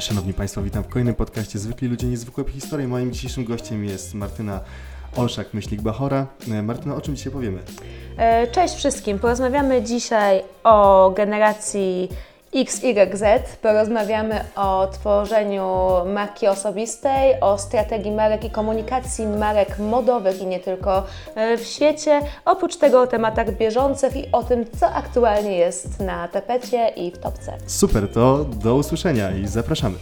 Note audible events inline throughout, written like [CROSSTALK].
Szanowni Państwo, witam w kolejnym podcaście Zwykli Ludzie, Niezwykłe Historie. Moim dzisiejszym gościem jest Martyna Olszak, myślik Bachora. E, Martyna, o czym dzisiaj powiemy? E, Cześć wszystkim. Porozmawiamy dzisiaj o generacji XYZ. Porozmawiamy o tworzeniu marki osobistej, o strategii marek i komunikacji marek modowych i nie tylko e, w świecie. Oprócz tego o tematach bieżących i o tym, co aktualnie jest na tapecie i w topce. Super, to do usłyszenia i zapraszamy.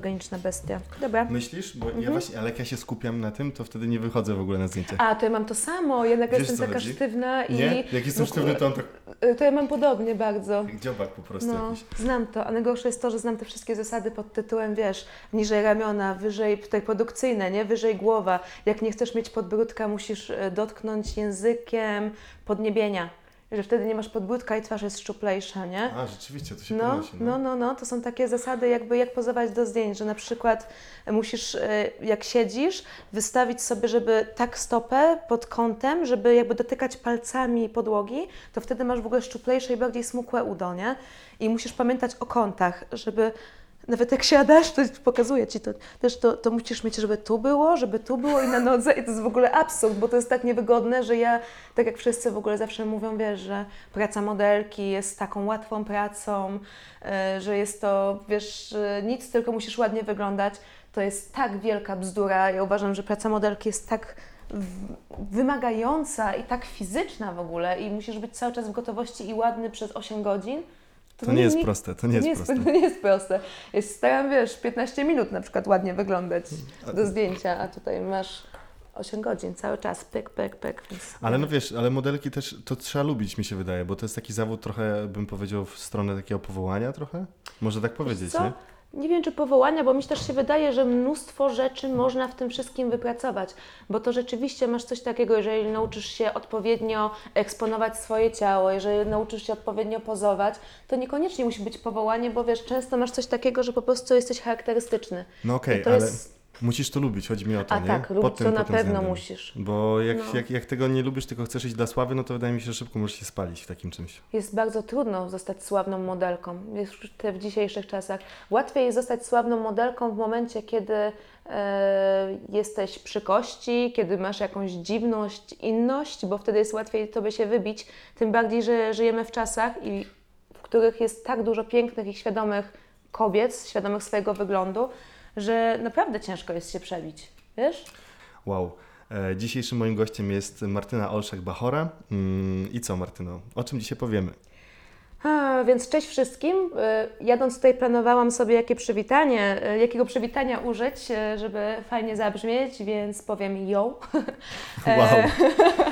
Fotogeniczna bestia. Dobra. Myślisz? Bo Mhm. ja właśnie, ale jak ja się skupiam na tym, to wtedy nie wychodzę w ogóle na zdjęcie. A, to ja mam to samo, jednak Wiesz, jestem co taka chodzi? sztywna i... Nie? Jak jestem no, sztywny, to on tak y, To ja mam podobnie bardzo. jak dziobak po prostu No, jakiś. znam to, a najgorsze jest to, że znam te wszystkie zasady pod tytułem, wiesz, niżej ramiona, wyżej tutaj produkcyjne, nie? Wyżej głowa. Jak nie chcesz mieć podbródka, musisz e, dotknąć językiem podniebienia. Że wtedy nie masz podbródka i twarz jest szczuplejsza, nie? A, rzeczywiście, to się No, podnosi. no, no, no, to są takie zasady, jakby jak pozować do zdjęć, że na przykład musisz, e, jak siedzisz, wystawić sobie, żeby tak stopę pod kątem, żeby jakby dotykać palcami podłogi, to wtedy masz w ogóle szczuplejsze i bardziej smukłe udo, nie? I musisz pamiętać o kątach, żeby nawet jak siadasz, to pokazuję Ci to, też to, to musisz mieć, żeby tu było, żeby tu było i na nodze i to jest w ogóle absurd, bo to jest tak niewygodne, że ja, tak jak wszyscy w ogóle zawsze mówią, wiesz, że praca modelki jest taką łatwą pracą, e, że jest to, wiesz, nic, tylko musisz ładnie wyglądać. To jest tak wielka bzdura. Ja uważam, że praca modelki jest tak wymagająca i tak fizyczna w ogóle i musisz być cały czas w gotowości i ładny przez 8 godzin. To nie jest ni- proste, to nie jest proste. To nie jest proste. Jest, staram, wiesz, 15 minut na przykład ładnie wyglądać do zdjęcia, a tutaj masz 8 godzin cały czas, pyk, pyk, pyk. Ale no wiesz, ale modelki też to trzeba lubić, mi się wydaje, bo to jest taki zawód trochę, bym powiedział, w stronę takiego powołania trochę? Może tak powiedzieć, nie? Nie wiem, czy powołania, bo mi też się wydaje, że mnóstwo rzeczy można w tym wszystkim wypracować, bo to rzeczywiście masz coś takiego, jeżeli nauczysz się odpowiednio eksponować swoje ciało, jeżeli nauczysz się odpowiednio pozować, to niekoniecznie musi być powołanie, bo wiesz, często masz coś takiego, że po prostu jesteś charakterystyczny. No okej, to ale jest- musisz to lubić, chodzi mi o to, A nie? tak, lubić Pod tym- to na pewno względem. musisz. Bo jak, No. jak, jak tego nie lubisz, tylko chcesz iść dla sławy, no to wydaje mi się, że szybko możesz się spalić w takim czymś. Jest bardzo trudno zostać sławną modelką jeszcze w dzisiejszych czasach. Łatwiej jest zostać sławną modelką w momencie, kiedy e, jesteś przy kości, kiedy masz jakąś dziwność, inność, bo wtedy jest łatwiej tobie się wybić. Tym bardziej, że żyjemy w czasach, i, w których jest tak dużo pięknych i świadomych kobiet, świadomych swojego wyglądu, że naprawdę ciężko jest się przebić. Wiesz? Wow. E, dzisiejszym moim gościem jest Martyna Olszak-Bachora. Mm, I co, Martyno? O czym dzisiaj powiemy? A, więc cześć wszystkim. Y, Jadąc tutaj planowałam sobie jakie przywitanie, y, jakiego przywitania użyć, y, żeby fajnie zabrzmieć, więc powiem yo. [LAUGHS] Wow.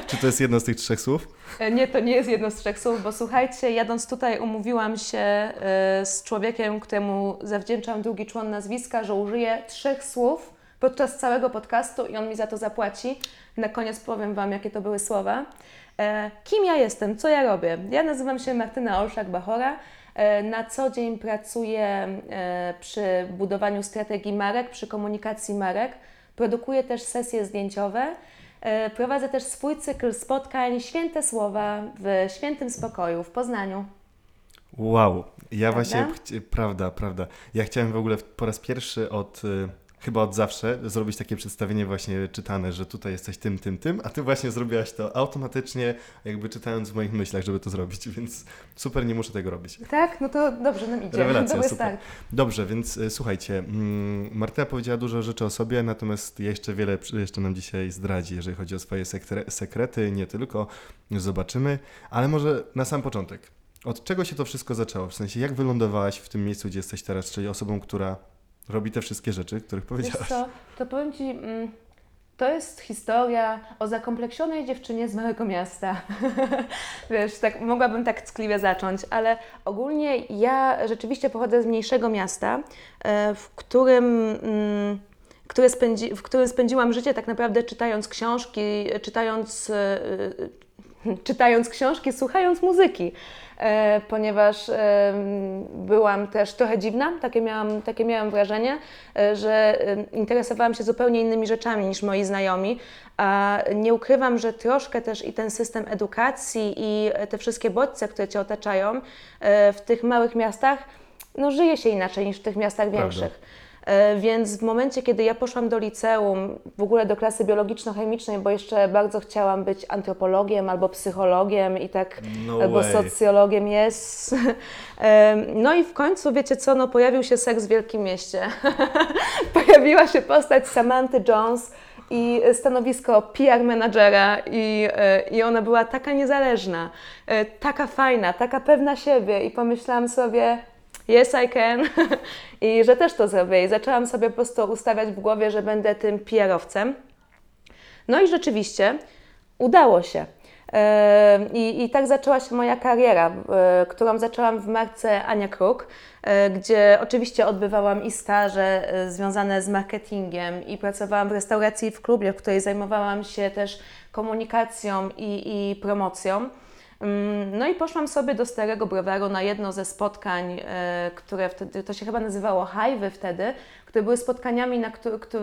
Czy to jest jedno z tych trzech słów? E, Nie, to nie jest jedno z trzech słów, bo słuchajcie, jadąc tutaj umówiłam się z człowiekiem, któremu zawdzięczam drugi człon nazwiska, że użyję trzech słów podczas całego podcastu i on mi za to zapłaci. Na koniec powiem Wam, jakie to były słowa. E, Kim ja jestem? Co ja robię? Ja nazywam się Martyna Olszak-Bachora. E, Na co dzień pracuję e, przy budowaniu strategii marek, przy komunikacji marek. Produkuję też sesje zdjęciowe. Prowadzę też swój cykl spotkań Święte Słowa w Świętym Spokoju w Poznaniu. Wow. Ja Prawda? właśnie, prawda, prawda. Ja chciałem w ogóle po raz pierwszy od, y, chyba od zawsze, zrobić takie przedstawienie właśnie czytane, że tutaj jesteś tym, tym, tym, a ty właśnie zrobiłaś to automatycznie, jakby czytając w moich myślach, żeby to zrobić, [LAUGHS] więc super, nie muszę tego robić. Tak? No to dobrze nam idzie. Rewelacja, Dobry super. start. Dobrze, więc y, słuchajcie, mm, Martyna powiedziała dużo rzeczy o sobie, natomiast jeszcze wiele jeszcze nam dzisiaj zdradzi, jeżeli chodzi o swoje sekre- sekrety, nie tylko, zobaczymy, ale może na sam początek. Od czego się to wszystko zaczęło? W sensie, jak wylądowałaś w tym miejscu, gdzie jesteś teraz, czyli osobą, która robi te wszystkie rzeczy, których powiedziałaś? co, to powiem Ci, mm, to jest historia o zakompleksionej dziewczynie z małego miasta. [LAUGHS] Wiesz, tak, mogłabym tak ckliwie zacząć, ale ogólnie ja rzeczywiście pochodzę z mniejszego miasta, e, w którym mm, które spędzi, w którym spędziłam życie tak naprawdę czytając książki, czytając, e, e, czytając książki, słuchając muzyki. E, ponieważ byłam też trochę dziwna, takie miałam, takie miałam wrażenie, e, że interesowałam się zupełnie innymi rzeczami niż moi znajomi, a nie ukrywam, że troszkę też i ten system edukacji i te wszystkie bodźce, które Cię otaczają e, w tych małych miastach, no żyje się inaczej niż w tych miastach Prawda. większych. E, Więc w momencie, kiedy ja poszłam do liceum, w ogóle do klasy biologiczno-chemicznej, bo jeszcze bardzo chciałam być antropologiem albo psychologiem i tak, No albo way. socjologiem jest. Em, No i w końcu, wiecie co, no pojawił się seks w Wielkim Mieście. [LAUGHS] Pojawiła się postać Samanty Jones i stanowisko PR menadżera i, e, i ona była taka niezależna, e, taka fajna, taka pewna siebie i pomyślałam sobie, yes I can [LAUGHS] i że też to zrobię i zaczęłam sobie po prostu ustawiać w głowie, że będę tym PR-owcem. No i rzeczywiście udało się. E, I, I tak zaczęła się moja kariera, e, którą zaczęłam w marce Ania Kruk, e, gdzie oczywiście odbywałam i staże związane z marketingiem i pracowałam w restauracji w klubie, w której zajmowałam się też komunikacją i, i promocją. Mm, No i poszłam sobie do Starego Browaru na jedno ze spotkań, e, które wtedy, to się chyba nazywało Hajwy wtedy, które były spotkaniami, na,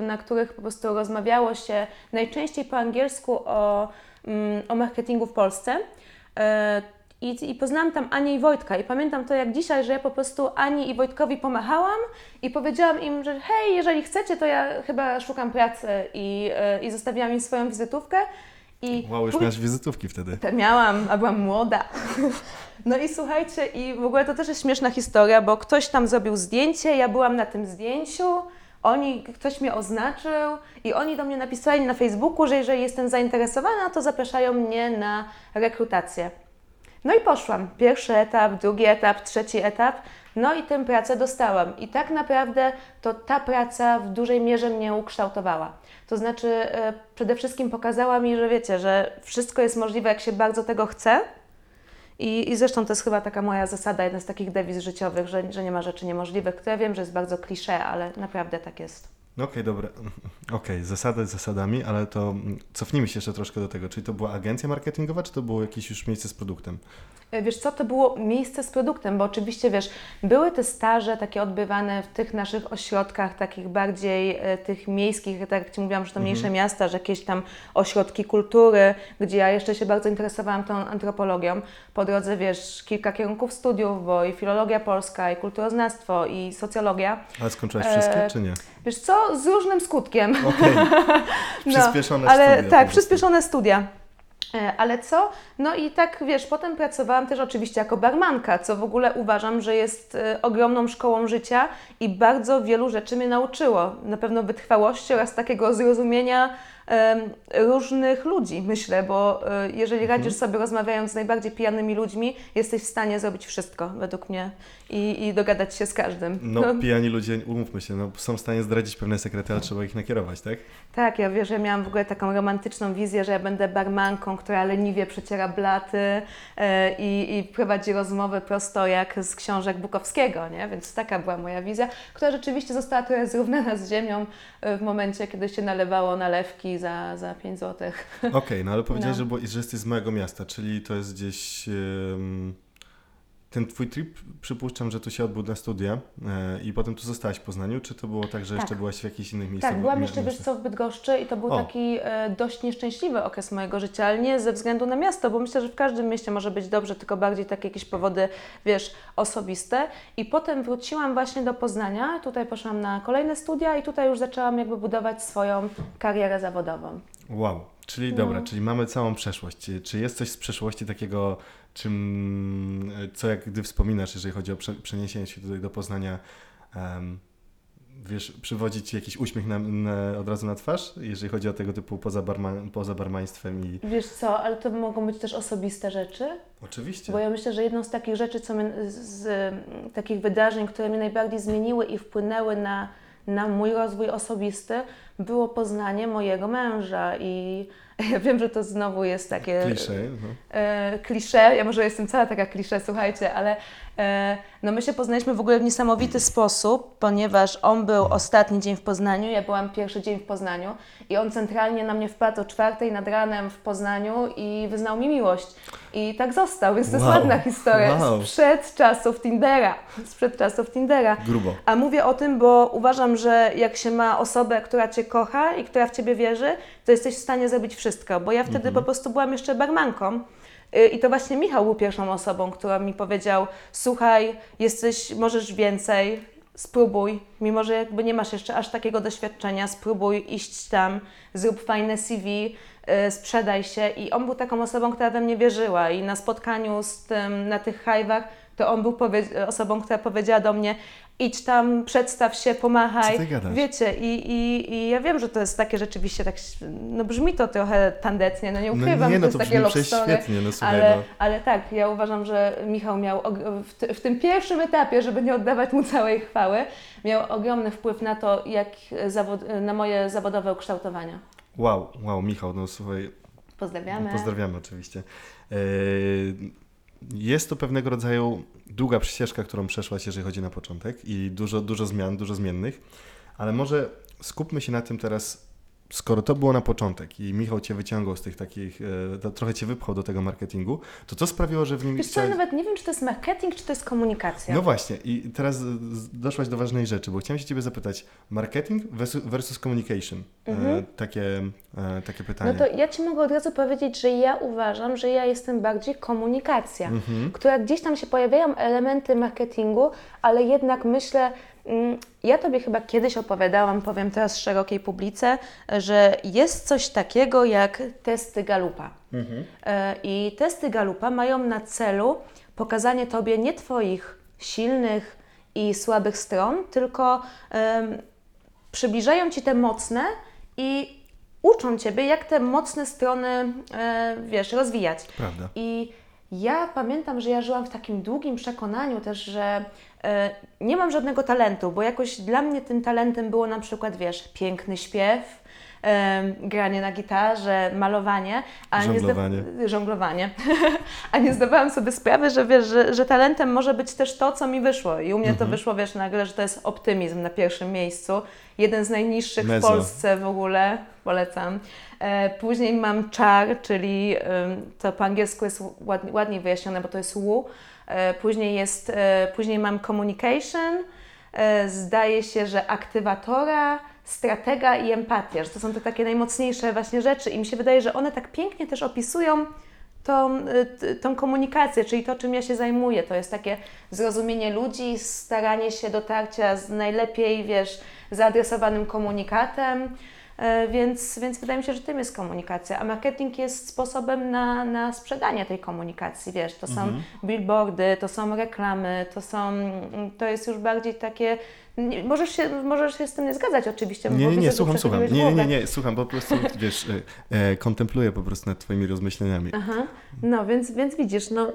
na których po prostu rozmawiało się najczęściej po angielsku o, mm, o marketingu w Polsce. E, I, I poznałam tam Anię i Wojtka i pamiętam to jak dzisiaj, że ja po prostu Ani i Wojtkowi pomachałam i powiedziałam im, że hej, jeżeli chcecie, to ja chyba szukam pracy i, e, i zostawiłam im swoją wizytówkę. I Wow, już miałaś wizytówki wtedy. te miałam, a byłam młoda. [LAUGHS] No i słuchajcie, i w ogóle to też jest śmieszna historia, bo ktoś tam zrobił zdjęcie, ja byłam na tym zdjęciu, oni, ktoś mnie oznaczył i oni do mnie napisali na Facebooku, że jeżeli jestem zainteresowana, to zapraszają mnie na rekrutację. No i poszłam. Pierwszy etap, drugi etap, trzeci etap. No i tę pracę dostałam. I tak naprawdę to ta praca w dużej mierze mnie ukształtowała. To znaczy, e, przede wszystkim pokazała mi, że wiecie, że wszystko jest możliwe, jak się bardzo tego chce. I, I zresztą to jest chyba taka moja zasada, jedna z takich dewiz życiowych, że, że nie ma rzeczy niemożliwych, które wiem, że jest bardzo klisze, ale naprawdę tak jest. No Okej, dobra. [LAUGHS] Okej, zasady zasadami, ale to mm, cofnijmy się jeszcze troszkę do tego. Czyli to była agencja marketingowa, czy to było jakieś już miejsce z produktem? E, Wiesz co, to było miejsce z produktem, bo oczywiście, wiesz, były te staże takie odbywane w tych naszych ośrodkach, takich bardziej e, tych miejskich, tak jak Ci mówiłam, że to mniejsze miasta, że jakieś tam ośrodki kultury, gdzie ja jeszcze się bardzo interesowałam tą antropologią. Po drodze, wiesz, kilka kierunków studiów, bo i filologia polska, i kulturoznawstwo, i socjologia. Ale skończyłaś wszystkie, E, czy nie? Wiesz co, z różnym skutkiem. Okej. [LAUGHS] Przyspieszone ale, studia Tak, przyspieszone studia. E, Ale co? No i tak wiesz, potem pracowałam też oczywiście jako barmanka, co w ogóle uważam, że jest e, ogromną szkołą życia i bardzo wielu rzeczy mnie nauczyło. Na pewno wytrwałości oraz takiego zrozumienia różnych ludzi, myślę, bo e, jeżeli Mhm. radzisz sobie rozmawiając z najbardziej pijanymi ludźmi, jesteś w stanie zrobić wszystko, według mnie, i, i dogadać się z każdym. No, pijani ludzie, umówmy się, no, są w stanie zdradzić pewne sekrety, ale trzeba ich nakierować, tak? Tak, ja wiesz, że miałam w ogóle taką romantyczną wizję, że ja będę barmanką, która leniwie przeciera blaty e, i, i prowadzi rozmowy prosto jak z książek Bukowskiego, nie? Więc taka była moja wizja, która rzeczywiście została trochę zrównana z ziemią e, w momencie, kiedy się nalewało nalewki za, za 5 zł. Okej, no ale [LAUGHS] powiedziałeś, No. że, że jesteś z małego miasta, czyli to jest gdzieś... em, ten twój trip, przypuszczam, że tu się odbył na studia e, i potem tu zostałaś w Poznaniu, czy to było tak, że jeszcze Tak. byłaś w jakichś innych miejscach? Tak, byłam jeszcze, wiesz co, w Bydgoszczy i to był O. taki e, dość nieszczęśliwy okres mojego życia, ale nie ze względu na miasto, bo myślę, że w każdym mieście może być dobrze, tylko bardziej takie jakieś powody, wiesz, osobiste. I potem wróciłam właśnie do Poznania, tutaj poszłam na kolejne studia i tutaj już zaczęłam jakby budować swoją karierę zawodową. Wow, czyli No. dobra, czyli mamy całą przeszłość. Czy jest coś z przeszłości takiego, czym, e, co jak gdy wspominasz, jeżeli chodzi o prze, przeniesienie się tutaj do Poznania, em, wiesz, przywodzi Ci jakiś uśmiech na, na, od razu na twarz, jeżeli chodzi o tego typu poza, barma, poza barmaństwem i... Wiesz co, ale to mogą być też osobiste rzeczy, Oczywiście. Bo ja myślę, że jedną z takich rzeczy, co mnie, z, z takich wydarzeń, które mnie najbardziej zmieniły i wpłynęły na, na mój rozwój osobisty, było poznanie mojego męża i ja [LAUGHS] wiem, że to znowu jest takie Klisze. No. e, klisze, ja może jestem cała taka klisze, słuchajcie, ale no my się poznaliśmy w ogóle w niesamowity sposób, ponieważ on był ostatni dzień w Poznaniu, ja byłam pierwszy dzień w Poznaniu i on centralnie na mnie wpadł o czwartej nad ranem w Poznaniu i wyznał mi miłość. I tak został, więc to jest Wow. ładna historia Wow. sprzed czasów Tindera, sprzed czasów Tindera. Grubo. A mówię o tym, bo uważam, że jak się ma osobę, która Cię kocha i która w Ciebie wierzy, to jesteś w stanie zrobić wszystko. Bo ja wtedy po prostu byłam jeszcze barmanką. Y, I to właśnie Michał był pierwszą osobą, która mi powiedział: Słuchaj, jesteś, możesz więcej, spróbuj, mimo że jakby nie masz jeszcze aż takiego doświadczenia, spróbuj iść tam, zrób fajne CV, y, sprzedaj się. I on był taką osobą, która we mnie wierzyła. I na spotkaniu z tym, na tych hajwach, to on był osobą, która powiedziała do mnie: idź tam, przedstaw się, pomachaj. Wiecie, i, i, i ja wiem, że to jest takie rzeczywiście, tak, no brzmi to trochę tandetnie, no nie No ukrywam, nie, że no to to jest takie brzmi love story, prześwietnie, no słuchaj, ale, no. ale tak, ja uważam, że Michał miał w, w tym pierwszym etapie, żeby nie oddawać mu całej chwały, miał ogromny wpływ na to, jak zawod, na moje zawodowe ukształtowania. Wow, wow, Michał, no słuchaj, Pozdrawiamy. Pozdrawiamy oczywiście. Eee, Jest to pewnego rodzaju długa ścieżka, którą przeszłaś, jeżeli chodzi na początek i dużo, dużo zmian, dużo zmiennych, ale może skupmy się na tym teraz, skoro to było na początek i Michał Cię wyciągał z tych takich, e, trochę Cię wypchał do tego marketingu, to co sprawiło, że w nim Wiesz co, chciałeś... ja nawet nie wiem, czy to jest marketing, czy to jest komunikacja. No właśnie, i teraz doszłaś do ważnej rzeczy, bo chciałem się Ciebie zapytać, marketing versus, communication, e, takie, e, takie pytanie. Mhm. No to ja Ci mogę od razu powiedzieć, że ja uważam, że ja jestem bardziej komunikacja, Mhm. która gdzieś tam się pojawiają elementy marketingu, ale jednak myślę, ja Tobie chyba kiedyś opowiadałam, powiem teraz szerokiej publice, że jest coś takiego jak testy Galupa. E, I testy Galupa mają na celu pokazanie Tobie nie Twoich silnych i słabych stron, tylko em, przybliżają Ci te mocne i uczą Ciebie, jak te mocne strony, e, wiesz, rozwijać. Prawda. I ja pamiętam, że ja żyłam w takim długim przekonaniu też, że e, nie mam żadnego talentu, bo jakoś dla mnie tym talentem było na przykład, wiesz, piękny śpiew, granie na gitarze, malowanie, a Żonglowanie. nie zda- żonglowanie. [LAUGHS] a nie zdawałam sobie sprawy, że wiesz, że, że talentem może być też to, co mi wyszło. I u mnie to wyszło, wiesz, nagle, że to jest optymizm na pierwszym miejscu. Jeden z najniższych Mezzo. w Polsce w ogóle, polecam. E, później mam czar, czyli to po angielsku jest ładnie, ładniej wyjaśnione, bo to jest wu. E, później, jest, e, później mam communication, zdaje się, że aktywatora, stratega i empatia, że to są te takie najmocniejsze właśnie rzeczy i mi się wydaje, że one tak pięknie też opisują tą, y, tą komunikację, czyli to, czym ja się zajmuję. To jest takie zrozumienie ludzi, staranie się dotarcia z najlepiej, wiesz, zaadresowanym komunikatem, więc, więc wydaje mi się, że tym jest komunikacja, a marketing jest sposobem na, na sprzedanie tej komunikacji, wiesz, to są billboardy, to są reklamy, to są, to jest już bardziej takie, nie- możesz się, możesz się z tym nie zgadzać oczywiście, Nie, nie, nie, słucham, słucham. Nie, nie, głowę. nie, słucham, po prostu, wiesz, e, e, kontempluję po prostu nad Twoimi rozmyśleniami. Aha, no więc, więc widzisz, no...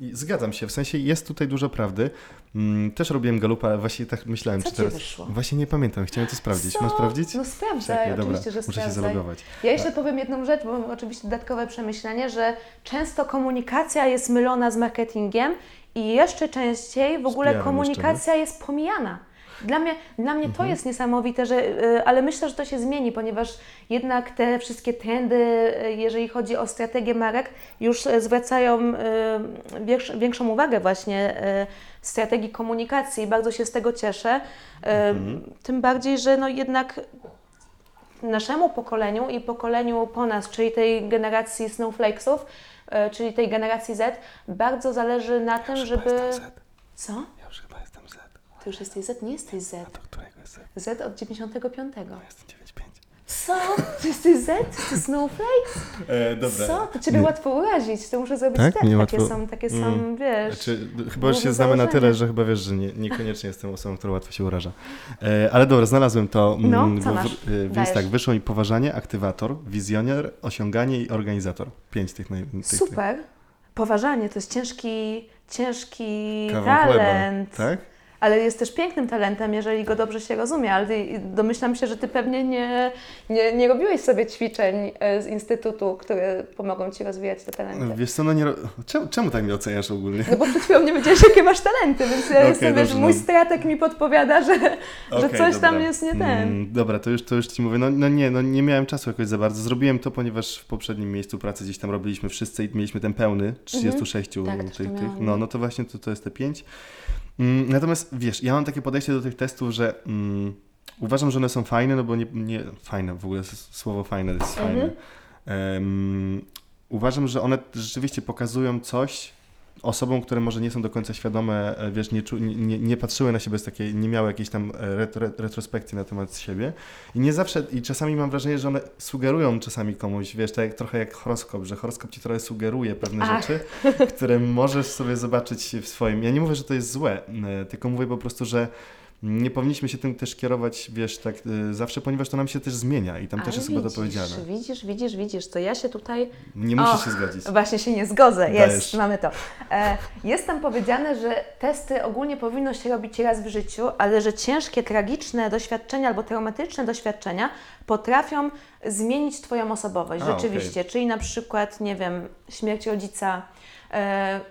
I zgadzam się, w sensie jest tutaj dużo prawdy. Mm, też robiłem galupa, ale właśnie tak myślałem, Co czy teraz... wyszło? Właśnie nie pamiętam, chciałem to sprawdzić. Co? Mam sprawdzić? No sprawdzaj, Czekaj, dobra, oczywiście, że muszę się sprawdzaj. zalogować. Ja jeszcze powiem jedną rzecz, bo mam oczywiście dodatkowe przemyślenie, że często komunikacja jest mylona z marketingiem i jeszcze częściej w ogóle komunikacja jest pomijana. Dla mnie, dla mnie Mhm. to jest niesamowite, że, y, ale myślę, że to się zmieni, ponieważ jednak te wszystkie trendy, y, jeżeli chodzi o strategię marek, już y, zwracają większ- większą uwagę właśnie strategii komunikacji i bardzo się z tego cieszę. Mhm. Tym bardziej, że no jednak naszemu pokoleniu i pokoleniu po nas, czyli tej generacji snowflakesów, e, czyli tej generacji Z, bardzo zależy na tym, żeby... Co? Ja już chyba jestem Z. Ty już jesteś Z? Nie jesteś Z. Do którego jest Z? Z od 95. Jestem 9,5. Co? Ty jesteś Z? Ty snowflake? E, dobra. Co? To Ciebie łatwo urazić, to muszę zrobić Tak? tak? Mnie Takie łatwo- są, takie są, Mm. wiesz... Znaczy, chyba już się znamy na tyle, że chyba wiesz, że nie, niekoniecznie jestem osobą, która łatwo się uraża. E, ale dobra, znalazłem to. mm, No, co bo w- masz? e, Więc Dajesz. tak, wyszło mi poważanie, aktywator, wizjoner, osiąganie i organizator. Pięć tych naj... Tych, Super. Poważanie to jest ciężki, ciężki Kawał chleba, talent. tak? Ale jest też pięknym talentem, jeżeli go dobrze się rozumie, ale domyślam się, że ty pewnie nie, nie, nie robiłeś sobie ćwiczeń e, z instytutu, które pomogą ci rozwijać te talenty. Wiesz co, no nie... Czemu, czemu tak mnie oceniasz ogólnie? No bo przed chwilą nie wiedziałeś, jakie masz talenty, więc ja [LAUGHS] Okej, jestem, wiesz, dobrze, mój no. stratek mi podpowiada, że, że Okej, coś tam dobra. jest nie ten. Mm, dobra, to już, to już Ci mówię. No, no nie, no nie miałem czasu jakoś za bardzo. Zrobiłem to, ponieważ w poprzednim miejscu pracy gdzieś tam robiliśmy wszyscy i mieliśmy ten pełny, 36 Tak, też tych, tych. No, no to właśnie to, to jest te 5. Mm, natomiast wiesz, ja mam takie podejście do tych testów, że mm, uważam, że one są fajne, no bo nie, nie fajne, w ogóle słowo fajne jest Mhm. fajne. Em, uważam, że one rzeczywiście pokazują coś osobom, które może nie są do końca świadome, e, wiesz, nie, nie- nie patrzyły na siebie z takiej, nie miały jakiejś tam e, retro, retrospekcji na temat siebie i nie zawsze, i czasami mam wrażenie, że one sugerują czasami komuś, wiesz, tak jak, trochę jak horoskop, że horoskop ci trochę sugeruje pewne Ach. rzeczy, które możesz sobie zobaczyć w swoim. Ja nie mówię, że to jest złe, e, tylko mówię po prostu, że nie powinniśmy się tym też kierować, wiesz, tak e, zawsze, ponieważ to nam się też zmienia i tam też Ale jest chyba to widzisz, powiedziane. Widzisz, widzisz, widzisz, to ja się tutaj Nie musisz Och, się zgodzić. Właśnie się nie zgodzę, jest, Dajesz. mamy to. E, jest tam powiedziane, że testy ogólnie powinno się robić raz w życiu, ale że ciężkie, tragiczne doświadczenia albo traumatyczne doświadczenia potrafią zmienić Twoją osobowość, A, rzeczywiście. Czyli na przykład, nie wiem, śmierć rodzica,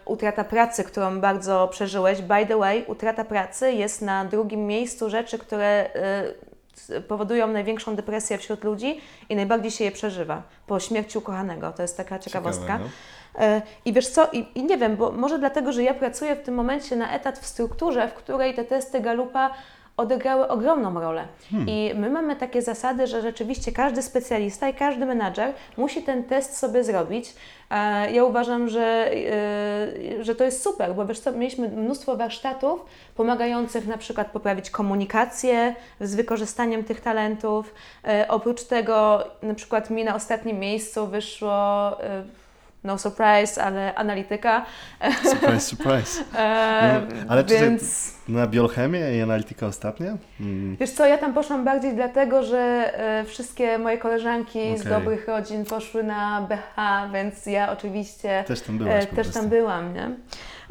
utrata pracy, którą bardzo przeżyłeś. By the way, utrata pracy jest na drugim miejscu rzeczy, które e, powodują największą depresję wśród ludzi i najbardziej się je przeżywa po śmierci ukochanego. To jest taka ciekawostka. Ciekawe, no. E, I wiesz co, I, i nie wiem, bo może dlatego, że ja pracuję w tym momencie na etat w strukturze, w której te testy Galupa odegrały ogromną rolę. I my mamy takie zasady, że rzeczywiście każdy specjalista i każdy menadżer musi ten test sobie zrobić. E, Ja uważam, że, e, że to jest super, bo wiesz co, mieliśmy mnóstwo warsztatów pomagających na przykład poprawić komunikację z wykorzystaniem tych talentów. E, Oprócz tego na przykład mi na ostatnim miejscu wyszło no surprise, ale analityka. Surprise, surprise. E, [LAUGHS] No, ale czy więc Na biochemię i analitykę ostatnio? Mm. wiesz co, ja tam poszłam bardziej dlatego, że e, wszystkie moje koleżanki z Okej. dobrych rodzin poszły na BH, więc ja oczywiście Też tam e, byłaś po też tam byłam, nie?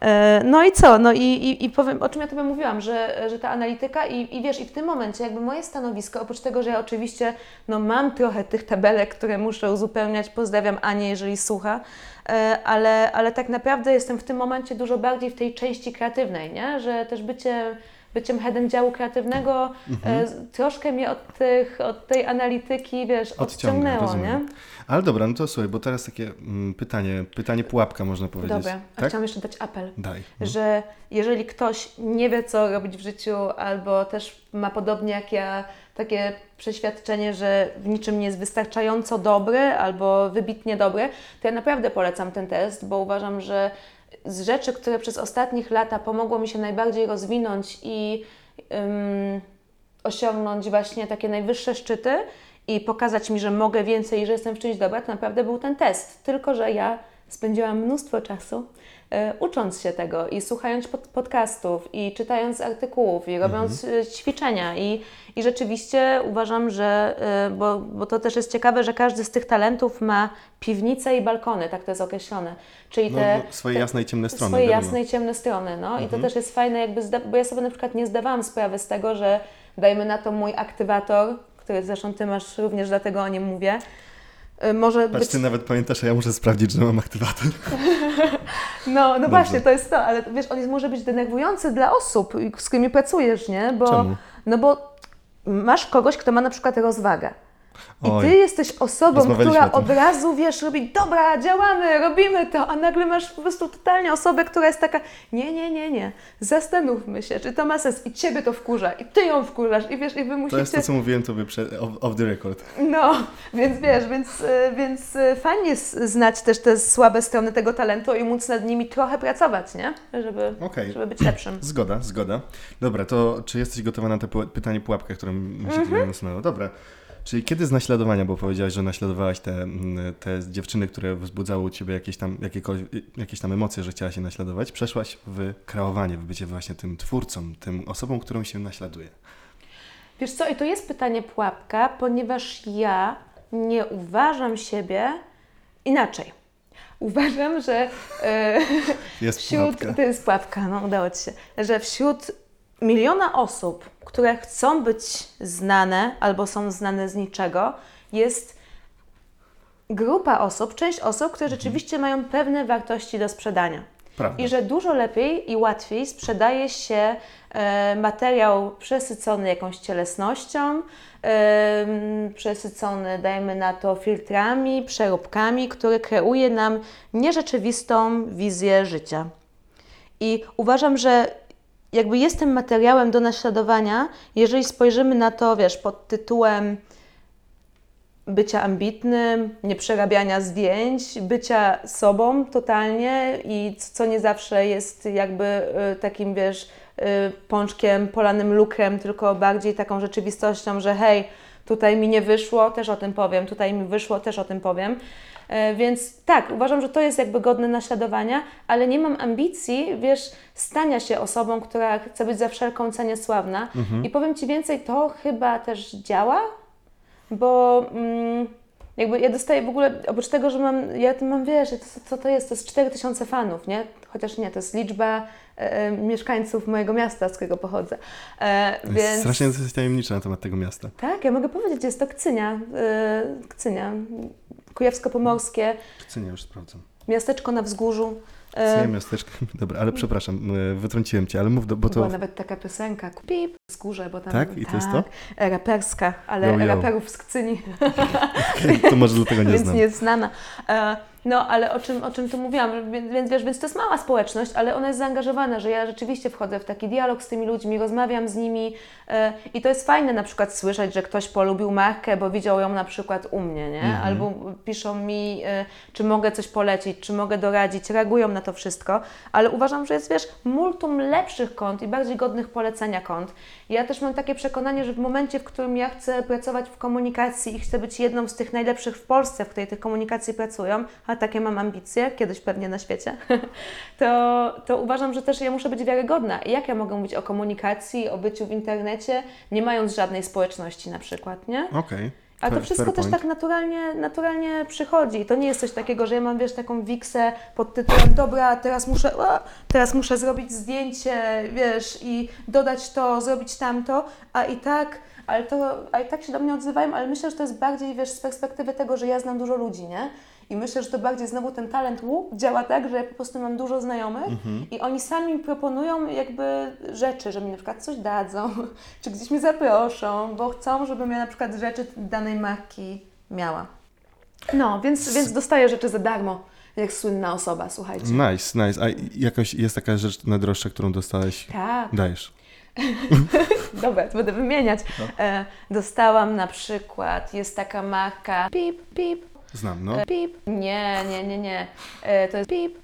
E, No i co? No i, i, i powiem, o czym ja Tobie mówiłam, że, że ta analityka i, i wiesz, i w tym momencie jakby moje stanowisko, oprócz tego, że ja oczywiście no, mam trochę tych tabelek, które muszę uzupełniać, pozdrawiam Anię, jeżeli słucha, e, ale, ale tak naprawdę jestem w tym momencie dużo bardziej w tej części kreatywnej, nie? Że też bycie byciem headem działu kreatywnego Mhm. e, z- troszkę mnie od, tych, od tej analityki, wiesz, Odciąga, odciągnęło, rozumiem. nie? Ale dobra, no to słuchaj, bo teraz takie mm, pytanie, pytanie pułapka można powiedzieć. Dobra, a tak? chciałam jeszcze dać apel. Daj. No. że jeżeli ktoś nie wie, co robić w życiu, albo też ma podobnie jak ja takie przeświadczenie, że w niczym nie jest wystarczająco dobry albo wybitnie dobry, to ja naprawdę polecam ten test, bo uważam, że z rzeczy, które przez ostatnich lata pomogło mi się najbardziej rozwinąć i ym, osiągnąć właśnie takie najwyższe szczyty i pokazać mi, że mogę więcej i że jestem w czymś dobra, to naprawdę był ten test. Tylko, że ja spędziłam mnóstwo czasu e, ucząc się tego i słuchając pod, podcastów i czytając artykułów i robiąc e, ćwiczenia i, i rzeczywiście uważam, że, e, bo, bo to też jest ciekawe, że każdy z tych talentów ma piwnice i balkony, tak to jest określone. Czyli No, te, swoje te, jasne i ciemne strony. swoje wiadomo. jasne i ciemne strony, no i to też jest fajne jakby, bo ja sobie na przykład nie zdawałam sprawy z tego, że dajmy na to mój aktywator, który zresztą Ty masz również, dlatego o nim mówię, y, może Patrz, być... ty nawet pamiętasz, a ja muszę sprawdzić, że mam aktywator. [LAUGHS] No, no Dobrze. właśnie, to jest to, ale wiesz, on jest, może być denerwujący dla osób, z którymi pracujesz, nie? Bo, Czemu? No bo masz kogoś, kto ma na przykład rozwagę. I Oj. ty jesteś osobą, która od razu, wiesz, robi, dobra, działamy, robimy to, a nagle masz po prostu totalnie osobę, która jest taka, nie, nie, nie, nie, zastanówmy się, czy to ma sens i ciebie to wkurza, i ty ją wkurzasz, i wiesz, i wy To musicie... jest to, co mówiłem tobie przed, off, off the record. No, więc wiesz, więc, y, więc y, fajnie znać też te słabe strony tego talentu i móc nad nimi trochę pracować, nie? Żeby, Okej. żeby być lepszym. [CLEARS THROAT] Zgoda, zgoda. Dobra, to czy jesteś gotowa na to pytanie pułapkę, które mi się tutaj nasunęło? Dobra. Czyli kiedy z naśladowania, bo powiedziałaś, że naśladowałaś te, mm, te dziewczyny, które wzbudzały u ciebie jakieś tam, jakieś tam emocje, że chciałaś się naśladować, przeszłaś w kreowanie, w bycie właśnie tym twórcą, tym osobą, którą się naśladuje. Wiesz co, i to jest pytanie pułapka, ponieważ ja nie uważam siebie inaczej. Uważam, że e, Jest wśród, pułapka. to jest pułapka, no udało Ci się, że wśród miliona osób, które chcą być znane albo są znane z niczego, jest grupa osób, część osób, które rzeczywiście mają pewne wartości do sprzedania. Prawda. I że dużo lepiej i łatwiej sprzedaje się e, materiał przesycony jakąś cielesnością, em, przesycony, dajmy na to, filtrami, przeróbkami, który kreuje nam nierzeczywistą wizję życia. I uważam, że jakby jest tym materiałem do naśladowania, jeżeli spojrzymy na to, wiesz, pod tytułem bycia ambitnym, nieprzerabiania zdjęć, bycia sobą totalnie i co nie zawsze jest jakby y, takim, wiesz, y, pączkiem, polanym lukrem, tylko bardziej taką rzeczywistością, że hej, tutaj mi nie wyszło, też o tym powiem, tutaj mi wyszło, też o tym powiem. E, Więc tak, uważam, że to jest jakby godne naśladowania, ale nie mam ambicji, wiesz, stania się osobą, która chce być za wszelką cenę sławna. I powiem Ci więcej, to chyba też działa, bo mm, jakby ja dostaję w ogóle, oprócz tego, że mam, ja mam, wiesz, to, co to jest, to jest 4000 fanów, nie? Chociaż nie, to jest liczba e, mieszkańców mojego miasta, z którego pochodzę. E, więc... Strasznie jesteś na temat tego miasta. Tak, ja mogę powiedzieć, jest to Kcynia, e, Kcynia, Kujawsko-Pomorskie, Czy nie, już sprawdzam. miasteczko na wzgórzu. E, Cynie miasteczko. [LAUGHS] Dobra, ale przepraszam, e, wytrąciłem cię, ale mów, do, bo Była to... nawet taka piosenka, Pip, wzgórze, bo tam... Tak? I to jest to? e, Raperska, ale Yo, yo. raperów z Kcyni. [LAUGHS] to może dlatego nie [LAUGHS] więc znam. nie jest znana. E, No, ale o czym, o czym tu mówiłam, więc, więc wiesz, więc to jest mała społeczność, ale ona jest zaangażowana, że ja rzeczywiście wchodzę w taki dialog z tymi ludźmi, rozmawiam z nimi e, i to jest fajne na przykład słyszeć, że ktoś polubił markę, bo widział ją na przykład u mnie, nie? Mhm. Albo piszą mi, e, czy mogę coś polecić, czy mogę doradzić, reagują na to wszystko, ale uważam, że jest, wiesz, multum lepszych kont i bardziej godnych polecenia kont. Ja też mam takie przekonanie, że w momencie, w którym ja chcę pracować w komunikacji i chcę być jedną z tych najlepszych w Polsce, w której tych komunikacji pracują, a takie mam ambicje, kiedyś pewnie na świecie, [LAUGHS] to, to uważam, że też ja muszę być wiarygodna. I Jak ja mogę mówić o komunikacji, o byciu w internecie, nie mając żadnej społeczności na przykład, nie? Okej. A to wszystko też tak naturalnie, naturalnie przychodzi. To nie jest coś takiego, że ja mam, wiesz, taką wiksę pod tytułem dobra, teraz muszę, a, teraz muszę zrobić zdjęcie, wiesz, i dodać to, zrobić tamto, a i tak, ale to, a i tak się do mnie odzywają, ale myślę, że to jest bardziej, wiesz, z perspektywy tego, że ja znam dużo ludzi, nie? I myślę, że to bardziej znowu ten talent łup działa tak, że ja po prostu mam dużo znajomych Mhm. i oni sami mi proponują jakby rzeczy, że mi na przykład coś dadzą, [LAUGHS] czy gdzieś mnie zaproszą, bo chcą, żebym ja na przykład rzeczy danej marki miała. No, więc, więc dostaję rzeczy za darmo, jak słynna osoba, słuchajcie. Nice, nice. A jakaś jest taka rzecz najdroższa, którą dostałeś? Tak, Dajesz. [LAUGHS] dobra, to będę wymieniać. E, dostałam na przykład, jest taka marka Pip, Pip, Znam, no. E, Pip. Nie, nie, nie, nie. E, to jest Pip.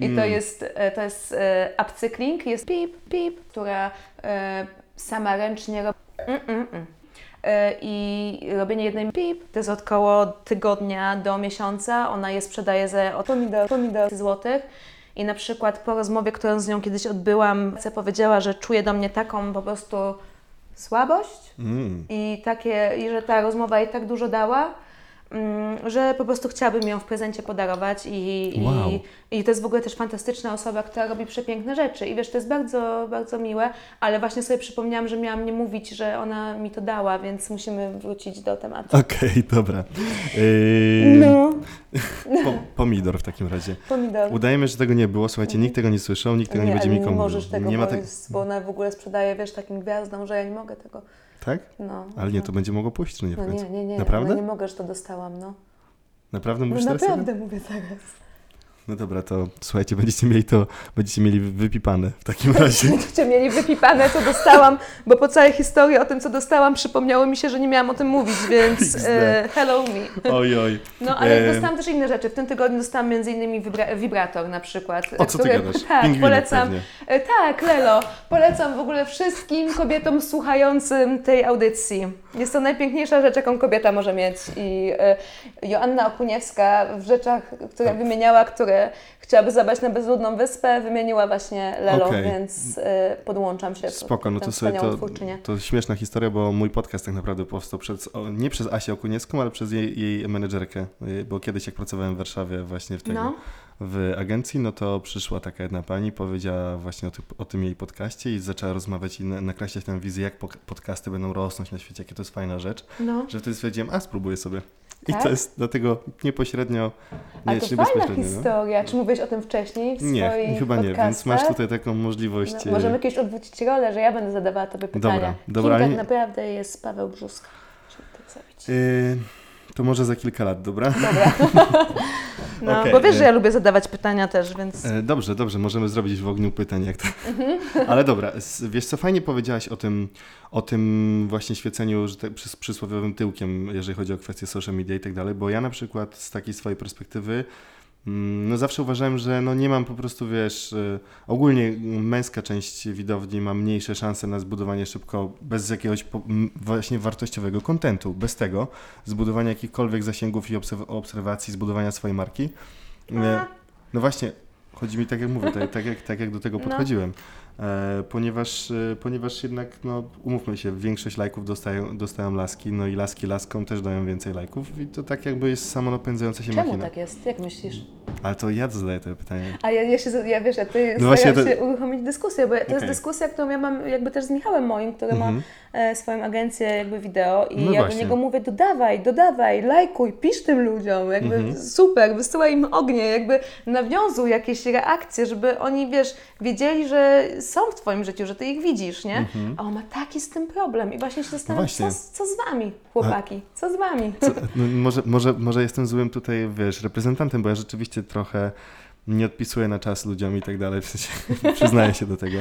I to jest, e, to jest e, upcykling, jest Pip, Pip, która e, sama ręcznie robi. Mm, mm, mm. E, I robienie jednej pip to jest około tygodnia do miesiąca. Ona je sprzedaje za od pomidor, pomidor złotych. I na przykład po rozmowie, którą z nią kiedyś odbyłam, powiedziała, że czuje do mnie taką po prostu słabość, Mm. i takie, i że ta rozmowa jej tak dużo dała, mm, że po prostu chciałabym ją w prezencie podarować i, Wow. i, i to jest w ogóle też fantastyczna osoba, która robi przepiękne rzeczy i wiesz, to jest bardzo, bardzo miłe, ale właśnie sobie przypomniałam, że miałam nie mówić, że ona mi to dała, więc musimy wrócić do tematu. Okej, [LAUGHS] dobra. Yy, No, po, pomidor w takim razie. pomidor. Udajemy, że tego nie było. Słuchajcie, nikt tego nie słyszał, nikt tego nie, będzie ale nikomu nie możesz tego nie ma tak... powiedzieć, bo ona w ogóle sprzedaje, wiesz, takim gwiazdom, że ja nie mogę tego. Tak? No, Ale nie, no. to będzie mogło pójść, czy nie No nie, nie, nie, Naprawdę? no nie mogę, że to dostałam, no. Naprawdę No mówisz teraz? serio? naprawdę mówię teraz. No dobra, to słuchajcie, będziecie mieli to, będziecie mieli wypipane w takim razie. [LAUGHS] Będziecie mieli wypipane, co dostałam, bo po całej historii o tym, co dostałam, przypomniało mi się, że nie miałam o tym mówić, więc e, hello me. Oj, oj. No, ale Em. dostałam też inne rzeczy. W tym tygodniu dostałam między innymi wibra- wibrator na przykład. O co ty który- gadasz? Tak, Pingwinek polecam. pewnie. E, Tak, Lelo. Polecam w ogóle wszystkim kobietom słuchającym tej audycji. Jest to najpiękniejsza rzecz, jaką kobieta może mieć. I e, Joanna Okuniewska w rzeczach, które wymieniała, które chciałaby zabrać na bezludną wyspę, wymieniła właśnie Lelo, Okej. więc e, podłączam się. Spoko, no to sobie to, twórczynię. to śmieszna historia, bo mój podcast tak naprawdę powstał przez, nie przez Asię Okuniewską, ale przez jej, jej menedżerkę, y, bo kiedyś jak pracowałem w Warszawie właśnie w tego, No. w agencji, no to przyszła taka jedna pani, powiedziała właśnie o, ty, o tym jej podcaście i zaczęła rozmawiać i na, nakreślać tę wizję, jak podcasty będą rosnąć na świecie, jakie to jest fajna rzecz, No. że wtedy stwierdziłem, a spróbuję sobie. I Tak? to jest dlatego niepośrednio, A nie, to czy fajna bezpośrednio. No. historia. Czy mówiłeś o tym wcześniej w Nie, swoich chyba nie, więc masz tutaj taką możliwość. No, e, możemy kiedyś odwrócić rolę, że ja będę zadawała Tobie pytania. Dobra, dobra, Kim tak nie- naprawdę jest Paweł Brzuska? Żeby tak zrobić. y, to może za kilka lat, dobra? Dobra. [LAUGHS] No, Okej, bo wiesz, że ja lubię zadawać pytania też, więc... E, Dobrze, dobrze, możemy zrobić w ogniu pytań, jak to. Mhm. [LAUGHS] Ale dobra, wiesz co, fajnie powiedziałaś o tym, o tym właśnie świeceniu że tak, przys- przysłowiowym tyłkiem, jeżeli chodzi o kwestie social media i tak dalej, bo ja na przykład z takiej swojej perspektywy no zawsze uważałem, że no nie mam po prostu, wiesz, y, ogólnie męska część widowni ma mniejsze szanse na zbudowanie szybko, bez jakiegoś właśnie wartościowego kontentu, bez tego, zbudowania jakichkolwiek zasięgów i obserw- obserwacji, zbudowania swojej marki. E, no właśnie, chodzi mi tak jak mówię, tak, tak, jak, tak jak do tego No. podchodziłem. E, ponieważ, e, ponieważ jednak, no umówmy się, większość lajków dostają, dostają laski, no i laski laskom też dają więcej lajków i to tak jakby jest samonapędzająca się Czemu machina. tak jest? Jak myślisz? Ale to ja zadaję to pytanie. A ja, ja się, ja wiesz, ja ty No staram to- się uruchomić dyskusję, bo to jest Okej. dyskusja, którą ja mam jakby też z Michałem moim, który ma Mhm. e, swoją agencję jakby wideo i No ja właśnie. do niego mówię, dodawaj, dodawaj, lajkuj, pisz tym ludziom, jakby Mhm. super, wysyłaj im ognie, jakby nawiązuj jakieś reakcje, żeby oni, wiesz, wiedzieli, że są w Twoim życiu, że Ty ich widzisz, nie? A on ma taki z tym problem i właśnie się zastanawiam, co, Mhm. Właśnie. co z Wami, chłopaki, co z Wami? Co, no, może, może, może jestem złym tutaj, wiesz, reprezentantem, bo ja rzeczywiście trochę nie odpisuję na czas ludziom i tak dalej, w sensie [LAUGHS] przyznaję się do tego.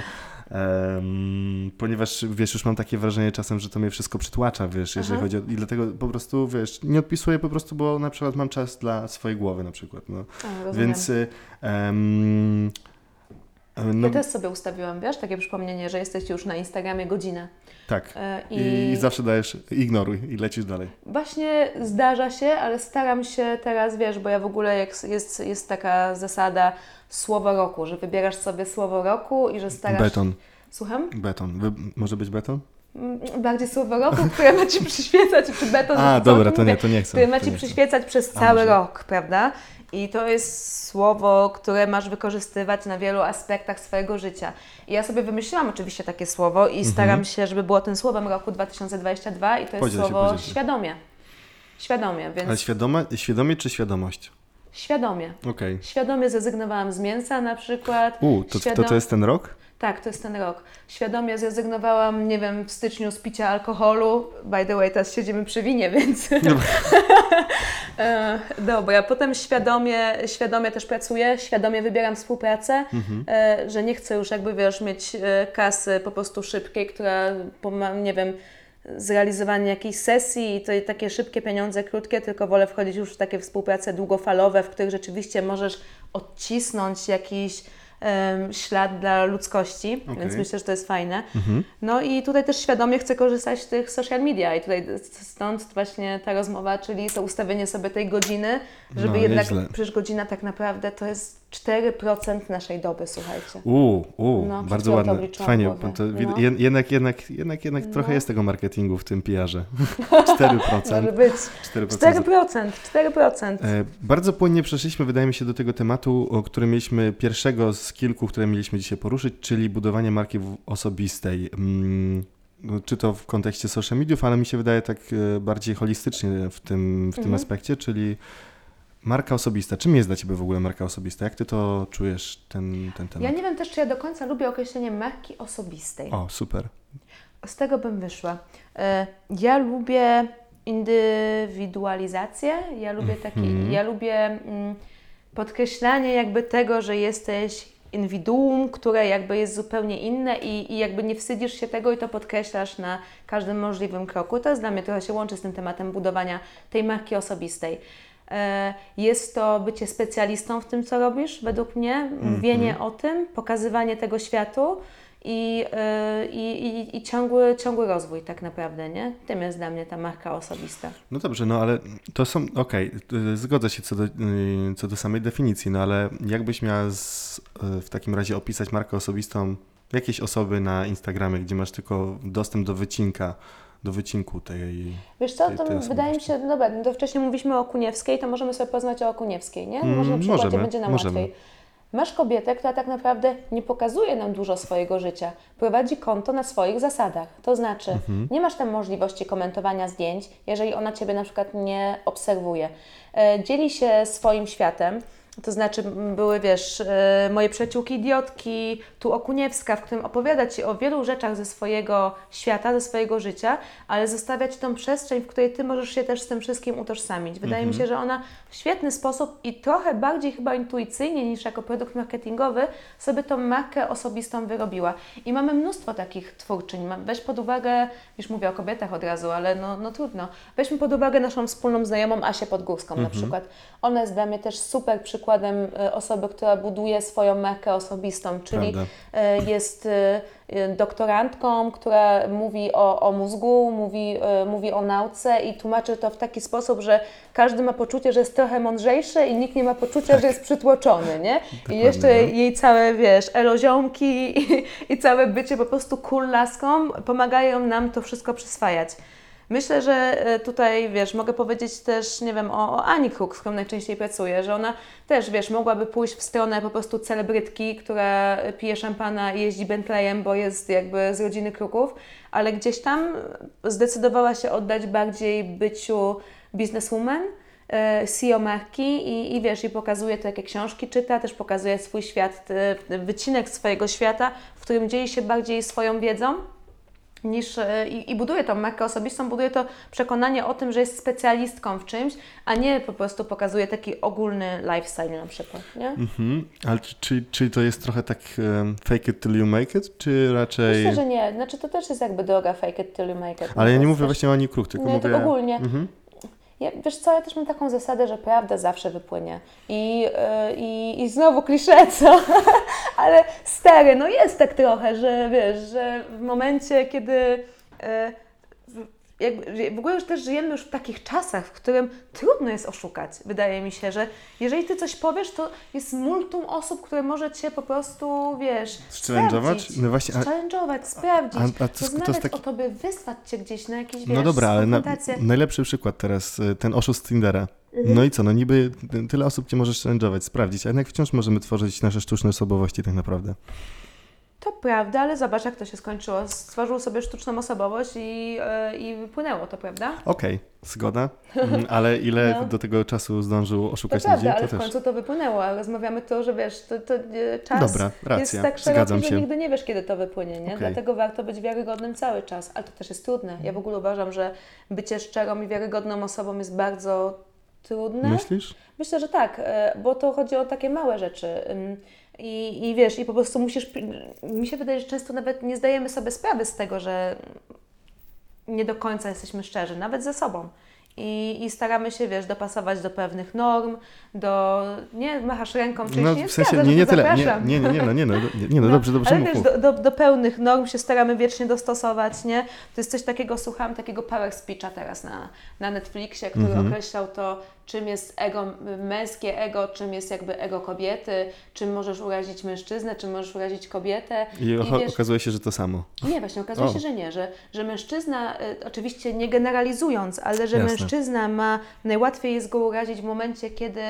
Em, ponieważ, wiesz, już mam takie wrażenie czasem, że to mnie wszystko przytłacza, wiesz, jeżeli Aha. chodzi o... I dlatego po prostu, wiesz, nie odpisuję po prostu, bo na przykład mam czas dla swojej głowy na przykład, no. A. Więc... em, no, Ja też sobie ustawiłam, wiesz, takie przypomnienie, że jesteście już na Instagramie godzinę. tak. E, I... I zawsze dajesz, ignoruj i lecisz dalej. Właśnie zdarza się, ale staram się teraz, wiesz, bo ja w ogóle jak jest, jest taka zasada słowo roku, że wybierasz sobie słowo roku i że starasz... Beton, Słucham? beton. Wy... Może być beton? Mm, Bardziej słowo roku, [LAUGHS] które ma Ci przyświecać, czy beton... A, dobra, to nie, to nie chcę. które ma to Ci przyświecać przez cały rok, prawda? I to jest słowo, które masz wykorzystywać na wielu aspektach swojego życia. I ja sobie wymyśliłam oczywiście takie słowo i staram się, żeby było tym słowem roku 2022 i to jest Mhm. Podziel się, słowo podziel się. świadomie. Świadomie, więc Ale świadome, świadomie czy świadomość? świadomie. Okej. Świadomie zrezygnowałam z mięsa na przykład. U, to, to, Świadom- to jest ten rok? Tak, to jest ten rok. Świadomie zrezygnowałam, nie wiem, w styczniu z picia alkoholu. By the way, teraz siedzimy przy winie, [LAUGHS] więc. [LAUGHS] E, Dobra, potem świadomie, świadomie też pracuję, świadomie wybieram współpracę, e, że nie chcę już jakby, wiesz, mieć e, kasy po prostu szybkiej, która, nie wiem, zrealizowanie jakiejś sesji i to takie szybkie pieniądze, krótkie, tylko wolę wchodzić już w takie współprace długofalowe, w których rzeczywiście możesz odcisnąć jakiś ślad dla ludzkości, Okej. więc myślę, że to jest fajne. No i tutaj też świadomie chcę korzystać z tych social media i tutaj stąd właśnie ta rozmowa, czyli to ustawienie sobie tej godziny, żeby No, jednak, nieźle. przecież godzina tak naprawdę to jest 4% naszej doby, słuchajcie. U, u, No, bardzo ładne. Fajnie, to No. jed- jednak, jednak, jednak, jednak trochę No. jest tego marketingu w tym PR-ze. 4%. [LAUGHS] Może być 4%. 4%, 4%. E, Bardzo płynnie przeszliśmy, wydaje mi się, do tego tematu, o którym mieliśmy pierwszego z kilku, które mieliśmy dzisiaj poruszyć, czyli budowanie marki osobistej. Mm, no, Czy to w kontekście social mediów, ale mi się wydaje tak e, bardziej holistycznie w tym, w tym Mhm. aspekcie, czyli marka osobista. Czym jest dla Ciebie w ogóle marka osobista? Jak Ty to czujesz, ten, ten temat? Ja nie wiem też, czy ja do końca lubię określenie marki osobistej. O, super. Z tego bym wyszła. E, Ja lubię indywidualizację, ja lubię taki, Mhm. ja lubię mm, podkreślanie jakby tego, że jesteś indywiduum, które jakby jest zupełnie inne i, i jakby nie wstydzisz się tego i to podkreślasz na każdym możliwym kroku. To jest dla mnie trochę się łączy z tym tematem budowania tej marki osobistej. E, Jest to bycie specjalistą w tym, co robisz, według mnie, mówienie o tym, pokazywanie tego światu i, e, i, i, i ciągły, ciągły rozwój tak naprawdę, nie? Tym jest dla mnie ta marka osobista. No dobrze, no ale to są, okej, y, zgodzę się co do, y, co do samej definicji, no ale jakbyś miała z, y, w takim razie opisać markę osobistą jakiejś osoby na Instagramie, gdzie masz tylko dostęp do wycinka, do wycinku tej... Wiesz co, tej- to tej wydaje mi się, no dobra, no to wcześniej mówiliśmy o Kuniewskiej, to możemy sobie poznać o Okuniewskiej, nie? Mm, Może na przykładzie możemy, będzie nam możemy. łatwiej. Masz kobietę, która tak naprawdę nie pokazuje nam dużo swojego życia. Prowadzi konto na swoich zasadach. To znaczy, Mhm. nie masz tam możliwości komentowania zdjęć, jeżeli ona Ciebie na przykład nie obserwuje. E, dzieli się swoim światem. To znaczy, były, wiesz, e, moje przyjaciółki idiotki, tu Okuniewska, w którym opowiada Ci o wielu rzeczach ze swojego świata, ze swojego życia, ale zostawia Ci tą przestrzeń, w której Ty możesz się też z tym wszystkim utożsamić. Wydaje mi się, że ona w świetny sposób i trochę bardziej chyba intuicyjnie niż jako produkt marketingowy sobie tą markę osobistą wyrobiła. I mamy mnóstwo takich twórczyń. Weź pod uwagę, już mówię o kobietach od razu, ale no, no trudno. Weźmy pod uwagę naszą wspólną znajomą Asię Podgórską na przykład. Ona jest dla mnie też super przykładem e, osoby, która buduje swoją markę osobistą, czyli Prawda. e, jest e, doktorantką, która mówi o, o mózgu, mówi, mówi o nauce i tłumaczy to w taki sposób, że każdy ma poczucie, że jest trochę mądrzejszy i nikt nie ma poczucia, że jest przytłoczony, nie? I Dokładnie, jeszcze no. jej całe, wiesz, eloziomki i, i całe bycie po prostu cool laską pomagają nam to wszystko przyswajać. Myślę, że e, tutaj, wiesz, mogę powiedzieć też, nie wiem, o, o Ani Kruk, z którą najczęściej pracuję, że ona też, wiesz, mogłaby pójść w stronę po prostu celebrytki, która pije szampana i jeździ Bentleyem, bo jest jakby z rodziny Kruków, ale gdzieś tam zdecydowała się oddać bardziej byciu bizneswoman, e, CEO marki i, i wiesz, i pokazuje to, jakie książki czyta, też pokazuje swój świat, e, wycinek swojego świata, w którym dzieli się bardziej swoją wiedzą niż e, i, i buduje tą markę osobistą, buduje to przekonanie o tym, że jest specjalistką w czymś, a nie po prostu pokazuje taki ogólny lifestyle na przykład, nie? Mhm. Ale czy, czy, czy to jest trochę tak um, fake it till you make it, czy raczej... Myślę, że nie. Znaczy to też jest jakby droga fake it till you make it. Ale ja nie mówię właśnie o Ani Kruk, tylko Nie, mówię... to ogólnie. Mhm. Ja, wiesz co, ja też mam taką zasadę, że prawda zawsze wypłynie. I, yy, i, i znowu klisze, [LAUGHS] co? Ale stary, no jest tak trochę, że wiesz, że w momencie, kiedy yy, w- ogóle już też żyjemy już w takich czasach, w którym trudno jest oszukać. Wydaje mi się, że jeżeli Ty coś powiesz, to jest multum osób, które może Cię po prostu, wiesz, Challenge'ować? sprawdzić. No właśnie, a- Challenge'ować, sprawdzić, a- a to- taki- o Tobie, wysłać Cię gdzieś na jakieś, wiesz, No dobra, ale na, najlepszy przykład teraz, y, ten oszust Tindera. Mhm. No i co, no niby tyle osób cię możesz challenge'ować, sprawdzić, a jednak wciąż możemy tworzyć nasze sztuczne osobowości tak naprawdę. To prawda, ale zobacz, jak to się skończyło. Stworzył sobie sztuczną osobowość i, yy, i wypłynęło to, prawda? Okej, zgoda, mm, ale ile No. do tego czasu zdążył To oszukać prawda, ludzi, ale to w też. końcu to wypłynęło, rozmawiamy to, że wiesz, to, to e, czas Dobra, racja, jest tak szeroki, zgadzam że nigdy nie wiesz, kiedy to wypłynie, nie? Okej. Dlatego warto być wiarygodnym cały czas, ale to też jest trudne. Ja w ogóle uważam, że bycie szczerą i wiarygodną osobą jest bardzo trudne. Myślisz? Myślę, że tak, e, bo to chodzi o takie małe rzeczy. I, I wiesz, i po prostu musisz. Mi się wydaje, że często nawet nie zdajemy sobie sprawy z tego, że nie do końca jesteśmy szczerzy, nawet ze sobą. I, I staramy się, wiesz, dopasować do pewnych norm, do. Nie machasz ręką, czyli No w sensie, nie, nie tyle, nie, zapraszam. nie, nie, nie, no, nie, no, nie, nie, no dobrze, dobrze Ale mów, wiesz, do, do, do pełnych norm się staramy wiecznie dostosować, nie? To jest coś takiego, słuchałam takiego power speecha teraz na, na Netflixie, który Mhm. określał to, czym jest ego, męskie ego, czym jest jakby ego kobiety, czym możesz urazić mężczyznę, czym możesz urazić kobietę. I o, wiesz- okazuje się, że to samo. nie, właśnie okazuje O. się, że nie, że, że mężczyzna, y, oczywiście nie generalizując, ale że Jasne. mężczyzna ma, najłatwiej jest go urazić w momencie, kiedy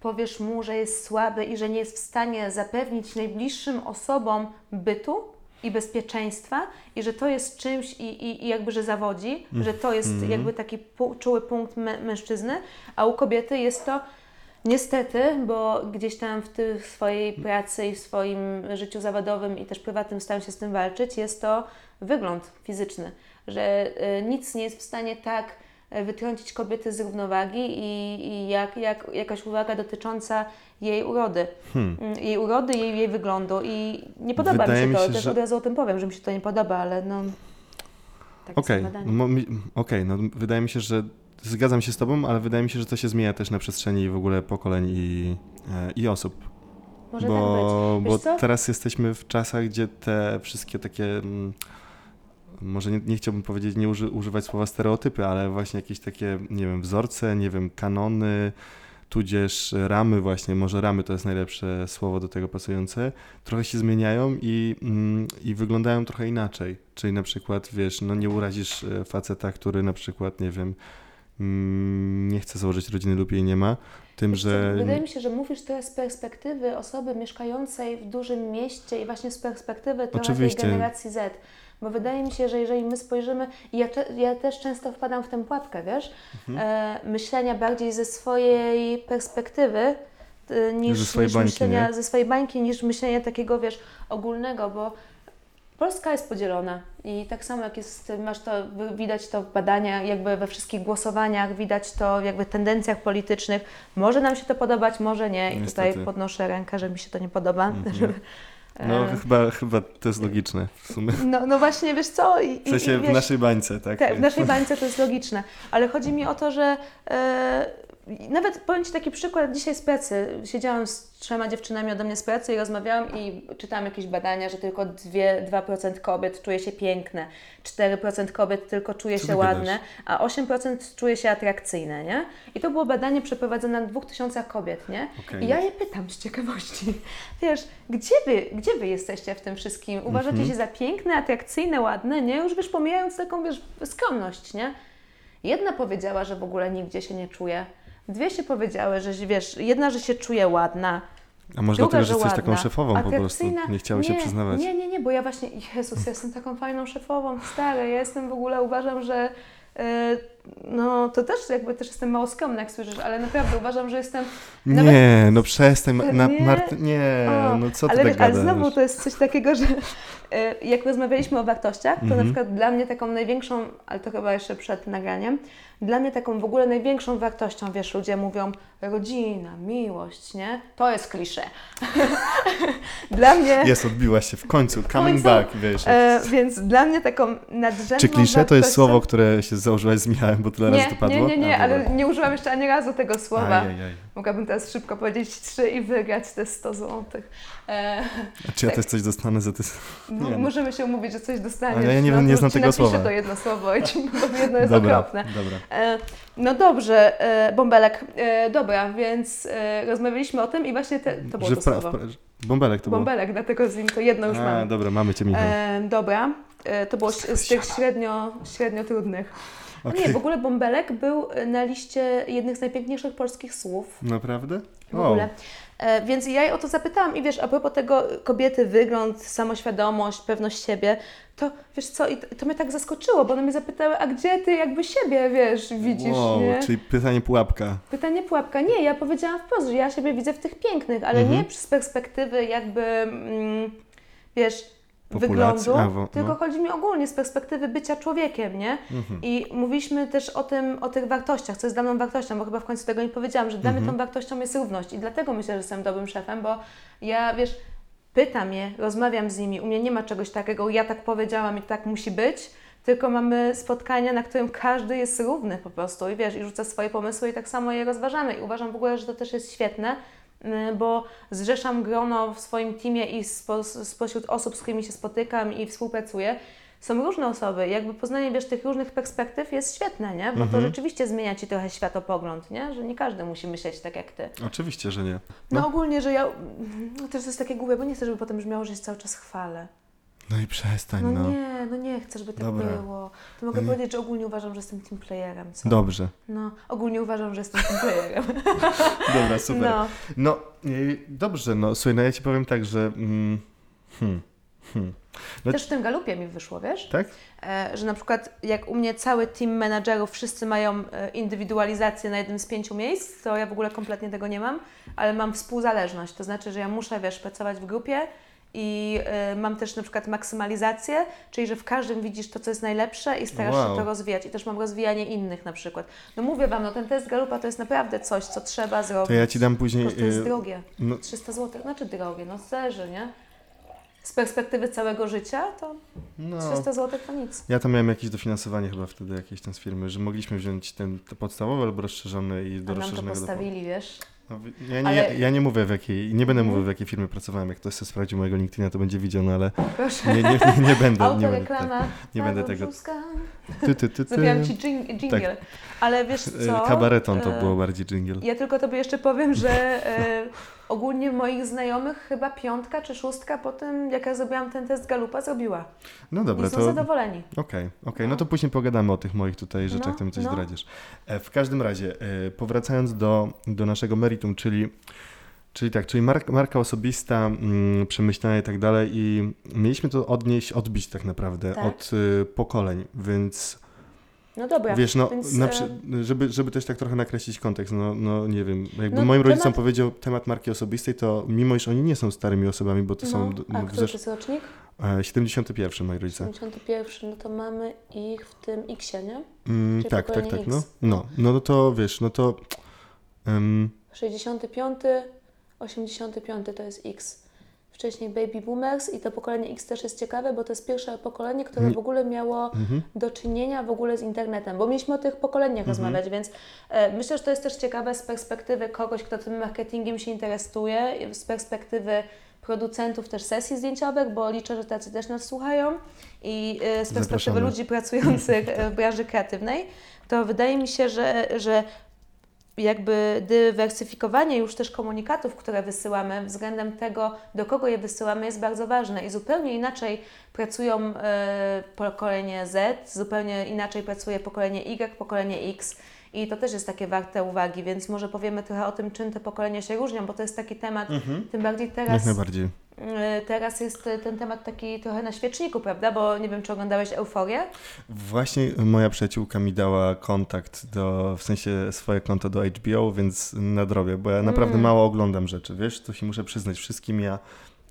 powiesz mu, że jest słaby i że nie jest w stanie zapewnić najbliższym osobom bytu i bezpieczeństwa i że to jest czymś i, i, i jakby, że zawodzi, że to jest Mhm. jakby taki czuły punkt mę- mężczyzny, a u kobiety jest to Niestety, bo gdzieś tam w w swojej pracy i w swoim życiu zawodowym i też prywatnym staram się z tym walczyć, jest to wygląd fizyczny, że y, nic nie jest w stanie tak wytrącić kobiety z równowagi i, i jak, jak jakaś uwaga dotycząca jej urody. Mm, Jej urody, jej, jej wyglądu i nie podoba Wydaje mi mi się to, się, też że- od razu o tym powiem, że mi się to nie podoba, ale no... Tak Okej, jest badanie. no, mi- wydaje mi się, że zgadzam się z tobą, ale wydaje mi się, że to się zmienia też na przestrzeni w ogóle pokoleń i, e, i osób. Może bo tak być. bo Wiesz co? teraz jesteśmy w czasach, gdzie te wszystkie takie, mm, może nie, nie chciałbym powiedzieć, nie uży, używać słowa stereotypy, ale właśnie jakieś takie, nie wiem, wzorce, nie wiem, kanony, tudzież ramy właśnie, może ramy to jest najlepsze słowo do tego pasujące, trochę się zmieniają i, mm, i wyglądają trochę inaczej. Czyli na przykład, wiesz, no nie urazisz e, faceta, który na przykład, nie wiem, mm, nie chce założyć rodziny lub jej nie ma, tym, Wiesz że... Wydaje mi się, że mówisz to z perspektywy osoby mieszkającej w dużym mieście i właśnie z perspektywy tej generacji Z. Bo wydaje mi się, że jeżeli my spojrzymy, i ja, ja też często wpadam w tę pułapkę, wiesz, Mhm. e, myślenia bardziej ze swojej perspektywy, e, niż, Ze swojej niż bańki, myślenia ze swojej bańki, niż myślenia takiego, wiesz, ogólnego, bo Polska jest podzielona i tak samo jak jest, masz to, widać to w badaniach, jakby we wszystkich głosowaniach, widać to jakby w tendencjach politycznych. Może nam się to podobać, może nie. I Niestety. tutaj podnoszę rękę, że mi się to nie podoba. Mhm. [LAUGHS] Żeby, No e, chyba, chyba to jest logiczne w sumie. no, no właśnie, wiesz co? I, W sensie i, i w wiesz, naszej bańce, tak? tak, w naszej bańce to jest logiczne, ale chodzi mi o to, że e, nawet powiem Ci taki przykład dzisiaj z pracy. Siedziałam z trzema dziewczynami ode mnie z pracy i rozmawiałam i czytałam jakieś badania, że tylko 2, 2% kobiet czuje się piękne, 4% kobiet tylko czuje Co się ładne, a 8% czuje się atrakcyjne, nie? I to było badanie przeprowadzone na 2000 kobiet, nie? Okej. I ja je pytam z ciekawości, [LAUGHS] wiesz, gdzie wy, gdzie wy jesteście w tym wszystkim? Uważacie Mhm. się za piękne, atrakcyjne, ładne, nie? Już wiesz, pomijając taką, wiesz, skromność, nie? Jedna powiedziała, że w ogóle nigdzie się nie czuje. Dwie się powiedziały, że wiesz, jedna, że się czuje ładna, A może druga, dlatego, że że jesteś taką ładna, szefową po prostu. Nie chciały się nie, przyznawać. Nie, nie, nie, bo ja właśnie, Jezus, ja jestem taką fajną szefową, stary, ja jestem w ogóle, uważam, że e, no to też jakby też jestem mało skromna, jak słyszysz, ale naprawdę uważam, że jestem Nawet- Nie, no przestań. Na, Nie. Mart... Nie, O, no co ty ale, tak ale gadasz? znowu to jest coś takiego, że e, jak rozmawialiśmy o wartościach, to Mhm. na przykład dla mnie taką największą, ale to chyba jeszcze przed nagraniem, dla mnie taką w ogóle największą wartością, wiesz, ludzie mówią rodzina, miłość, nie? To jest klisze. [LAUGHS] dla mnie... Jest, odbiłaś się w końcu. Coming końcu, back, wiesz. E, więc dla mnie taką nadrzędną Czy klisze to jest wartością- słowo, które się założyłaś z Michałem, bo tyle razy Nie, to padło? nie, nie, nie, A, ale nie użyłam jeszcze ani razu tego słowa. Ajajaj. Mogłabym teraz szybko powiedzieć trzy i wygrać te 100 złotych. E, A czy ja Tak. też coś dostanę za te... [LAUGHS] Nie no. Możemy się umówić, że coś dostaniesz. Ale ja nie wiem, nie znam tego słowa. to jedno słowo i ci [LAUGHS] jedno jest Dobra, okropne. dobra. E, no dobrze, e, bąbelek. E, dobra, więc e, rozmawialiśmy o tym i właśnie te, to było Że to pra- słowo. pra- Bąbelek to było. Bąbelek, dlatego z nim to jedno już A, mam. dobra, mamy cię, Michał. E, dobra, e, to było z, z tych średnio, średnio trudnych. Okej. Nie, w ogóle bąbelek był na liście jednych z najpiękniejszych polskich słów. Naprawdę? w ogóle. E, więc ja jej o to zapytałam i wiesz, a propos tego kobiety, wygląd, samoświadomość, pewność siebie, to wiesz co, i to, to mnie tak zaskoczyło, bo one mnie zapytały, a gdzie ty jakby siebie, wiesz, widzisz, wow, nie? czyli pytanie pułapka. Pytanie pułapka. Nie, ja powiedziałam wprost, że ja siebie widzę w tych pięknych, ale Mhm. nie z perspektywy jakby, mm, wiesz, Populacji? wyglądu, A, tylko no. chodzi mi ogólnie z perspektywy bycia człowiekiem, nie? Mhm. I mówiliśmy też o tym, o tych wartościach, co jest dla mnie wartością, bo chyba w końcu tego nie powiedziałam, że dla Mhm. mnie tą wartością jest równość i dlatego myślę, że jestem dobrym szefem, bo ja, wiesz, pytam je, rozmawiam z nimi, u mnie nie ma czegoś takiego, ja tak powiedziałam i tak musi być, tylko mamy spotkania, na którym każdy jest równy po prostu i wiesz, i rzuca swoje pomysły i tak samo je rozważamy i uważam w ogóle, że to też jest świetne, bo zrzeszam grono w swoim teamie i spo, spośród osób, z którymi się spotykam i współpracuję, są różne osoby. Jakby poznanie, wiesz, tych różnych perspektyw jest świetne, nie? Bo to Mhm. rzeczywiście zmienia Ci trochę światopogląd, nie? Że nie każdy musi myśleć tak jak Ty. Oczywiście, że nie. No, No. ogólnie, że ja... No też to jest takie głupie, bo nie chcę, żeby potem brzmiało, że się cały czas chwalę. No i przestań, No, no. nie, no nie chcę, żeby tak Dobra. było. To mogę nie- powiedzieć, że ogólnie uważam, że jestem team playerem, co? Dobrze. No, ogólnie uważam, że jestem team playerem. [LAUGHS] Dobra, super. No. No, y, dobrze, no słuchaj, no ja ci powiem tak, że... Mm, hmm, hmm. No- Też w tym galupie mi wyszło, wiesz? Tak? E, że na przykład jak u mnie cały team menadżerów, wszyscy mają e, indywidualizację na jednym z pięciu miejsc, to ja w ogóle kompletnie tego nie mam, ale mam współzależność, to znaczy, że ja muszę, wiesz, pracować w grupie i e, mam też na przykład maksymalizację, czyli że w każdym widzisz to, co jest najlepsze i starasz Wow. się to rozwijać i też mam rozwijanie innych na przykład. No mówię Wam, no ten test Galupa to jest naprawdę coś, co trzeba zrobić. To ja ci dam później... prostu jest y, drogie. no, 300 zł, znaczy drogie, no zależy, nie? Z perspektywy całego życia to no, 300 zł to nic. ja tam miałem jakieś dofinansowanie chyba wtedy jakieś tam z firmy, że mogliśmy wziąć ten, te podstawowe albo rozszerzone i do A nam to postawili, wiesz? No, ja, nie, Ale- ja, ja nie mówię w jakiej, nie będę mówił w jakiej firmie pracowałem, jak ktoś sobie sprawdził mojego LinkedIna, to będzie widział, no ale nie, nie, nie, nie będę. Nie będę, tak, nie będę tego- ty, ty, ty, ty. Zrobiłam ci dżing- jingle. Ale wiesz co? Kabareton to E, było bardziej jingle. Ja tylko tobie jeszcze powiem, że e, [LAUGHS] ogólnie moich znajomych chyba piątka czy szóstka po tym, jak ja zrobiłam ten test Galupa, zrobiła. No dobra, I są to okej, zadowoleni. okej, no No. to później pogadamy o tych moich tutaj rzeczach, No, to mi coś no. zdradzisz. E, W każdym razie, e, powracając do, do naszego meritum, czyli Czyli tak, czyli marka, marka osobista, mm, przemyślenia i tak dalej i mieliśmy to odnieść, odbić tak naprawdę Tak. od y, pokoleń, więc No dobra. wiesz, no, więc, na, e, żeby, żeby też tak trochę nakreślić kontekst, no, no nie wiem, jakby No, moim temat- rodzicom powiedział temat marki osobistej, to mimo iż oni nie są starymi osobami, bo to no, są a w który to zesz- jest rocznik? e, 71 moi rodzice. 71, no to mamy ich w tym X-ie, nie? Mm, tak, tak, pokolenie tak, no. X. no. No no to wiesz, no to em, 65, 85 to jest X. Wcześniej Baby Boomers i to pokolenie X też jest ciekawe, bo to jest pierwsze pokolenie, które Nie- w ogóle miało mhm. do czynienia w ogóle z internetem, bo mieliśmy o tych pokoleniach Mhm. rozmawiać, więc e, myślę, że to jest też ciekawe z perspektywy kogoś, kto tym marketingiem się interesuje, z perspektywy producentów też sesji zdjęciowych, bo liczę, że tacy też nas słuchają i e, z perspektywy ludzi pracujących e, w branży kreatywnej, to wydaje mi się, że, że jakby dywersyfikowanie już też komunikatów, które wysyłamy względem tego, do kogo je wysyłamy jest bardzo ważne i zupełnie inaczej pracują e, pokolenie Z, zupełnie inaczej pracuje pokolenie Y, pokolenie X i to też jest takie warte uwagi, więc może powiemy trochę o tym, czym te pokolenia się różnią, bo to jest taki temat, Mhm. tym bardziej Jak teraz, najbardziej. E, teraz jest e, ten temat taki trochę na świeczniku, prawda, bo nie wiem, czy oglądałeś Euforię? Właśnie moja przyjaciółka mi dała kontakt do, w sensie swoje konto do HBO, więc nadrobię, bo ja naprawdę Mm. mało oglądam rzeczy, wiesz, to się muszę przyznać wszystkim, ja,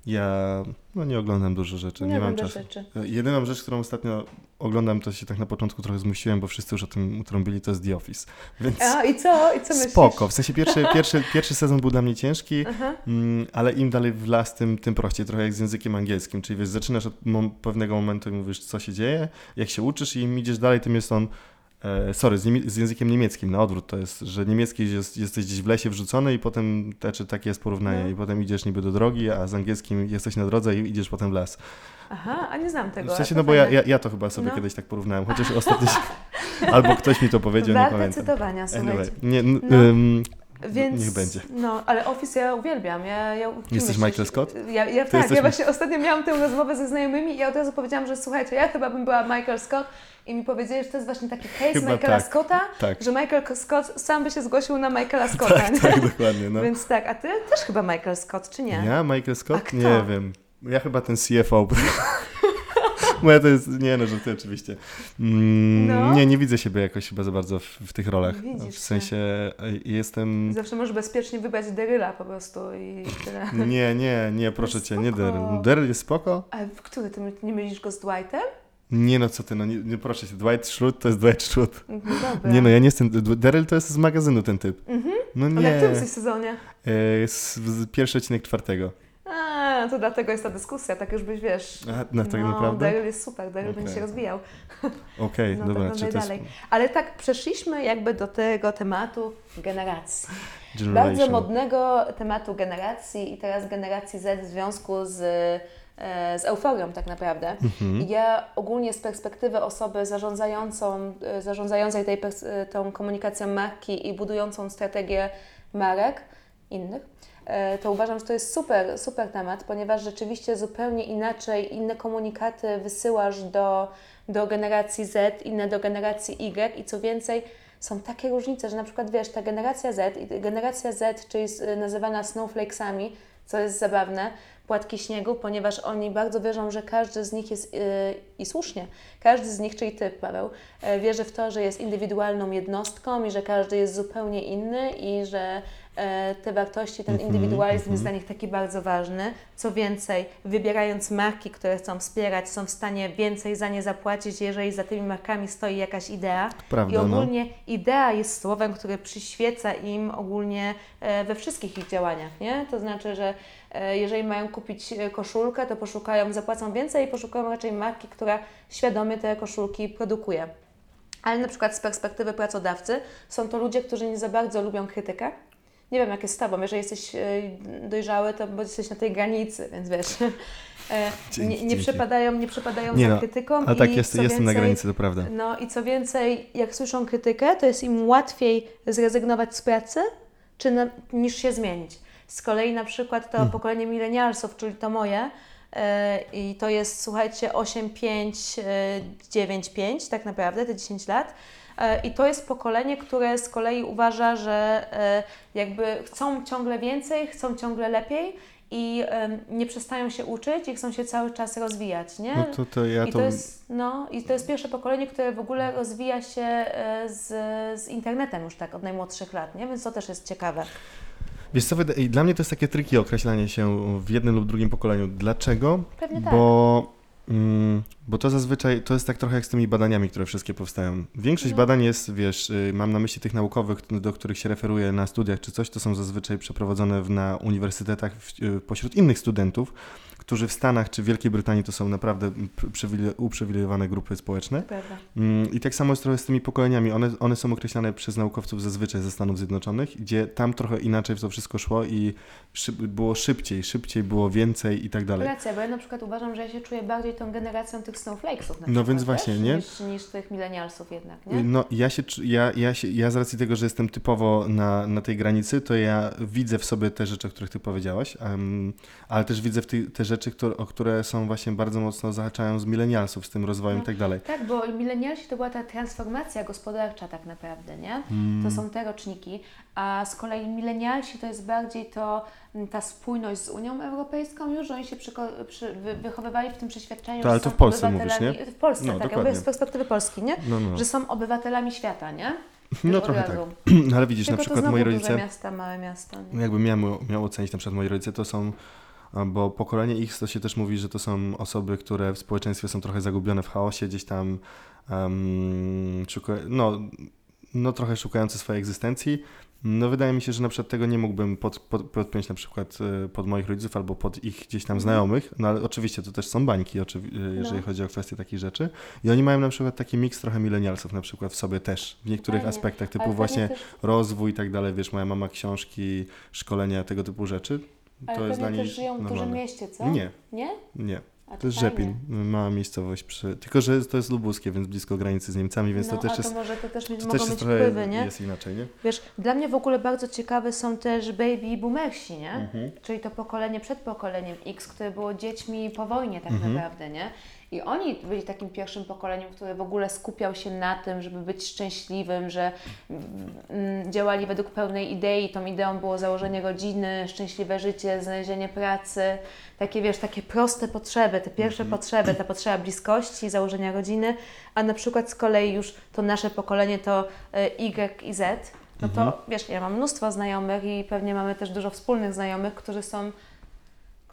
ja no nie oglądam dużo rzeczy, nie, mam oglądasz czasu. rzeczy. Jedyną rzecz, którą ostatnio oglądam, to się tak na początku trochę zmusiłem, bo wszyscy już o tym utrąbili, to jest The Office, [LAUGHS] więc A i co? I co myślisz? spoko, w sensie pierwszy, [LAUGHS] pierwszy, pierwszy sezon był dla mnie ciężki. Mm, ale im dalej w las, tym, tym prościej, trochę jak z językiem angielskim, czyli wiesz, zaczynasz od mom- pewnego momentu i mówisz, co się dzieje, jak się uczysz i im idziesz dalej, tym jest on, e, sorry, z, z językiem niemieckim, na odwrót to jest, że niemiecki jest, jesteś gdzieś w lesie wrzucony i potem, znaczy takie jest porównanie, No. i potem idziesz niby do drogi, a z angielskim jesteś na drodze i idziesz potem w las. Aha, a nie znam tego. W sensie, no bo ja, ja, ja to chyba sobie No. kiedyś tak porównałem, chociaż [LAUGHS] ostatnio albo ktoś mi to powiedział, nie Warte pamiętam. cytowania, Anyway, nie, No. Więc, niech będzie. No, ale Office ja uwielbiam. Ja, ja, Jesteś myślisz? Michael Scott? Ja, ja tak, jesteś- ja właśnie ostatnio miałam tę rozmowę ze znajomymi i ja od razu powiedziałam, że słuchajcie, ja chyba bym była Michael Scott i mi powiedzieli, że to jest właśnie taki case Chyba Michaela tak. Scotta, tak, że Michael Scott sam by się zgłosił na Michaela [LAUGHS] Scotta. nie? tak, dokładnie, no. Więc tak, a ty też chyba Michael Scott, czy nie? Ja, Michael Scott? Nie wiem. Ja chyba ten CFO. [LAUGHS] [LAUGHS] Moja to jest, nie no, że ty oczywiście. Mm, No. Nie, nie widzę siebie jakoś chyba za bardzo w, w tych rolach. Widzisz w sensie e, jestem... Zawsze możesz bezpiecznie wybrać Deryla po prostu i tyle. [LAUGHS] Nie, nie, nie, proszę cię, nie spoko. Daryl. Daryl jest spoko? A który ty nie mylisz go z Dwightem? Nie no, co ty, no nie, nie proszę cię, Dwight Schrute to jest Dwight Schrute. No dobra. Nie no, ja nie jestem, Daryl to jest z magazynu ten typ. Mhm. No Ale w nie, którym jesteś sezonie? e, z, z pierwszy odcinek czwartego. A, to dlatego jest ta dyskusja, tak już byś wiesz. A, na tak no, naprawdę? Daryl jest super, Daryl będzie Okej. się rozwijał. [LAUGHS] Okej, No to dobra, czy to jest. Ale tak, przeszliśmy jakby do tego tematu generacji. generation? Bardzo modnego tematu generacji i teraz generacji Z w związku z, e, z euforią tak naprawdę. Mhm. Ja ogólnie z perspektywy osoby zarządzającą, e, zarządzającej tej, e, tą komunikacją marki i budującą strategię marek innych, to uważam, że to jest super, super temat, ponieważ rzeczywiście zupełnie inaczej, inne komunikaty wysyłasz do, do generacji Z, inne do generacji Y i co więcej, są takie różnice, że na przykład wiesz, ta generacja Z, generacja Z, czyli e, nazywana snowflakesami, co jest zabawne, płatki śniegu, ponieważ oni bardzo wierzą, że każdy z nich jest, yy, i słusznie, każdy z nich, czyli Ty, Paweł, yy, wierzy w to, że jest indywidualną jednostką i że każdy jest zupełnie inny i że te wartości, ten Mhm, indywidualizm jest mhm. dla nich taki bardzo ważny. Co więcej, wybierając marki, które chcą wspierać, są w stanie więcej za nie zapłacić, jeżeli za tymi markami stoi jakaś idea. I Prawda, no. ogólnie idea jest słowem, które przyświeca im ogólnie e, we wszystkich ich działaniach, nie? To znaczy, że e, jeżeli mają kupić e, koszulkę, to poszukają, zapłacą więcej i poszukają raczej marki, która świadomie te koszulki produkuje. Ale na przykład z perspektywy pracodawcy są to ludzie, którzy nie za bardzo lubią krytykę, nie wiem jak jest z Tobą, jeżeli jesteś e, dojrzały, to bo jesteś na tej granicy, więc wiesz, [LAUGHS] e, Dzięki, nie, nie, dzięki. przepadają, nie przepadają Nie za no, krytyką. Ale tak, jest, jestem na więcej- granicy, to prawda. No i co więcej, jak słyszą krytykę, to jest im łatwiej zrezygnować z pracy, czy na, niż się zmienić. Z kolei na przykład to pokolenie milenialsów, czyli to moje, e, i to jest, słuchajcie, 8, 5, e, 9, 5, tak naprawdę, te 10 lat. E, I to jest pokolenie, które z kolei uważa, że e, jakby chcą ciągle więcej, chcą ciągle lepiej i nie przestają się uczyć i chcą się cały czas rozwijać, nie? No to, to ja I to... to, jest, no, I to jest pierwsze pokolenie, które w ogóle rozwija się e, z, z internetem już tak od najmłodszych lat, nie? więc to też jest ciekawe. Wiesz co, dla mnie to jest takie triki określanie się w jednym lub drugim pokoleniu. Dlaczego? Pewnie tak. Bo, mm, bo to zazwyczaj, to jest tak trochę jak z tymi badaniami, które wszystkie powstają. Większość No. badań jest, wiesz, y, mam na myśli tych naukowych, do których się referuje na studiach czy coś, to są zazwyczaj przeprowadzone w, na uniwersytetach w, y, pośród innych studentów, którzy w Stanach czy w Wielkiej Brytanii to są naprawdę pr- przywile- uprzywilejowane grupy społeczne. Prawda. Mm, I tak samo jest trochę z tymi pokoleniami. One, one są określane przez naukowców zazwyczaj ze Stanów Zjednoczonych, gdzie tam trochę inaczej to wszystko szło i szyb, było szybciej, szybciej było więcej i tak dalej. Racja, bo ja na przykład uważam, że ja się czuję bardziej tą generacją tych snowflakesów na No przykład, więc właśnie, wiesz, nie? Niż, niż tych milenialsów jednak, nie? No ja się, ja, ja, się, ja z racji tego, że jestem typowo na, na tej granicy, to ja widzę w sobie te rzeczy, o których ty powiedziałaś, em, ale też widzę w ty, te rzeczy, które, o które są właśnie bardzo mocno zahaczają z milenialsów, z tym rozwojem No. i tak dalej. Tak, bo milenialsi to była ta transformacja gospodarcza tak naprawdę, nie? Mm. To są te roczniki, a z kolei milenialsi to jest bardziej to mm, ta spójność z Unią Europejską już, że oni się przy, wy, wychowywali w tym przeświadczeniu, To, ale że to są w Polsce mówisz, W Polsce, No, tak, ja z perspektywy Polski, nie? No, no. Że są obywatelami świata, nie? [LAUGHS] No trochę tak. [CLEARS THROAT] ale widzisz, Tylko na to przykład moi duże rodzice... miasta, małe miasta. Nie? Jakbym miał, miał ocenić na przykład moi rodzice, to są, bo pokolenie X to się też mówi, że to są osoby, które w społeczeństwie są trochę zagubione w chaosie, gdzieś tam um, szuka, no, no trochę szukające swojej egzystencji. No wydaje mi się, że na przykład tego nie mógłbym pod, pod, podpiąć na przykład e, pod moich rodziców albo pod ich gdzieś tam znajomych, no ale oczywiście to też są bańki, e, jeżeli No. chodzi o kwestie takich rzeczy. I oni mają na przykład taki miks trochę milenialsów na przykład w sobie też, w niektórych Fajnie. aspektach, typu właśnie też, rozwój i tak dalej, wiesz, moja mama książki, szkolenia, tego typu rzeczy. Ale to jest dla niej też żyją w dużym mieście, co? Nie, Nie? nie. A To jest fajnie. Rzepin, mała miejscowość przy... Tylko, że to jest lubuskie, więc blisko granicy z Niemcami, więc no, to też a jest... to może to też To mogą też jest mieć trochę wpływy, nie? jest inaczej, nie? Wiesz, dla mnie w ogóle bardzo ciekawe są też baby boomersi, nie? Mhm. Czyli to pokolenie przed pokoleniem X, które było dziećmi po wojnie tak Mhm. naprawdę, nie? I oni byli takim pierwszym pokoleniem, które w ogóle skupiał się na tym, żeby być szczęśliwym, że mm, działali według pełnej idei. Tą ideą było założenie rodziny, szczęśliwe życie, znalezienie pracy. Takie, wiesz, takie proste potrzeby, te pierwsze Mhm. potrzeby, ta potrzeba bliskości, założenia rodziny, a na przykład z kolei już to nasze pokolenie to y, Y i Z, no to Mhm. wiesz, ja mam mnóstwo znajomych i pewnie mamy też dużo wspólnych znajomych, którzy są,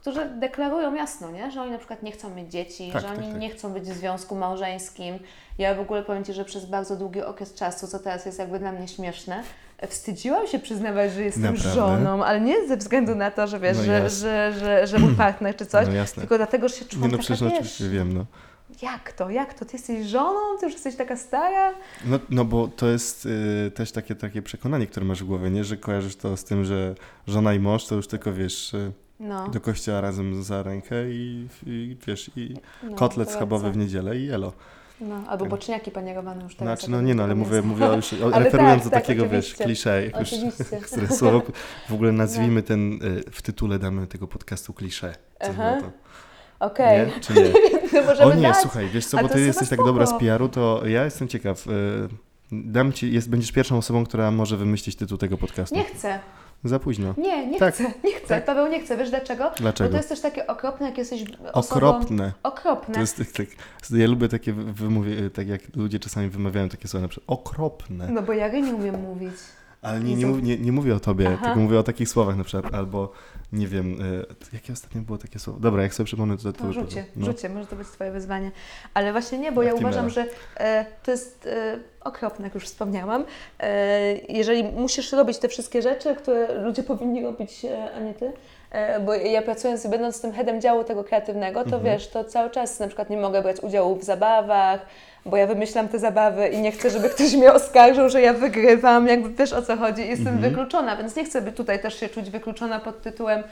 którzy deklarują jasno, nie? że oni na przykład nie chcą mieć dzieci, Tak, że tak, oni tak. nie chcą być w związku małżeńskim. Ja w ogóle powiem Ci, że przez bardzo długi okres czasu, co teraz jest jakby dla mnie śmieszne, wstydziłam się przyznawać, że jestem Naprawdę? żoną, ale nie ze względu na to, że wiesz, No że, że, że, że mój partner czy coś, No tylko dlatego, że się czułam Nie no taka, przecież wiesz, oczywiście wiem, no. jak to, jak to, ty jesteś żoną, ty już jesteś taka stara? No, no bo to jest y, też takie, takie przekonanie, które masz w głowie, nie? Że kojarzysz to z tym, że żona i mąż to już tylko, wiesz, y, No, do kościoła razem za rękę i, i wiesz, i no kotlet schabowy w niedzielę i elo. No, albo Tak. boczniaki panierowane już teraz. Znaczy, no nie no, ale mówię, mówię już, [LAUGHS] referując tak, do tak, takiego, wiesz, klisze, już, [LAUGHS] które słowo, w ogóle nazwijmy ten, y, w tytule damy tego podcastu klisze. Aha. Okej, Nie? Czy [LAUGHS] nie? no O nie, dać. słuchaj, wiesz co, bo ty jesteś tak dobra z spoko. PR-u, to ja jestem ciekaw. y, Dam ci, jest, będziesz pierwszą osobą, która może wymyślić tytuł tego podcastu. Nie chcę, Za późno. nie, nie Tak. chcę, nie chcę. Tak. Paweł nie chce, wiesz dlaczego? Bo Dlaczego? to jest też takie okropne, jak jesteś osobą... Okropne. Okropne. To jest tak, tak, ja lubię takie wy- wymówie, tak jak ludzie czasami wymawiają takie słowa, na przykład okropne. No bo ja nie umiem mówić. Ale nie, nie, nie, nie mówię o tobie, Aha. tylko mówię o takich słowach na przykład, albo nie wiem, y, jakie ostatnio było takie słowo? Dobra, jak sobie przypomnę, to to No, rzucie. No. rzucie, może to być Twoje wyzwanie. Ale właśnie nie, bo ja uważam, że e, to jest e, okropne, jak już wspomniałam. E, jeżeli musisz robić te wszystkie rzeczy, które ludzie powinni robić, a nie Ty, Bo ja pracując, będąc tym headem działu tego kreatywnego, to wiesz, to cały czas na przykład nie mogę brać udziału w zabawach, bo ja wymyślam te zabawy i nie chcę, żeby ktoś mnie oskarżył, że ja wygrywam, jakby wiesz o co chodzi, jestem wykluczona, więc nie chcę by tutaj też się czuć wykluczona pod tytułem,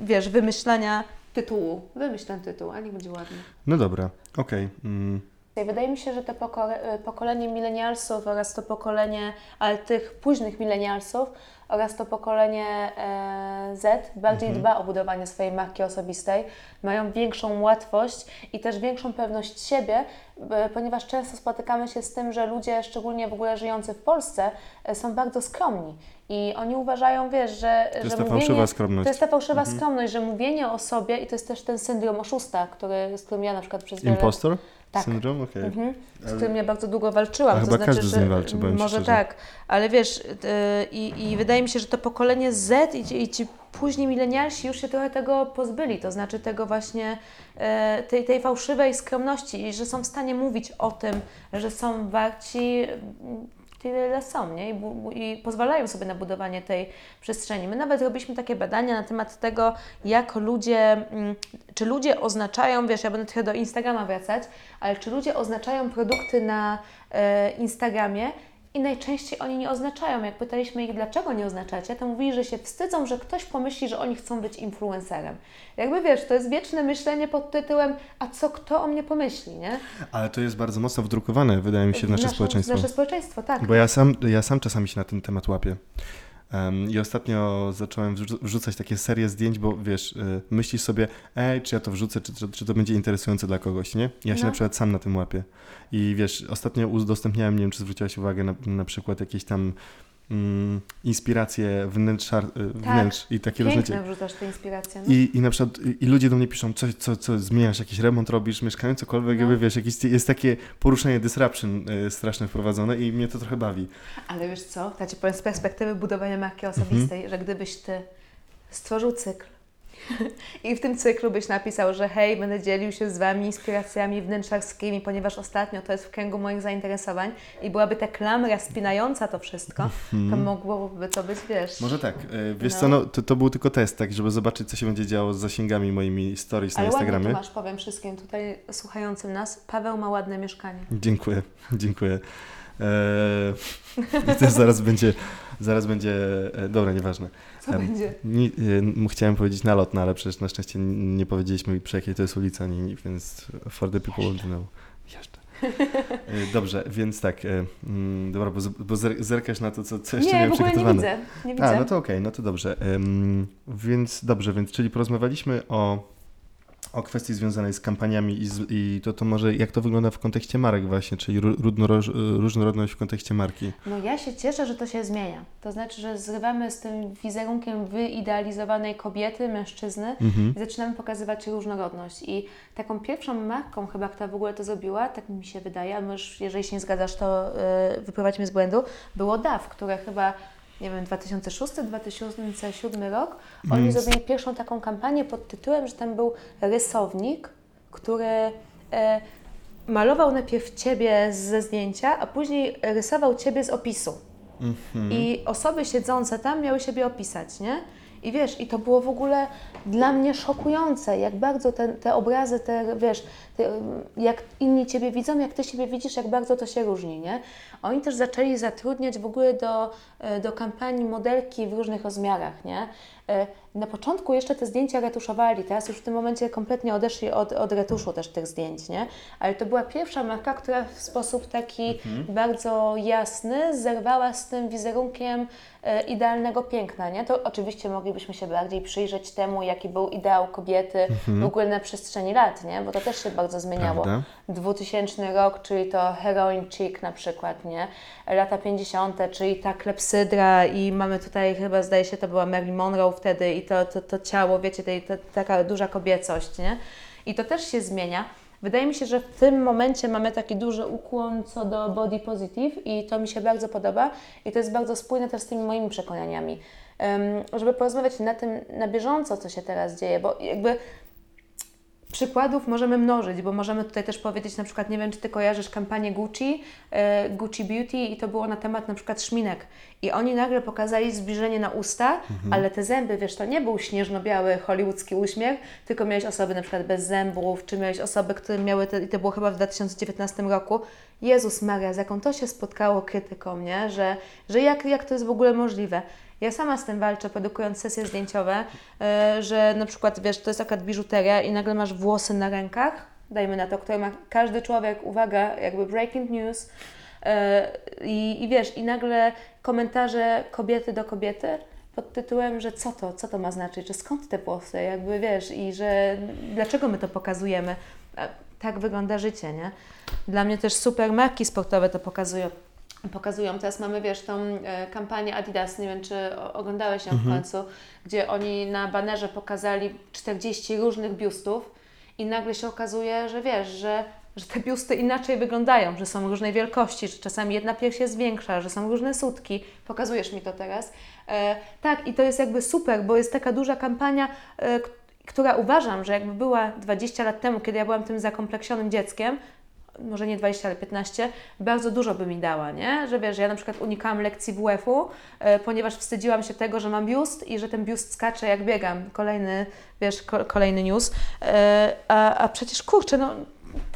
wiesz, wymyślania tytułu. Wymyśl ten tytuł, a niech będzie ładny. No dobra, okej. Mm. Wydaje mi się, że to pokole- e, pokolenie milenialsów oraz to pokolenie, ale tych późnych milenialsów oraz to pokolenie e, Z bardziej dba o budowanie swojej marki osobistej, mają większą łatwość i też większą pewność siebie, b- ponieważ często spotykamy się z tym, że ludzie, szczególnie w ogóle żyjący w Polsce, e, są bardzo skromni. I oni uważają, wiesz, że. To jest że ta mówienie, fałszywa skromność. To jest ta fałszywa skromność, że mówienie o sobie, i to jest też ten syndrom oszusta, który, z którym ja na przykład przez wiele Impostor? Tak. Syndrom? Okej. Mhm. Z Ale- którym ja bardzo długo walczyłam. A to chyba znaczy, każdy z że nim walczy, powiem Może szczerze. tak, ale wiesz, yy, i, i wydaje mi się, że to pokolenie Z i ci, i ci późni milenialsi już się trochę tego pozbyli, to znaczy tego właśnie, e, tej, tej fałszywej skromności i że są w stanie mówić o tym, że są warci tyle, są, nie? I, I pozwalają sobie na budowanie tej przestrzeni. My nawet robiliśmy takie badania na temat tego, jak ludzie, mm, czy ludzie oznaczają, wiesz, ja będę trochę do Instagrama wracać, ale czy ludzie oznaczają produkty na e, Instagramie i najczęściej oni nie oznaczają. Jak pytaliśmy ich, dlaczego nie oznaczacie, to mówili, że się wstydzą, że ktoś pomyśli, że oni chcą być influencerem. Jakby wiesz, to jest wieczne myślenie pod tytułem, a co kto o mnie pomyśli, nie? Ale to jest bardzo mocno wdrukowane, wydaje mi się, w nasze Nasze- społeczeństwo. Nasze społeczeństwo, tak. Bo ja sam, ja sam czasami się na ten temat łapię. I ostatnio zacząłem wrzu- wrzucać takie serie zdjęć, bo wiesz, y, myślisz sobie, ej, czy ja to wrzucę, czy, czy, czy to będzie interesujące dla kogoś, nie? Ja się No. na przykład sam na tym łapię. I wiesz, ostatnio udostępniałem, nie wiem, czy zwróciłaś uwagę, na, na przykład jakieś tam inspiracje wnętrzar, y, wnętrz i takie różne Piękne wrzucasz te inspiracje. No. I, I na przykład i, ludzie do mnie piszą, co, co, co zmieniasz, jakiś remont robisz, mieszkanie, cokolwiek, No. jakby wiesz, jakieś, jest takie poruszenie disruption y, straszne wprowadzone i mnie to trochę bawi. Ale wiesz co, ja Ci powiem z perspektywy budowania marki osobistej, Mhm. że gdybyś Ty stworzył cykl i w tym cyklu byś napisał, że hej, będę dzielił się z Wami inspiracjami wnętrzarskimi, ponieważ ostatnio to jest w kręgu moich zainteresowań i byłaby ta klamra spinająca to wszystko, to mogłoby to być, wiesz... Mhm. Może tak, y, wiesz No. co, no, to, to był tylko test, tak, żeby zobaczyć, co się będzie działo z zasięgami moimi stories Ale na Instagramie. tu masz, powiem wszystkim tutaj słuchającym nas. Paweł ma ładne mieszkanie. Dziękuję, dziękuję. Eee, I też zaraz będzie, zaraz będzie, e, dobra, nieważne. Co będzie? Nie, chciałem powiedzieć nalot, no ale przecież na szczęście nie powiedzieliśmy przy jakiej to jest ulica, nie, nie, więc for the people will know. Jeszcze. E, Dobrze, więc tak, e, mm, dobra, bo, bo zer- zerkasz na to, co, co jeszcze Nie, miałem w ogóle nie przygotowane. widzę. Nie widzę. A, no to okej, no to dobrze. Więc dobrze, więc czyli porozmawialiśmy o, o kwestii związanej z kampaniami i, z, i to, to może jak to wygląda w kontekście marek właśnie, czyli ró- różnoro- różnorodność w kontekście marki. No ja się cieszę, że to się zmienia. To znaczy, że zrywamy z tym wizerunkiem wyidealizowanej kobiety, mężczyzny Mhm. i zaczynamy pokazywać różnorodność. I taką pierwszą marką chyba, która w ogóle to zrobiła, tak mi się wydaje, a możesz, jeżeli się nie zgadzasz, to yy, wyprowadź mnie z błędu, było DAW, które chyba, nie wiem, 2006-2007 rok, oni Mm. zrobili pierwszą taką kampanię pod tytułem, że tam był rysownik, który... e, malował najpierw Ciebie ze zdjęcia, a później rysował Ciebie z opisu. Mhm. I osoby siedzące tam miały siebie opisać, nie? I wiesz, i to było w ogóle dla mnie szokujące, jak bardzo te, te obrazy, te, wiesz, te, jak inni Ciebie widzą, jak Ty siebie widzisz, jak bardzo to się różni, nie? Oni też zaczęli zatrudniać w ogóle do, e, do kampanii modelki w różnych rozmiarach, nie? Na początku jeszcze te zdjęcia retuszowali, teraz już w tym momencie kompletnie odeszli od, od retuszu też tych zdjęć, nie? Ale to była pierwsza marka, która w sposób taki bardzo jasny zerwała z tym wizerunkiem e, idealnego piękna, nie? To oczywiście moglibyśmy się bardziej przyjrzeć temu, jaki był ideał kobiety w ogóle na przestrzeni lat, nie? Bo to też się bardzo zmieniało. Prawda. 2000 rok, czyli to heroin chic na przykład, nie? Lata 50., czyli ta klepsydra i mamy tutaj chyba, zdaje się, to była Marilyn Monroe wtedy i to, to, to ciało, wiecie, tej, to, taka duża kobiecość, nie? I to też się zmienia. Wydaje mi się, że w tym momencie mamy taki duży ukłon co do body positive i to mi się bardzo podoba i to jest bardzo spójne też z tymi moimi przekonaniami. Em, żeby porozmawiać na tym na bieżąco, co się teraz dzieje, bo jakby Przykładów możemy mnożyć, bo możemy tutaj też powiedzieć, na przykład, nie wiem, czy Ty kojarzysz kampanię Gucci, e, Gucci Beauty i to było na temat na przykład szminek. I oni nagle pokazali zbliżenie na usta, ale te zęby, wiesz, to nie był śnieżno-biały hollywoodzki uśmiech, tylko miałeś osoby na przykład bez zębów, czy miałeś osoby, które miały, te, i to było chyba w 2019 roku. Jezus Maria, z jaką to się spotkało krytyką, nie? Że, że jak, jak to jest w ogóle możliwe? Ja sama z tym walczę, produkując sesje zdjęciowe, yy, że na przykład, wiesz, to jest akurat biżuteria i nagle masz włosy na rękach, dajmy na to, które ma każdy człowiek, uwaga, jakby breaking news, yy, i, i wiesz, i nagle komentarze kobiety do kobiety pod tytułem, że co to, co to ma znaczyć, że skąd te włosy, jakby wiesz, i że dlaczego my to pokazujemy. A Tak wygląda życie, nie? Dla mnie też super marki sportowe to pokazują. Pokazują. Teraz mamy, wiesz, tą e, kampanię Adidas, nie wiem, czy oglądałeś ją w końcu, gdzie oni na banerze pokazali 40 różnych biustów i nagle się okazuje, że wiesz, że, że te biusty inaczej wyglądają, że są różnej wielkości, że czasami jedna pierś jest większa, że są różne sutki. Pokazujesz mi to teraz. E, tak, i to jest jakby super, bo jest taka duża kampania, e, która uważam, że jakby była 20 lat temu, kiedy ja byłam tym zakompleksionym dzieckiem, może nie 20, ale 15, bardzo dużo by mi dała, nie? Że wiesz, ja na przykład unikałam lekcji WF-u, e, ponieważ wstydziłam się tego, że mam biust i że ten biust skacze jak biegam. Kolejny, wiesz, ko- kolejny news. E, a, a przecież kurczę, no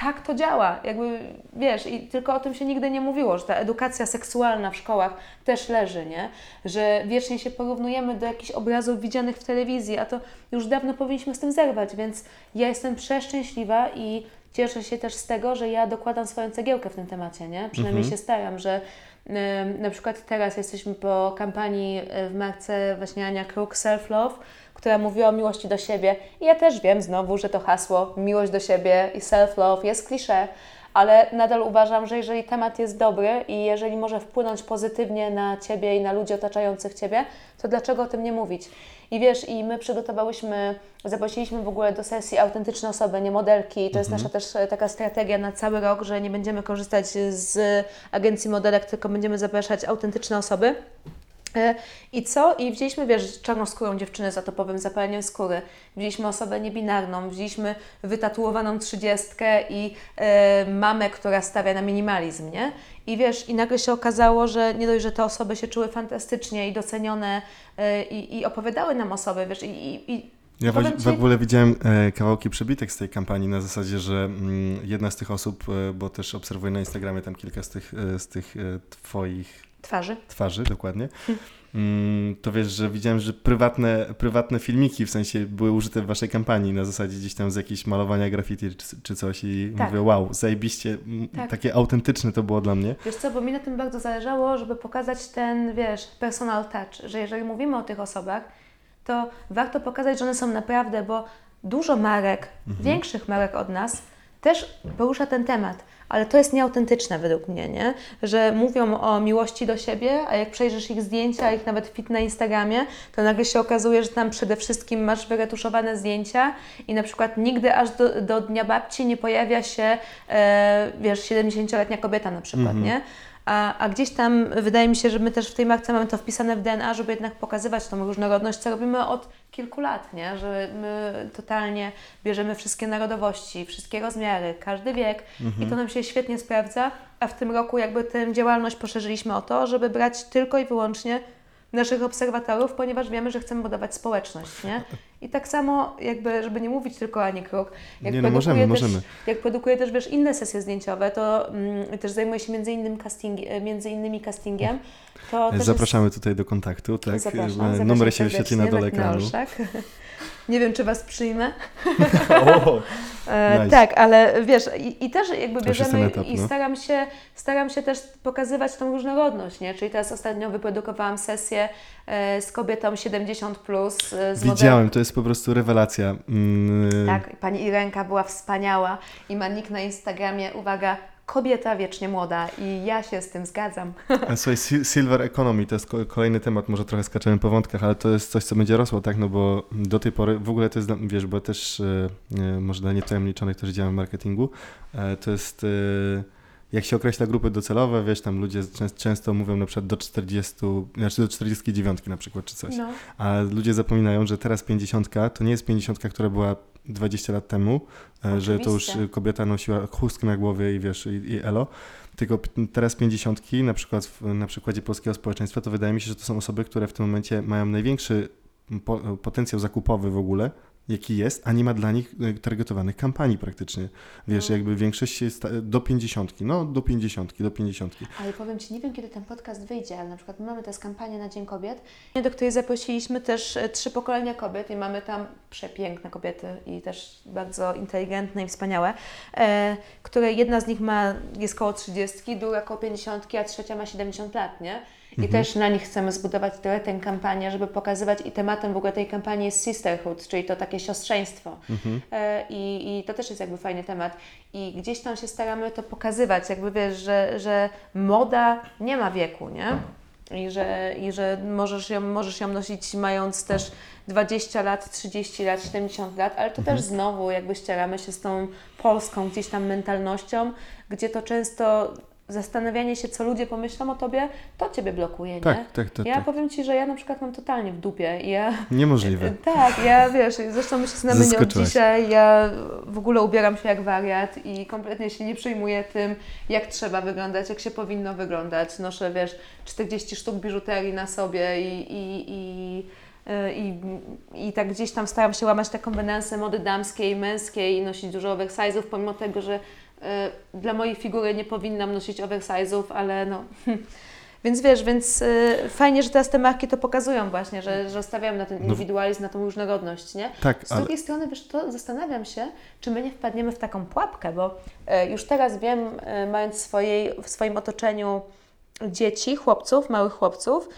tak to działa, jakby wiesz, i tylko o tym się nigdy nie mówiło, że ta edukacja seksualna w szkołach też leży, nie? Że wiecznie się porównujemy do jakichś obrazów widzianych w telewizji, a to już dawno powinniśmy z tym zerwać, więc ja jestem przeszczęśliwa i cieszę się też z tego, że ja dokładam swoją cegiełkę w tym temacie, nie? Przynajmniej się staram, że ym, na przykład teraz jesteśmy po kampanii y, w marce właśnie Ania Kruk Self Love, która mówiła o miłości do siebie. I ja też wiem znowu, że to hasło miłość do siebie i self-love jest klisze, ale nadal uważam, że jeżeli temat jest dobry i jeżeli może wpłynąć pozytywnie na Ciebie i na ludzi otaczających Ciebie, to dlaczego o tym nie mówić? I wiesz, i my przygotowałyśmy, zaprosiliśmy w ogóle do sesji autentyczne osoby, nie modelki. To jest nasza też e, taka strategia na cały rok, że nie będziemy korzystać z agencji modelek, tylko będziemy zapraszać autentyczne osoby. E, I co? I wzięliśmy, wiesz, czarnoskórą dziewczynę z atopowym zapaleniem skóry, wzięliśmy osobę niebinarną, wzięliśmy wytatuowaną trzydziestkę i e, mamę, która stawia na minimalizm, nie? I wiesz, i nagle się okazało, że nie dość, że te osoby się czuły fantastycznie i docenione e, i, i opowiadały nam osoby, wiesz, i, i, i Ja w, w ogóle widziałem e, kawałki przebitek z tej kampanii na zasadzie, że mm, jedna z tych osób, e, bo też obserwuję na Instagramie tam kilka z tych, e, z tych twoich twarzy. twarzy, dokładnie, mm, [LAUGHS] to wiesz, że widziałem, że prywatne, prywatne filmiki w sensie były użyte w waszej kampanii na zasadzie gdzieś tam z jakichś malowania graffiti czy, czy coś i Tak. mówię, wow, zajebiście, m, Tak. takie autentyczne to było dla mnie. Wiesz co, bo mi na tym bardzo zależało, żeby pokazać ten, wiesz, personal touch, że jeżeli mówimy o tych osobach, to warto pokazać, że one są naprawdę, bo dużo marek, większych marek od nas, też porusza ten temat, ale to jest nieautentyczne według mnie, nie? Że mówią o miłości do siebie, a jak przejrzysz ich zdjęcia, ich nawet fit na Instagramie, to nagle się okazuje, że tam przede wszystkim masz wyretuszowane zdjęcia i na przykład nigdy aż do, do Dnia Babci nie pojawia się, e, wiesz, 70-letnia kobieta na przykład, nie? A, a gdzieś tam wydaje mi się, że my też w tej marce mamy to wpisane w DNA, żeby jednak pokazywać tą różnorodność, co robimy od kilku lat, nie? Że my totalnie bierzemy wszystkie narodowości, wszystkie rozmiary, każdy wiek i to nam się świetnie sprawdza, a w tym roku jakby tę działalność poszerzyliśmy o to, żeby brać tylko i wyłącznie naszych obserwatorów, ponieważ wiemy, że chcemy budować społeczność, nie? I tak samo jakby, żeby nie mówić tylko Ani Kruk, jak Nie, no, możemy, też, możemy. jak produkuję też, wiesz, inne sesje zdjęciowe, to mm, też zajmuję się między, innym casting, między innymi castingiem. To Zapraszamy tutaj do kontaktu, tak? jest, zapraszam, E, zapraszam Numer się wyświetli na dole ekranu. [LAUGHS] Nie wiem, czy Was przyjmę. [LAUGHS] O, E, Nice. Tak, ale wiesz, i, i też jakby bierzemy etap, i no. staram się, staram się też pokazywać tą różnorodność, nie? Czyli teraz ostatnio wyprodukowałam sesję e, z kobietą 70+, plus, e, z Widziałem, to jest po prostu rewelacja. Mm, Tak, pani Irenka była wspaniała i ma nick na Instagramie, uwaga, kobieta wiecznie młoda i ja się z tym zgadzam. A Słuchaj, sil- Silver Economy to jest ko- kolejny temat, może trochę skaczemy po wątkach, ale to jest coś, co będzie rosło, tak? No bo do tej pory, w ogóle to jest, wiesz, bo też, e, e, może dla nietajemniczonych też działam w marketingu, e, to jest, e, jak się określa grupy docelowe, wiesz, tam ludzie czę- często mówią na przykład do 40, znaczy do 49 na przykład, czy coś. No. A ludzie zapominają, że teraz 50 to nie jest 50, która była 20 lat temu, e, że to już Oczywiście. kobieta nosiła chustkę na głowie i wiesz, i, i elo. Tylko teraz pięćdziesiątki, na przykład w, na przykładzie polskiego społeczeństwa, to wydaje mi się, że to są osoby, które w tym momencie mają największy po, potencjał zakupowy w ogóle, jaki jest, a nie ma dla nich e, targetowanych kampanii praktycznie. Wiesz, No. jakby większość jest do pięćdziesiątki, no do pięćdziesiątki, do pięćdziesiątki. Ale powiem Ci, nie wiem kiedy ten podcast wyjdzie, ale na przykład my mamy teraz kampanię na Dzień Kobiet. do której zaprosiliśmy też e, trzy pokolenia kobiet i mamy tam przepiękne kobiety i też bardzo inteligentne i wspaniałe, e, które jedna z nich ma, jest koło 30, druga koło 50, a trzecia ma 70 lat, nie? I też na nich chcemy zbudować tę, tę kampanię, żeby pokazywać i tematem w ogóle tej kampanii jest sisterhood, czyli to takie siostrzeństwo. E, I, I to też jest jakby fajny temat. I gdzieś tam się staramy to pokazywać, jakby wiesz, że, że moda nie ma wieku, nie? I że, i że możesz, ją, możesz ją nosić mając też 20 lat, 30 lat, 70 lat, ale to też znowu jakby ścieramy się z tą polską gdzieś tam mentalnością, gdzie to często zastanawianie się, co ludzie pomyślą o Tobie, to Ciebie blokuje, nie? Tak, tak, tak, Ja tak. powiem Ci, że ja na przykład mam totalnie w dupie i ja... Niemożliwe. [LAUGHS] Tak, ja wiesz, zresztą my się znamy nie od dzisiaj, ja w ogóle ubieram się jak wariat i kompletnie się nie przejmuję tym, jak trzeba wyglądać, jak się powinno wyglądać. Noszę, wiesz, 40 sztuk biżuterii na sobie i, i, i, y, i, i tak gdzieś tam staram się łamać te kombinacje mody damskiej, męskiej i nosić dużo oversize'ów, pomimo tego, że dla mojej figury nie powinnam nosić oversize'ów, ale no... [LAUGHS] Więc wiesz, więc y, fajnie, że teraz te marki to pokazują właśnie, że, że stawiam na ten indywidualizm, na tą różnorodność, nie? Tak, Z ale drugiej strony, wiesz, to zastanawiam się, czy my nie wpadniemy w taką pułapkę, bo e, już teraz wiem, mając w, swojej, w swoim otoczeniu dzieci, chłopców, małych chłopców,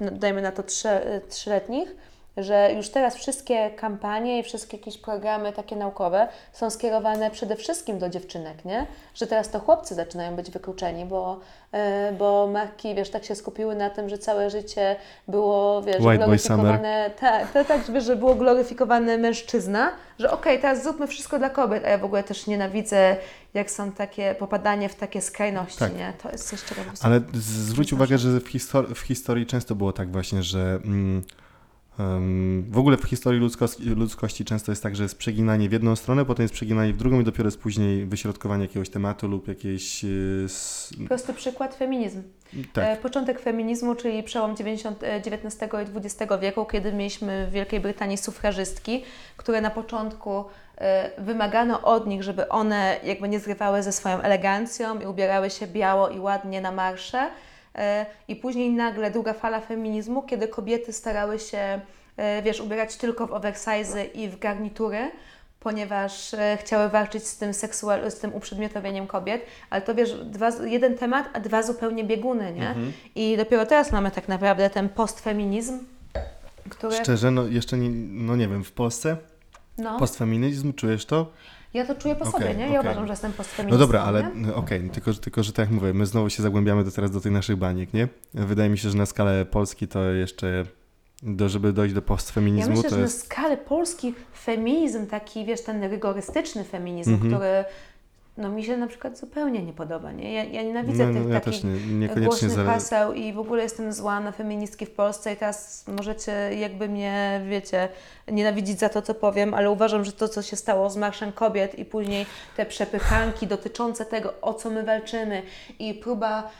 no, dajmy na to trzy, trzyletnich, że już teraz wszystkie kampanie i wszystkie jakieś programy takie naukowe są skierowane przede wszystkim do dziewczynek, nie? Że teraz to chłopcy zaczynają być wykluczeni, bo, e, bo marki, wiesz, tak się skupiły na tym, że całe życie było, wiesz, White gloryfikowane, tak, tak, wiesz, że było gloryfikowany mężczyzna, że okej, teraz zróbmy wszystko dla kobiet, a ja w ogóle też nienawidzę, jak są takie popadanie w takie skrajności, Tak. nie? To jest coś, czego. Ale zwróć uwagę, że w, histor- w historii często było tak właśnie, że mm, w ogóle w historii ludzkości, ludzkości często jest tak, że jest przeginanie w jedną stronę, potem jest przeginanie w drugą i dopiero jest później wyśrodkowanie jakiegoś tematu lub jakiejś... s- Prosty przykład, feminizm. tak, E, Początek feminizmu, czyli przełom 90, e, XIX i XX wieku, kiedy mieliśmy w Wielkiej Brytanii sufrażystki, które na początku e, wymagano od nich, żeby one jakby nie zrywały ze swoją elegancją i ubierały się biało i ładnie na marsze. E, I później nagle druga fala feminizmu, kiedy kobiety starały się, e, wiesz, ubierać tylko w oversize i w garnitury, ponieważ e, chciały walczyć z tym, seksual, z tym uprzedmiotowieniem kobiet, ale to wiesz, dwa, jeden temat, a dwa zupełnie bieguny, nie? I dopiero teraz mamy tak naprawdę ten postfeminizm, który... szczerze, no jeszcze nie, no nie wiem, w Polsce No, postfeminizm, czujesz to? Ja to czuję po sobie, Okej, nie? Ja okej. uważam, że jestem No postfeministą, dobra, ale no, okej, tylko, tylko że tak jak mówię, my znowu się zagłębiamy do teraz do tych naszych baniek, nie? Wydaje mi się, że na skalę Polski to jeszcze, do, żeby dojść do Ja postfeminizmu, myślę, to że na jest... skalę Polski feminizm, taki wiesz, ten rygorystyczny feminizm, Mhm. który no mi się na przykład zupełnie nie podoba, nie? Ja, ja nienawidzę No, tych no, ja takich nie, głośnych zale... haseł i w ogóle jestem zła na feministki w Polsce i teraz możecie jakby mnie, wiecie, nienawidzić za to, co powiem, ale uważam, że to, co się stało z Marszem Kobiet i później te przepychanki dotyczące tego, o co my walczymy i próba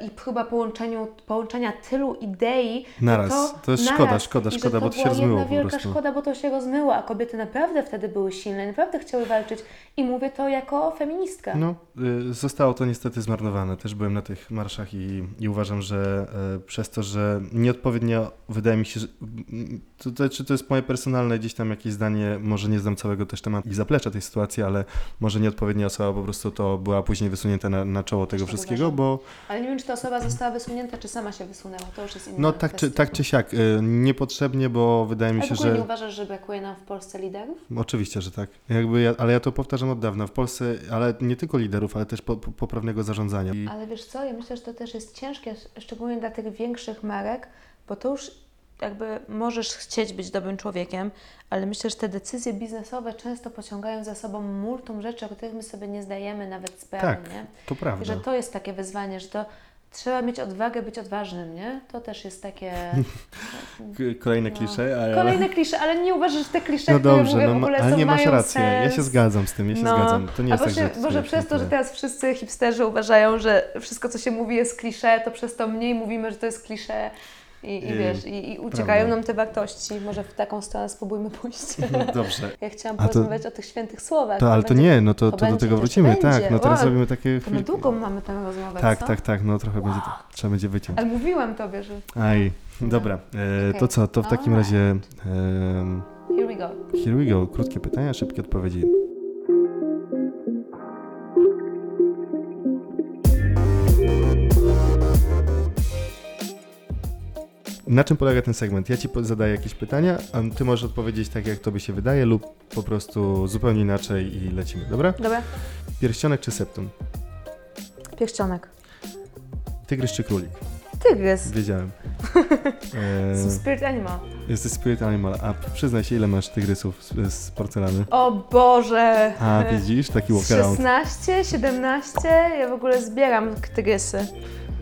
i próba połączeniu, połączenia tylu idei, Naraz. To, To jest naraz. szkoda, szkoda, I szkoda, bo to się rozmyło po wielka prostu. szkoda, bo to się rozmyło, a kobiety naprawdę wtedy były silne, naprawdę chciały walczyć i mówię to jako feministka. No, y, zostało to niestety zmarnowane. Też byłem na tych marszach i, i uważam, że y, przez to, że nieodpowiednio, wydaje mi się, że to, to, czy to jest moje personalne gdzieś tam jakieś zdanie, może nie znam całego też tematu i zaplecza tej sytuacji, ale może nieodpowiednia osoba po prostu to była później wysunięta na, na czoło tego tak wszystkiego, bo Ale nie wiem, czy ta osoba została wysunięta, czy sama się wysunęła, to już jest inna no tak czy, tak czy siak, y, niepotrzebnie, bo wydaje mi się, że... nie uważasz, że brakuje nam w Polsce liderów? Oczywiście, że tak. Jakby ja, ale ja to powtarzam od dawna. W Polsce, ale nie tylko liderów, ale też po, po, poprawnego zarządzania. I, Ale wiesz co, ja myślę, że to też jest ciężkie, szczególnie dla tych większych marek, bo to już jakby możesz chcieć być dobrym człowiekiem, ale myślę, że te decyzje biznesowe często pociągają za sobą multum rzeczy, o których my sobie nie zdajemy nawet sprawy, Tak, nie? to I prawda. że to jest takie wyzwanie, że to Trzeba mieć odwagę być odważnym, nie? To też jest takie... [LAUGHS] Kolejne No. klisze, ale... Kolejne klisze, ale nie uważasz, że te klisze, No które dobrze, mówię no, w ma- ogóle ale są, nie masz mają racji. Ja sens. się zgadzam z tym, ja się No. zgadzam. To nie A jest tak, właśnie, że... może przez to, że teraz wszyscy hipsterzy uważają, że wszystko, co się mówi jest klisze, to przez to mniej mówimy, że to jest klisze i, i Yy, wiesz, i, i uciekają prawda. nam te wartości. Może w taką stronę spróbujmy pójść. [LAUGHS] Dobrze. Ja chciałam A to- porozmawiać o tych świętych słowach. To, ale to będzie- nie, no to, to to do tego wrócimy. będzie. Tak, no teraz O, robimy takie To my długą mamy tę rozmowę, Tak, co? tak, tak, no trochę będzie, trzeba będzie wyciąć. Ale mówiłam Tobie, że Aj, No. dobra, e, Okej. to co, to w takim Alright. razie em, here we go. here we go, krótkie pytania, szybkie odpowiedzi. Na czym polega ten segment? Ja ci zadaję jakieś pytania, a ty możesz odpowiedzieć tak, jak tobie się wydaje, lub po prostu zupełnie inaczej i lecimy, dobra? Dobra. Pierścionek czy septum? Pierścionek. Tygrys czy królik? Tygrys. Wiedziałem. [LAUGHS] Jestem E, spirit animal. jesteś spirit animal, a przyznaj się, ile masz tygrysów z, z porcelany? O Boże! A, widzisz, taki walk around. 16, 17, ja w ogóle zbieram tygrysy.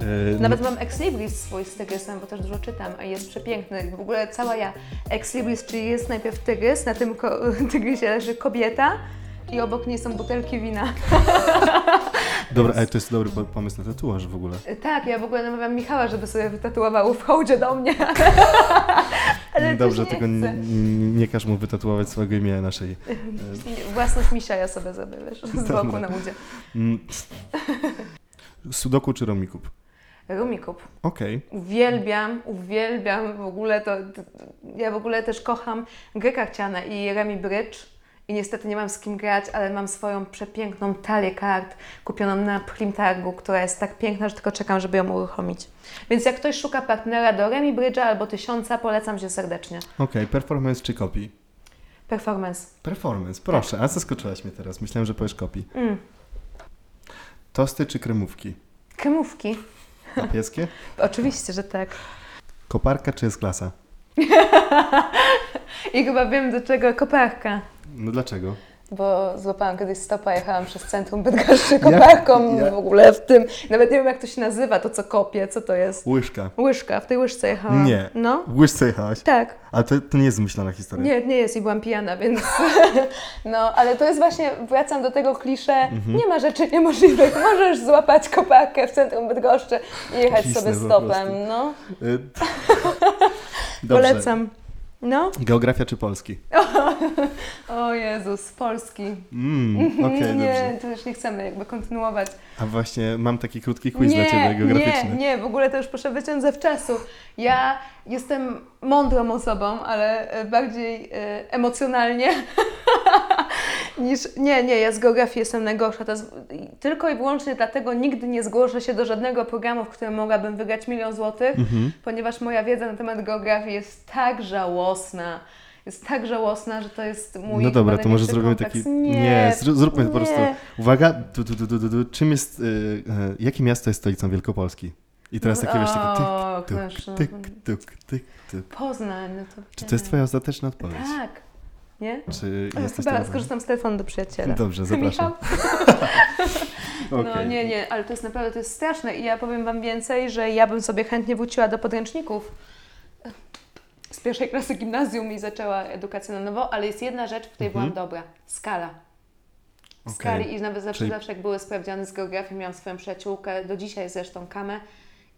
E, Nawet mam Ex Libris swój z tygrysem, bo też dużo czytam, a jest przepiękny. W ogóle cała ja. Ex Libris, czyli jest najpierw tygrys, na tym ko- [LAUGHS] tygrysie leży kobieta i obok niej są butelki wina. [LAUGHS] Dobra, ale to jest dobry po- pomysł na tatuaż w ogóle. Tak, ja w ogóle namawiam Michała, żeby sobie wytatuował w hołdzie do mnie. [LAUGHS] Ale Dobrze, tylko nie, nie, chcę. nie każ mu wytatuować swojego imienia na szyi. E, Własność misia ja sobie wiesz, z boku Dobra. na udzie. mm. Sudoku czy Romikub? Rumikup. Okej. Uwielbiam, uwielbiam w ogóle to. to ja w ogóle też kocham grę karciane i Remi Bridge. I niestety nie mam z kim grać, ale mam swoją przepiękną talię kart kupioną na Primtargu, która jest tak piękna, że tylko czekam, żeby ją uruchomić. Więc jak ktoś szuka partnera do Remi albo tysiąca, polecam się serdecznie. Okej, performance czy copy? Performance. Performance, proszę. A zaskoczyłaś mnie teraz. Myślałem, że powiesz copy. Mm. Tosty czy kremówki? Kremówki. Papieskie? [LAUGHS] Oczywiście, że tak. Koparka czy jest klasa? [LAUGHS] I chyba wiem do czego koparka. No dlaczego? Bo złapałam kiedyś stopa, jechałam przez centrum Bydgoszczy koparką ja- w ogóle w tym. Nawet nie wiem jak to się nazywa, to co kopię, co to jest. Łyżka. Łyżka, w tej łyżce jechałam. Nie. No, W łyżce jechałaś? tak. Ale to, to nie jest zmyślona historia. Nie, nie jest i byłam pijana, więc... [LAUGHS] no, ale to jest właśnie, wracam do tego klisze, Mhm. nie ma rzeczy niemożliwych. Możesz złapać koparkę w centrum Bydgoszczy i jechać sobie stopem, no. Y, [LAUGHS] Dobrze. Polecam. No. Geografia czy Polski? [LAUGHS] O Jezus, Polski. Mm, [LAUGHS] okej, nie, to już nie chcemy jakby kontynuować. A właśnie mam taki krótki quiz dla Ciebie geograficzny. Nie, nie, w ogóle to już proszę wyciąć ze wczasu. Ja jestem mądrą osobą, ale e, bardziej e, emocjonalnie [LAUGHS] niż... Nie, nie, ja z geografii jestem najgorsza. Jest, tylko i wyłącznie dlatego nigdy nie zgłoszę się do żadnego programu, w którym mogłabym wygrać milion złotych, Mhm. ponieważ moja wiedza na temat geografii jest tak żałosna. Jest tak żałosna, że to jest mój No dobra, to może zrobimy kompleks. taki. Nie, zró- zróbmy po prostu. Uwaga, du, du, du, du, czym jest. Y, y, jakie miasto jest stolicą Wielkopolski? I teraz takie wiesz, takie O, tyk, no. tyk, tyk, tyk, tyk. Poznań, no to... Czy to jest Twoja ostateczna odpowiedź? Tak. Nie? Czy jesteś Chyba skorzystam z telefonu do przyjaciela. Dobrze, zapraszam. Michał? [LAUGHS] No nie, nie, ale to jest naprawdę to jest straszne i ja powiem Wam więcej, że ja bym sobie chętnie wróciła do podręczników z pierwszej klasy gimnazjum i zaczęła edukację na nowo, ale jest jedna rzecz, w której Mhm. byłam dobra. Skala. Okej. Skali i nawet zawsze, Czyli- zawsze jak były sprawdziany z geografii, miałam swoją przyjaciółkę, do dzisiaj zresztą Kamę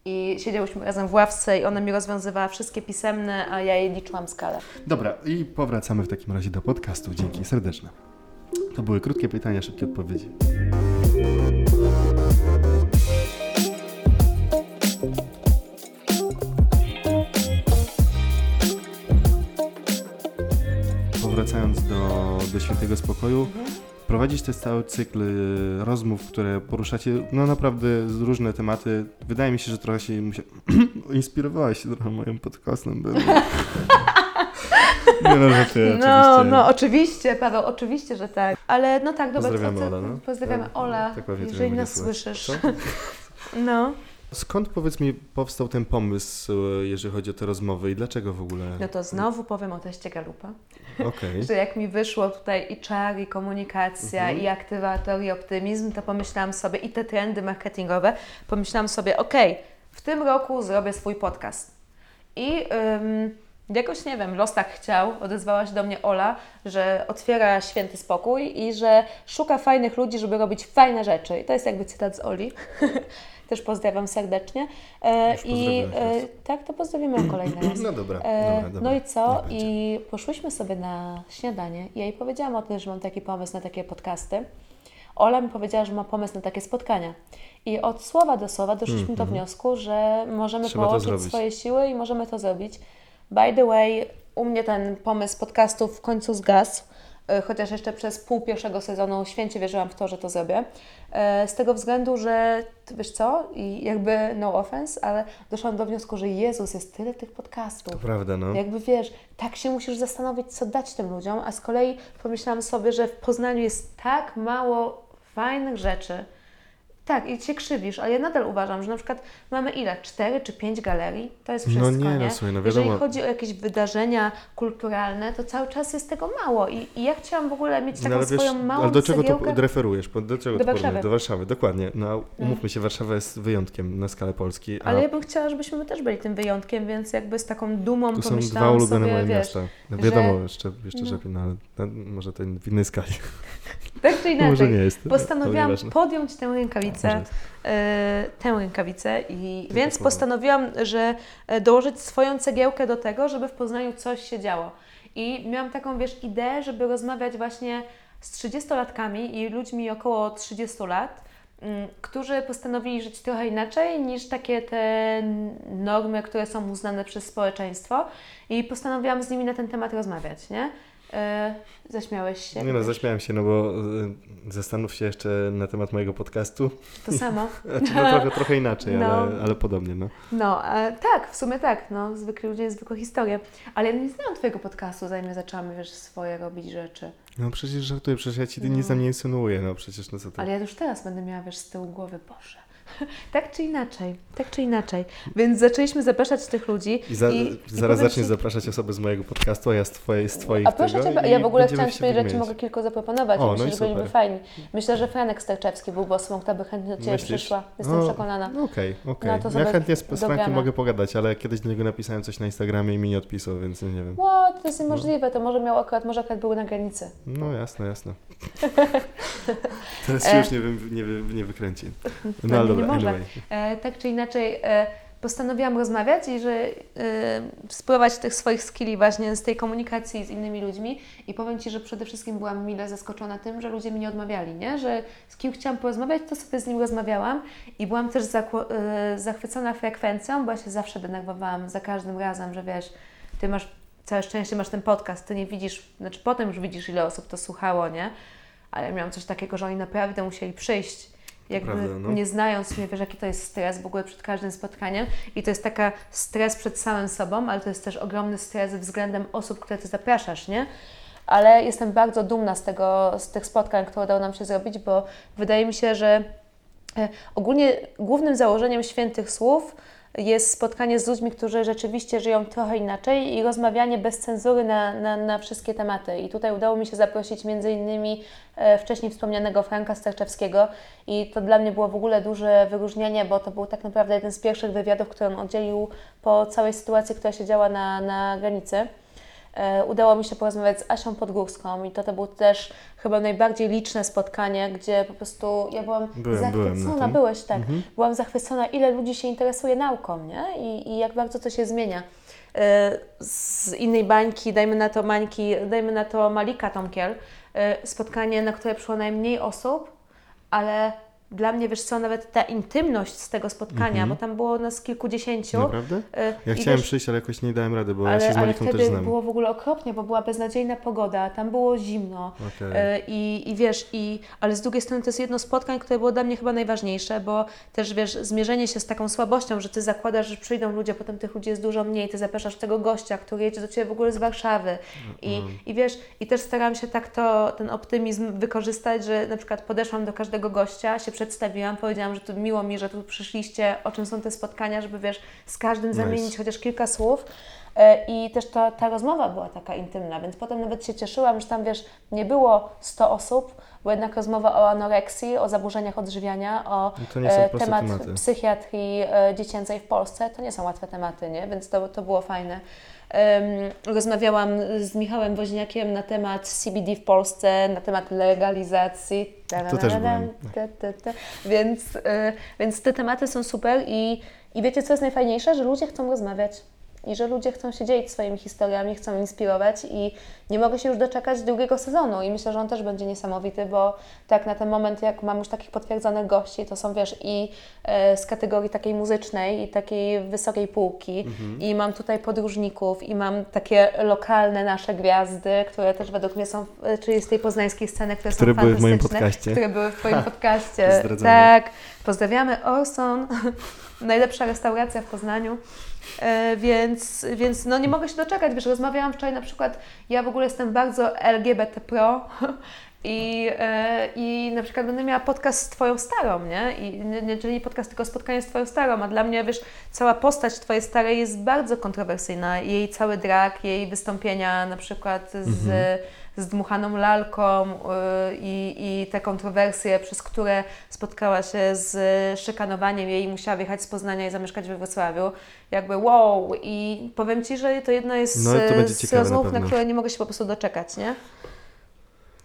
i siedziałyśmy razem w ławce i ona mi rozwiązywała wszystkie pisemne, a ja jej liczyłam skalę. Dobra, i powracamy w takim razie do podcastu. Dzięki serdeczne. To były krótkie pytania, szybkie odpowiedzi. Powracając do, do świętego spokoju, prowadzić też cały cykl rozmów, które poruszacie no naprawdę różne tematy. Wydaje mi się, że trochę się musia... [CLEARS THROAT] inspirowałaś się trochę moim podcastem. Był. [LAUGHS] Nie no, żartuję, No, oczywiście. no, oczywiście, Paweł, oczywiście, że tak. Ale no tak, dobra, Pozdrawiamy to, to, Olę, no. Pozdrawiamy Tak, Ola, tak pewnie cię jeżeli nas słyszysz. Co? No, Skąd powiedz mi powstał ten pomysł, e, jeżeli chodzi o te rozmowy i dlaczego w ogóle? No to znowu powiem o teście Galupa. Okej. [LAUGHS] Że jak mi wyszło tutaj i czar, i komunikacja, Mhm. i aktywator, i optymizm, to pomyślałam sobie, i te trendy marketingowe, pomyślałam sobie, okej, w tym roku zrobię swój podcast. I ym, jakoś, nie wiem, los tak chciał, odezwała się do mnie Ola, że otwiera święty spokój i że szuka fajnych ludzi, żeby robić fajne rzeczy. I to jest jakby cytat z Oli. [LAUGHS] Też pozdrawiam serdecznie. E, I e, tak, to pozdrawiamy ją kolejny [CLEARS THROAT] raz. No dobra, E, dobra, dobra. No i co? I poszłyśmy sobie na śniadanie. Ja jej powiedziałam o tym, że mam taki pomysł na takie podcasty. Ola mi powiedziała, że ma pomysł na takie spotkania. I od słowa do słowa doszliśmy do wniosku, że możemy Mhm, Trzeba połączyć swoje siły i możemy to zrobić. By the way, u mnie ten pomysł podcastów w końcu zgasł. e, Chociaż jeszcze przez pół pierwszego sezonu święcie wierzyłam w to, że to zrobię. E, Z tego względu, że wiesz co, i jakby no offense, ale doszłam do wniosku, że Jezus jest tyle tych podcastów. To prawda, no. Jakby wiesz, tak się musisz zastanowić, co dać tym ludziom, a z kolei pomyślałam sobie, że w Poznaniu jest tak mało fajnych rzeczy. Tak, i się krzywisz, ale ja nadal uważam, że na przykład mamy ile? Cztery czy pięć galerii? To jest No wszystko, nie, nie? no słuchaj, no Jeżeli wiadomo. chodzi o jakieś wydarzenia kulturalne, to cały czas jest tego mało i, i ja chciałam w ogóle mieć taką No, ale wiesz, swoją małą ale do czego cegiełkę. to referujesz? Do czego Do to? Warszawy. Do Warszawy, dokładnie. No, umówmy się, Warszawa jest wyjątkiem na skalę Polski. A Ale ja bym chciała, żebyśmy też byli tym wyjątkiem, więc jakby z taką dumą są pomyślałam dwa ulubione sobie, moje wiesz, miasta. No, że- wiadomo, jeszcze, jeszcze no. żeby, no, ale no, może to w innej skali. [LAUGHS] tak czy inaczej. jest. Postanowiłam podjąć tę rękawicę, e, tę rękawicę i Tylko więc postanowiłam, że e, dołożyć swoją cegiełkę do tego, żeby w Poznaniu coś się działo. I miałam taką, wiesz, ideę, żeby rozmawiać właśnie z 30-latkami i ludźmi około 30 lat, mm, którzy postanowili żyć trochę inaczej niż takie te normy, które są uznane przez społeczeństwo i postanowiłam z nimi na ten temat rozmawiać, nie? E, zaśmiałeś się? Nie no, zaśmiałem się, no bo y, zastanów się jeszcze na temat mojego podcastu. To samo. [LAUGHS] Znaczy, no, trochę, trochę inaczej, No. ale, ale podobnie, no. No, e, tak, w sumie tak, no, zwykli ludzie, zwykłe historie. Ale ja nie znałam Twojego podcastu, zanim zaczęłam, wiesz, swoje robić rzeczy. No przecież żartuję, przecież ja ci No. nic tam nie insynuuję, no przecież no co ty. Ale ja już teraz będę miała, wiesz, z tyłu głowy, Boże. [LAUGHS] tak czy inaczej, tak czy inaczej. Więc zaczęliśmy zapraszać tych ludzi. I, za, i, i zaraz powiem zaczniesz zapraszać osoby z mojego podcastu, a ja z twojej, z twoich A proszę Cię, i ja w ogóle chciałam się Ci powiedzieć, że Ci wymieniać. mogę kilku zaproponować. O, i no myślę, i że byliby fajni. Myślę, że Franek Sterczewski byłby osobą, która by chętnie do Ciebie Myślisz? przyszła. Jestem O, przekonana. no Okej, okej. No to ja chętnie z, z Frankiem mogę pogadać, ale kiedyś do niego napisałem coś na Instagramie i mi nie odpisał, więc nie wiem. What? To jest niemożliwe, to może miał akurat, może akurat były na granicy. No jasne, jasne. [LAUGHS] [LAUGHS] Teraz się E. już nie, wy, nie, wy, nie wykręci. [LAUGHS] No ale dobra, anyway. E, tak czy inaczej e, postanowiłam rozmawiać i że e, spróbować tych swoich skilli właśnie z tej komunikacji z innymi ludźmi i powiem Ci, że przede wszystkim byłam mile zaskoczona tym, że ludzie mi nie odmawiali, nie? że z kim chciałam porozmawiać, to sobie z nim rozmawiałam i byłam też e, zachwycona frekwencją, bo ja się zawsze denerwowałam za każdym razem, że wiesz, Ty masz, całe szczęście masz ten podcast, Ty nie widzisz, znaczy potem już widzisz ile osób to słuchało, nie? Ale ja miałam coś takiego, że oni naprawdę musieli przyjść jakby Prawda, no. nie znając mnie, wiesz, jaki to jest stres w ogóle przed każdym spotkaniem i to jest taka stres przed samym sobą, ale to jest też ogromny stres względem osób, które Ty zapraszasz, nie? Ale jestem bardzo dumna z tego, z tych spotkań, które udało nam się zrobić, bo wydaje mi się, że e, ogólnie głównym założeniem świętych słów jest spotkanie z ludźmi, którzy rzeczywiście żyją trochę inaczej i rozmawianie bez cenzury na, na, na wszystkie tematy. I tutaj udało mi się zaprosić między innymi e, wcześniej wspomnianego Franka Sterczewskiego i to dla mnie było w ogóle duże wyróżnienie, bo to był tak naprawdę jeden z pierwszych wywiadów, który on oddzielił po całej sytuacji, która się działa na, na granicy. E, Udało mi się porozmawiać z Asią Podgórską i to, to było też chyba najbardziej liczne spotkanie, gdzie po prostu ja byłam Byłem, byłem na zachwycona, tym. byłeś tak, Mhm. byłam zachwycona, ile ludzi się interesuje nauką, nie? I, i jak bardzo to się zmienia. E, Z innej bańki, dajmy na to Mańki, dajmy na to Malika Tomkiel, e, spotkanie, na które przyszło najmniej osób, ale dla mnie, wiesz co, nawet ta intymność z tego spotkania, Mhm. bo tam było nas kilkudziesięciu. Naprawdę? e, Ja chciałem wiesz, przyjść, ale jakoś nie dałem rady, bo ja ale, się z wtedy też znam. było w ogóle okropnie, bo była beznadziejna pogoda, tam było zimno. Okej. E, I, I wiesz, i, ale z drugiej strony to jest jedno spotkań, które było dla mnie chyba najważniejsze, bo też wiesz, zmierzenie się z taką słabością, że ty zakładasz, że przyjdą ludzie, potem tych ludzi jest dużo mniej, ty zapraszasz tego gościa, który jedzie do ciebie w ogóle z Warszawy. I, Mhm. i wiesz, i też starałam się tak to, ten optymizm wykorzystać, że na przykład podeszłam do każdego gościa, się przedstawiłam, powiedziałam, że to miło mi, że tu przyszliście, o czym są te spotkania, żeby wiesz, z każdym Nice. zamienić chociaż kilka słów. E, I też ta, ta rozmowa była taka intymna, więc potem nawet się cieszyłam, że tam wiesz, nie było 100 osób, bo jednak rozmowa o anoreksji, o zaburzeniach odżywiania, o No to e, temat tematy. psychiatrii e, dziecięcej w Polsce, to nie są łatwe tematy, nie? więc to, to było fajne. Rozmawiałam z Michałem Woźniakiem na temat CBD w Polsce, na temat legalizacji. To też byłem. Więc, więc te tematy są super i, i wiecie, co jest najfajniejsze? Że ludzie chcą rozmawiać. I że ludzie chcą się dzielić swoimi historiami, chcą inspirować i nie mogę się już doczekać drugiego sezonu. I myślę, że on też będzie niesamowity, bo tak na ten moment, jak mam już takich potwierdzonych gości, to są wiesz i e, z kategorii takiej muzycznej i takiej wysokiej półki. I mam tutaj podróżników i mam takie lokalne nasze gwiazdy, które też według mnie są, czyli z tej poznańskiej sceny, które, Które są były w moim fantastyczne, podcaście. które były w Twoim podcaście. Tak, pozdrawiamy Orson, najlepsza restauracja w Poznaniu. E, więc, więc no nie mogę się doczekać, wiesz, rozmawiałam wczoraj na przykład, ja w ogóle jestem bardzo LGBT pro [LAUGHS] i, e, i na przykład będę miała podcast z Twoją starą, nie? I nie, nie, czyli podcast, tylko spotkanie z Twoją starą, a dla mnie, wiesz, cała postać Twojej starej jest bardzo kontrowersyjna. Jej cały drag, jej wystąpienia na przykład z, z dmuchaną lalką y, i, i te kontrowersje, przez które spotkała się z szykanowaniem jej i musiała wyjechać z Poznania i zamieszkać we Wrocławiu. Jakby wow! I powiem Ci, że to jedno jest No to z- ciekawe na rozmów, na, pewno. które nie mogę się po prostu doczekać, nie?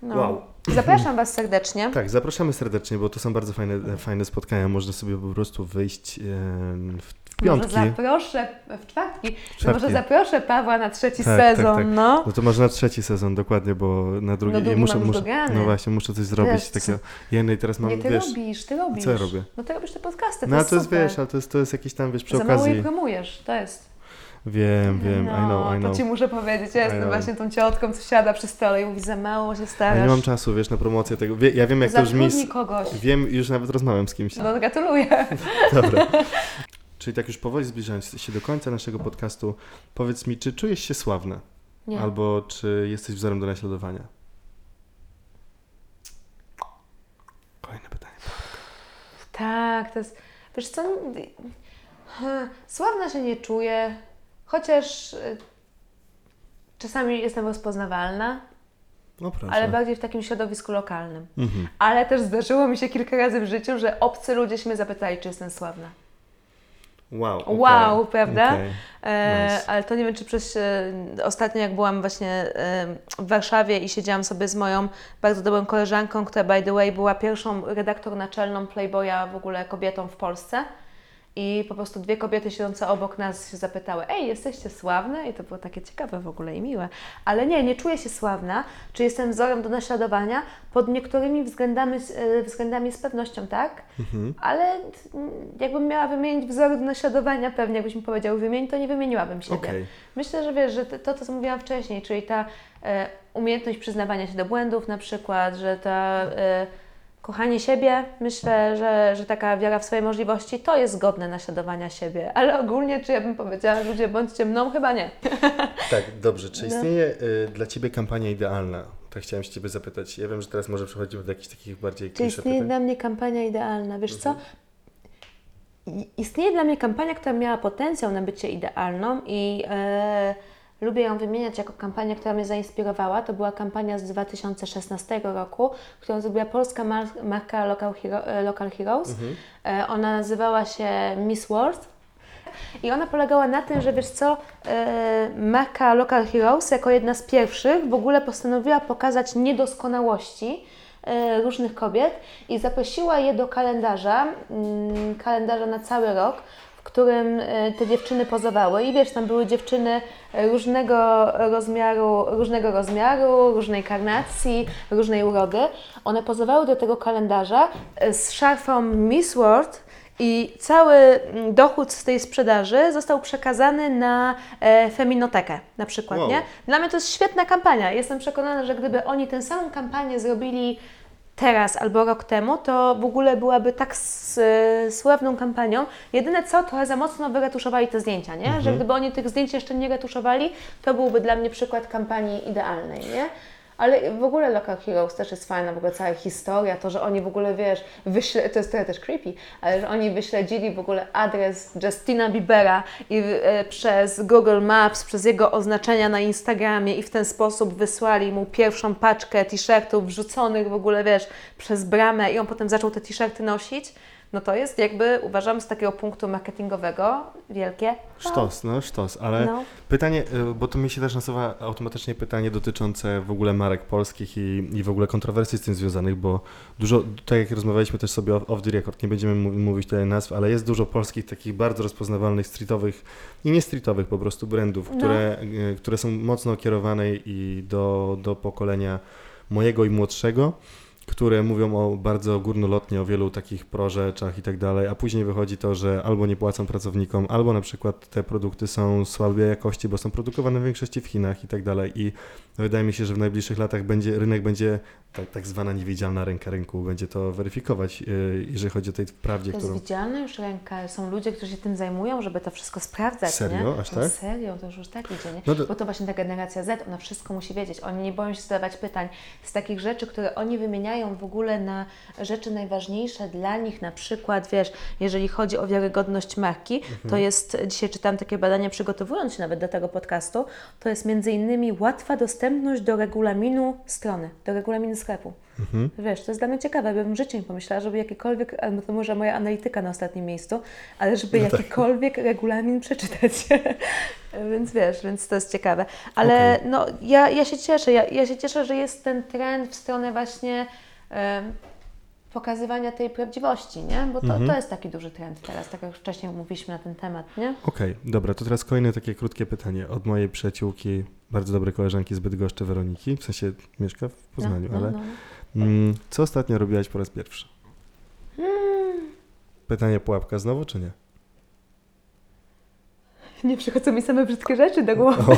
No. Wow. Zapraszam Was serdecznie. [CLEARS THROAT] Tak, zapraszamy serdecznie, bo to są bardzo fajne, fajne spotkania. Można sobie po prostu wyjść w, w piątki. Może zaproszę w czwartki. czwartki. Może zaproszę Pawła na trzeci Tak, tak, sezon, tak. no. No to może na trzeci sezon, dokładnie, bo na drugi No drugi muszę, muszę, no właśnie, muszę coś zrobić Wiesz, takiego. Jednej teraz mam, nie, ty wiesz, robisz, ty robisz. co ja robię? No ty robisz te podcasty, to no jest to jest, super. wiesz, ale to jest, to jest jakiś tam, wiesz, przy Za mało jej okazji. promujesz, to jest. Wiem, wiem, no, I know, I know. To Ci muszę powiedzieć, ja I jestem know. właśnie tą ciotką, co siada przy stole i mówi, za mało się Ja starasz. nie mam czasu, wiesz, na promocję tego. Wie, ja wiem, jak to brzmi. kogoś. Wiem, już nawet rozmawiam z kimś. No gratuluję. [LAUGHS] Dobra. Czyli tak już powoli zbliżając się do końca naszego podcastu, powiedz mi, czy czujesz się sławna? Nie. Albo czy jesteś wzorem do naśladowania? Kolejne pytanie. Tak, to jest. Wiesz co? Sławna się nie czuję, chociaż y, czasami jestem rozpoznawalna, No ale bardziej w takim środowisku lokalnym. Mhm. Ale też zdarzyło mi się kilka razy w życiu, że obcy ludzie się mnie zapytali, czy jestem sławna. Wow. okej, Wow, prawda? okej. E, Nice. Ale to nie wiem, czy przez e, ostatnio jak byłam właśnie e, w Warszawie i siedziałam sobie z moją bardzo dobrą koleżanką, która by the way była pierwszą redaktor naczelną Playboya w ogóle kobietą w Polsce. I po prostu dwie kobiety siedzące obok nas się zapytały, ej, jesteście sławne? I to było takie ciekawe w ogóle i miłe. Ale nie, nie czuję się sławna. Czy jestem wzorem do naśladowania? Pod niektórymi względami, e, względami z pewnością tak, Mhm. ale jakbym miała wymienić wzory do naśladowania, pewnie jakbyś mi powiedział wymień, to nie wymieniłabym siebie. Okej. Myślę, że wiesz, że to, to co mówiłam wcześniej, czyli ta e, umiejętność przyznawania się do błędów na przykład, że ta e, kochanie siebie, myślę, że, że taka wiara w swoje możliwości to jest godne naśladowania siebie, ale ogólnie czy ja bym powiedziała, ludzie bądźcie mną, chyba nie. [LAUGHS] Tak, dobrze. Czy No. istnieje y, dla Ciebie kampania idealna? Tak chciałem się Ciebie zapytać. Ja wiem, że teraz może przechodzimy do jakichś takich bardziej Czy istnieje pytań. dla mnie kampania idealna? Wiesz Mhm. co? Istnieje dla mnie kampania, która miała potencjał na bycie idealną i e, lubię ją wymieniać jako kampanię, która mnie zainspirowała. To była kampania z 2016 roku, którą zrobiła polska mar- marka Local, Hero, e, Local Heroes. Mhm. E, ona nazywała się Miss World. I ona polegała na tym, że wiesz co, e, marka Local Heroes jako jedna z pierwszych w ogóle postanowiła pokazać niedoskonałości różnych kobiet i zaprosiła je do kalendarza, mm, kalendarza na cały rok, którym e, te dziewczyny pozowały. I wiesz, tam były dziewczyny różnego rozmiaru, różnego rozmiaru, różnej karnacji, różnej urody. One pozowały do tego kalendarza e, z szarfą Miss World i cały mm, dochód z tej sprzedaży został przekazany na e, feminotekę na przykład, Wow. nie? Dla mnie to jest świetna kampania. Jestem przekonana, że gdyby oni tę samą kampanię zrobili teraz albo rok temu, to w ogóle byłaby tak s- sławną kampanią. Jedyne co, trochę za mocno wyretuszowali te zdjęcia, nie? Że gdyby oni tych zdjęć jeszcze nie retuszowali, to byłby dla mnie przykład kampanii idealnej, nie? Ale w ogóle Local Heroes też jest fajna, w ogóle cała historia, to, że oni w ogóle, wiesz, wyśle, to jest trochę też creepy, ale że oni wyśledzili w ogóle adres Justina Biebera i e, przez Google Maps, przez jego oznaczenia na Instagramie i w ten sposób wysłali mu pierwszą paczkę t-shirtów wrzuconych w ogóle, wiesz, przez bramę i on potem zaczął te t-shirty nosić. No to jest jakby, uważam, z takiego punktu marketingowego wielkie. Sztos, no sztos, ale No. pytanie, y, bo to mi się też nasuwa automatycznie pytanie dotyczące w ogóle marek polskich i, i w ogóle kontrowersji z tym związanych, bo dużo, tak jak rozmawialiśmy też sobie off the record, nie będziemy mówić tutaj nazw, ale jest dużo polskich takich bardzo rozpoznawalnych streetowych i nie streetowych po prostu brandów, No. które, y, które są mocno kierowane i do, do pokolenia mojego i młodszego, które mówią o bardzo górnolotnie o wielu takich pro-rzeczach i tak dalej, a później wychodzi to, że albo nie płacą pracownikom, albo na przykład te produkty są słabej jakości, bo są produkowane w większości w Chinach i tak dalej. I wydaje mi się, że w najbliższych latach będzie, rynek będzie, tak, tak zwana niewidzialna ręka rynku, będzie to weryfikować, yy, jeżeli chodzi o tej prawdzie, To jest którą... widzialna już ręka, są ludzie, którzy się tym zajmują, żeby to wszystko sprawdzać, Serio? nie? Aż no tak? serio, to już, już tak idzie, nie? No to- Bo to właśnie ta generacja Z, ona wszystko musi wiedzieć, oni nie boją się zadawać pytań. Z takich rzeczy, które oni wymieniają w ogóle na rzeczy najważniejsze dla nich, na przykład, wiesz, jeżeli chodzi o wiarygodność marki, Mhm. to jest, dzisiaj czytałam takie badanie, przygotowując się nawet do tego podcastu, to jest między innymi łatwa dostępność do regulaminu strony, do regulaminu sklepu. Mhm. Wiesz, to jest dla mnie ciekawe, bym w życiu nie pomyślała, żeby jakikolwiek, albo to może moja analityka na ostatnim miejscu, ale żeby No tak. jakikolwiek regulamin przeczytać. [LAUGHS] więc wiesz, więc to jest ciekawe. Ale no, ja, ja się cieszę, ja, ja się cieszę, że jest ten trend w stronę właśnie pokazywania tej prawdziwości, nie? Bo to, Mhm. to jest taki duży trend teraz, tak jak już wcześniej mówiliśmy na ten temat, nie? Okej, dobra, to teraz kolejne takie krótkie pytanie od mojej przyjaciółki, bardzo dobrej koleżanki z Bydgoszczy, Weroniki, w sensie mieszka w Poznaniu, no, ale no, Mm, co ostatnio robiłaś po raz pierwszy? Pytanie pułapka znowu, czy nie? Nie przychodzą mi same brzydkie rzeczy do głowy. [LAUGHS]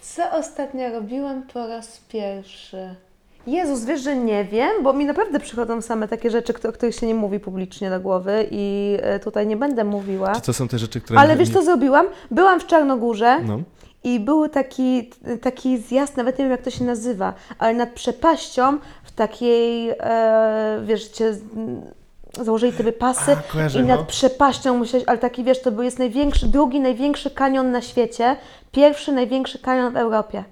Co ostatnio robiłam po raz pierwszy? Jezus, wiesz, że nie wiem, bo mi naprawdę przychodzą same takie rzeczy, o których się nie mówi publicznie do głowy i e, tutaj nie będę mówiła. Czy to są te rzeczy, które... Ale nie- wiesz, co zrobiłam? Byłam w Czarnogórze No, i był taki, taki zjazd, nawet nie wiem jak to się nazywa, ale nad przepaścią w takiej, e, wiesz, cię, założyli tobie pasy A, kojarzę, i nad no. przepaścią musiałeś, ale taki wiesz, to był jest największy, drugi największy kanion na świecie, pierwszy największy kanion w Europie.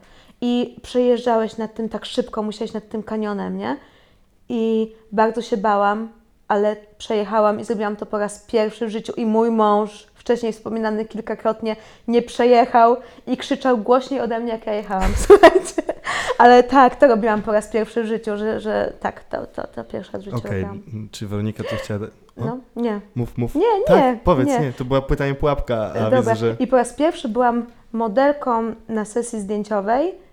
I przejeżdżałeś nad tym tak szybko, musiałeś nad tym kanionem, nie? I bardzo się bałam, ale przejechałam i zrobiłam to po raz pierwszy w życiu i mój mąż, wcześniej wspominany kilkakrotnie, nie przejechał i krzyczał głośniej ode mnie, jak ja jechałam, [LAUGHS] słuchajcie. Ale tak, to robiłam po raz pierwszy w życiu, że, że tak, to, to, to pierwszy raz w życiu okej. Czy Weronika to chciała... O, No, nie. Mów, mów. Nie, nie, Tak, powiedz, nie. nie. to była pytanie pułapka, a Dobra, że i po raz pierwszy byłam modelką na sesji zdjęciowej,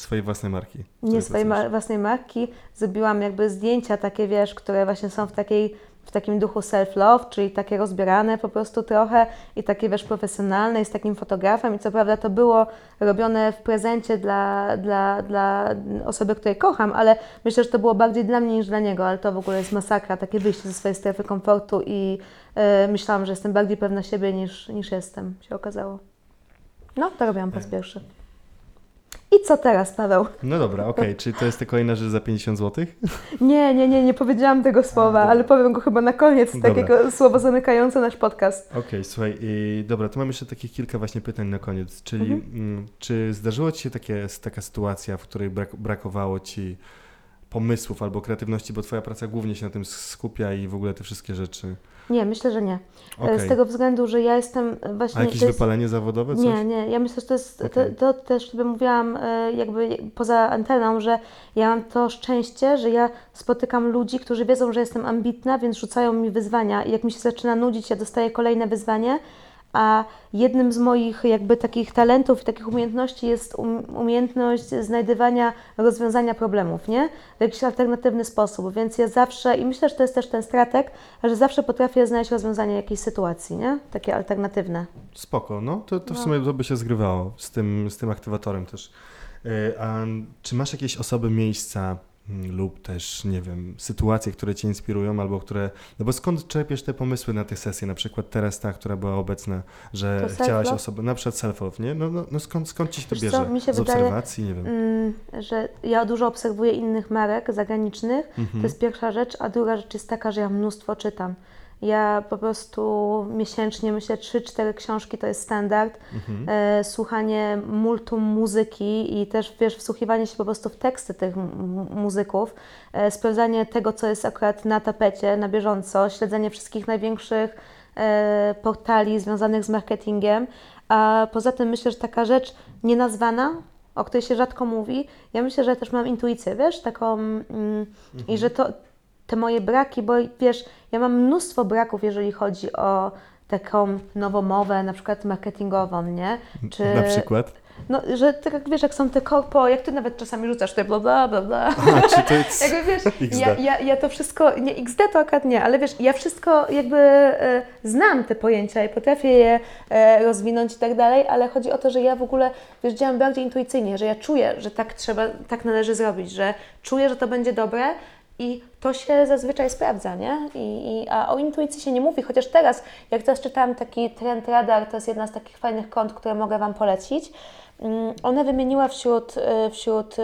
swojej własnej marki. nie swojej ma- własnej marki. Zrobiłam jakby zdjęcia takie, wiesz, które właśnie są w takiej w takim duchu self-love, czyli takie rozbierane po prostu trochę i takie, wiesz, profesjonalne i z takim fotografem i co prawda to było robione w prezencie dla, dla, dla osoby, której kocham, ale myślę, że to było bardziej dla mnie niż dla niego, ale to w ogóle jest masakra, takie wyjście ze swojej strefy komfortu i e, myślałam, że jestem bardziej pewna siebie niż, niż jestem, się okazało. No, to robiłam po raz pierwszy. I co teraz, Paweł? No dobra, okej. [LAUGHS] Czy to jest ta kolejna rzecz za 50 zł? Nie, nie, nie, nie powiedziałam tego słowa, dobra. ale powiem go chyba na koniec, Dobra. takiego słowa zamykające nasz podcast. Okej, słuchaj, i dobra, to mam jeszcze takich kilka właśnie pytań na koniec. Czyli Mhm. mm, czy zdarzyło Ci się takie, taka sytuacja, w której brak, brakowało Ci pomysłów albo kreatywności, bo Twoja praca głównie się na tym skupia i w ogóle te wszystkie rzeczy? Nie, myślę, że nie. E, Okej. Z tego względu, że ja jestem właśnie... A jakieś jest- wypalenie zawodowe? Coś? Nie, nie, ja myślę, że to jest, Okej. to, to też sobie mówiłam e, jakby poza anteną, że ja mam to szczęście, że ja spotykam ludzi, którzy wiedzą, że jestem ambitna, więc rzucają mi wyzwania i jak mi się zaczyna nudzić, ja dostaję kolejne wyzwanie, a jednym z moich jakby takich talentów i takich umiejętności jest um, umiejętność znajdywania rozwiązania problemów, nie? W jakiś alternatywny sposób, więc ja zawsze, i myślę, że to jest też ten stratek, że zawsze potrafię znaleźć rozwiązanie jakiejś sytuacji, nie? Takie alternatywne. Spoko, no to, to w No. sumie to by się zgrywało z tym, z tym aktywatorem też. Yy, A czy masz jakieś osoby, miejsca, lub też, nie wiem, sytuacje, które Cię inspirują albo które... No bo skąd czerpiesz te pomysły na tych sesje? Na przykład teraz ta, która była obecna, że chciałaś osobę... Na przykład self-love, nie? No, no, no skąd, skąd Ci się to Wiesz bierze? co, mi się Z wydaje- obserwacji, nie wiem. Mm, że ja dużo obserwuję innych marek zagranicznych, Mhm. to jest pierwsza rzecz, a druga rzecz jest taka, że ja mnóstwo czytam. Ja po prostu miesięcznie myślę 3-4 książki to jest standard. Mhm. E, słuchanie multum muzyki i też wiesz, wsłuchiwanie się po prostu w teksty tych muzyków, e, sprawdzanie tego, co jest akurat na tapecie na bieżąco, śledzenie wszystkich największych e, portali związanych z marketingiem. A poza tym myślę, że taka rzecz nienazwana, o której się rzadko mówi, ja myślę, że też mam intuicję, wiesz, taką mm, i że to te moje braki, bo wiesz, ja mam mnóstwo braków, jeżeli chodzi o taką nowomowę, na przykład marketingową, nie? Czy, Na przykład? No, że tak jak wiesz, jak są te korpo, jak ty nawet czasami rzucasz te bla bla bla bla. Czy to [LAUGHS] jest... Jakby wiesz, XD. ja, ja, ja to wszystko, nie XD to akurat nie, ale wiesz, ja wszystko jakby e, znam te pojęcia i potrafię je e, rozwinąć i tak dalej, ale chodzi o to, że ja w ogóle, wiesz, działam bardziej intuicyjnie, że ja czuję, że tak trzeba, tak należy zrobić, że czuję, że to będzie dobre i to się zazwyczaj sprawdza, nie? I, i, a o intuicji się nie mówi, chociaż teraz, jak teraz czytałam taki Trend Radar, to jest jedna z takich fajnych kont, które mogę Wam polecić. Mm, Ona wymieniła wśród, y, wśród y,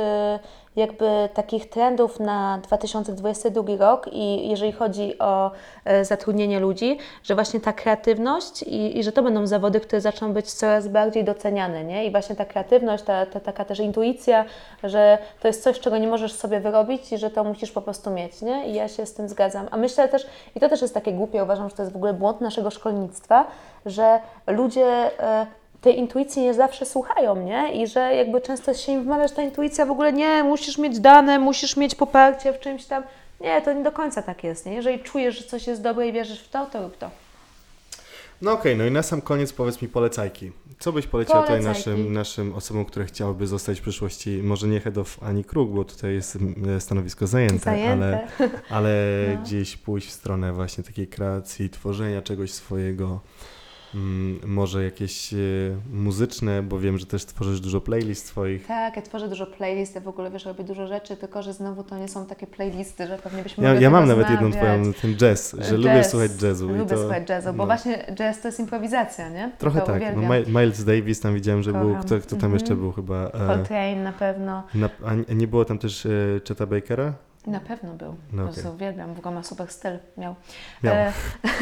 jakby takich trendów na 2022 rok i jeżeli chodzi o e, zatrudnienie ludzi, że właśnie ta kreatywność i, i że to będą zawody, które zaczną być coraz bardziej doceniane, nie? I właśnie ta kreatywność, ta, ta taka też intuicja, że to jest coś, czego nie możesz sobie wyrobić i że to musisz po prostu mieć, nie? I ja się z tym zgadzam. A myślę też, i to też jest takie głupie, uważam, że to jest w ogóle błąd naszego szkolnictwa, że ludzie e, tej intuicji nie zawsze słuchają, nie? I że jakby często się im wmawia, że ta intuicja w ogóle nie, musisz mieć dane, musisz mieć poparcie w czymś tam. Nie, to nie do końca tak jest, nie? Jeżeli czujesz, że coś jest dobre i wierzysz w to, to rób to. No okej, no i na sam koniec powiedz mi polecajki. Co byś poleciła tutaj naszym, naszym osobom, które chciałyby zostać w przyszłości, może nie head of ani kruk, bo tutaj jest mm, stanowisko zajęte, ale, Zajęte. ale [LAUGHS] No. gdzieś pójść w stronę właśnie takiej kreacji, tworzenia czegoś swojego, może jakieś e, muzyczne, bo wiem, że też tworzysz dużo playlist swoich. Tak, ja tworzę dużo playlist, ja w ogóle wiesz, robię dużo rzeczy, tylko że znowu to nie są takie playlisty, że pewnie byśmy Ja, ja mam nawet jedną twoją, ten jazz, że lubię Jazz. słuchać jazzu. Lubię to, słuchać jazzu, bo no. właśnie jazz to jest improwizacja, nie? Trochę to tak. No, uwielbiam. Miles Davis tam widziałem, że był. Kocham. Kto, kto tam Mhm. jeszcze był chyba? Coltrane na pewno. na, a nie było tam też e, Cheta Bakera? Na pewno był. No No okej. Uwielbiam, w ogóle ma super styl. Miał. Miał. E,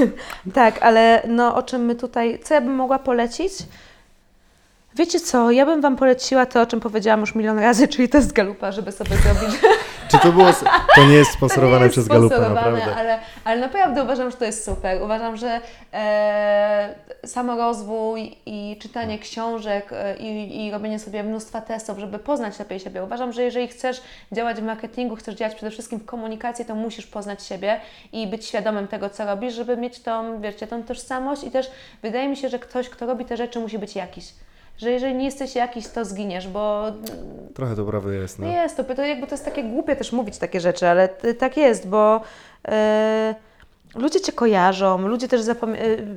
[LAUGHS] tak, ale no o czym my tutaj, co ja bym mogła polecić? Wiecie co, ja bym Wam poleciła to, o czym powiedziałam już milion razy, [LAUGHS] czyli test Galupa, żeby sobie zrobić Czy to było. To nie jest sponsorowane nie jest przez sponsorowane, naprawdę. Ale, ale naprawdę uważam, że to jest super. Uważam, że e, samorozwój i czytanie książek e, i, i robienie sobie mnóstwa testów, żeby poznać lepiej siebie. Uważam, że jeżeli chcesz działać w marketingu, chcesz działać przede wszystkim w komunikacji, to musisz poznać siebie i być świadomym tego, co robisz, żeby mieć tą, wiecie, tą tożsamość i też wydaje mi się, że ktoś, kto robi te rzeczy, musi być jakiś. Że jeżeli nie jesteś jakiś, to zginiesz, bo Trochę to prawda jest. No. Jest to, to jakby to jest takie głupie też mówić takie rzeczy, ale t- tak jest, bo e, ludzie Cię kojarzą, ludzie też e,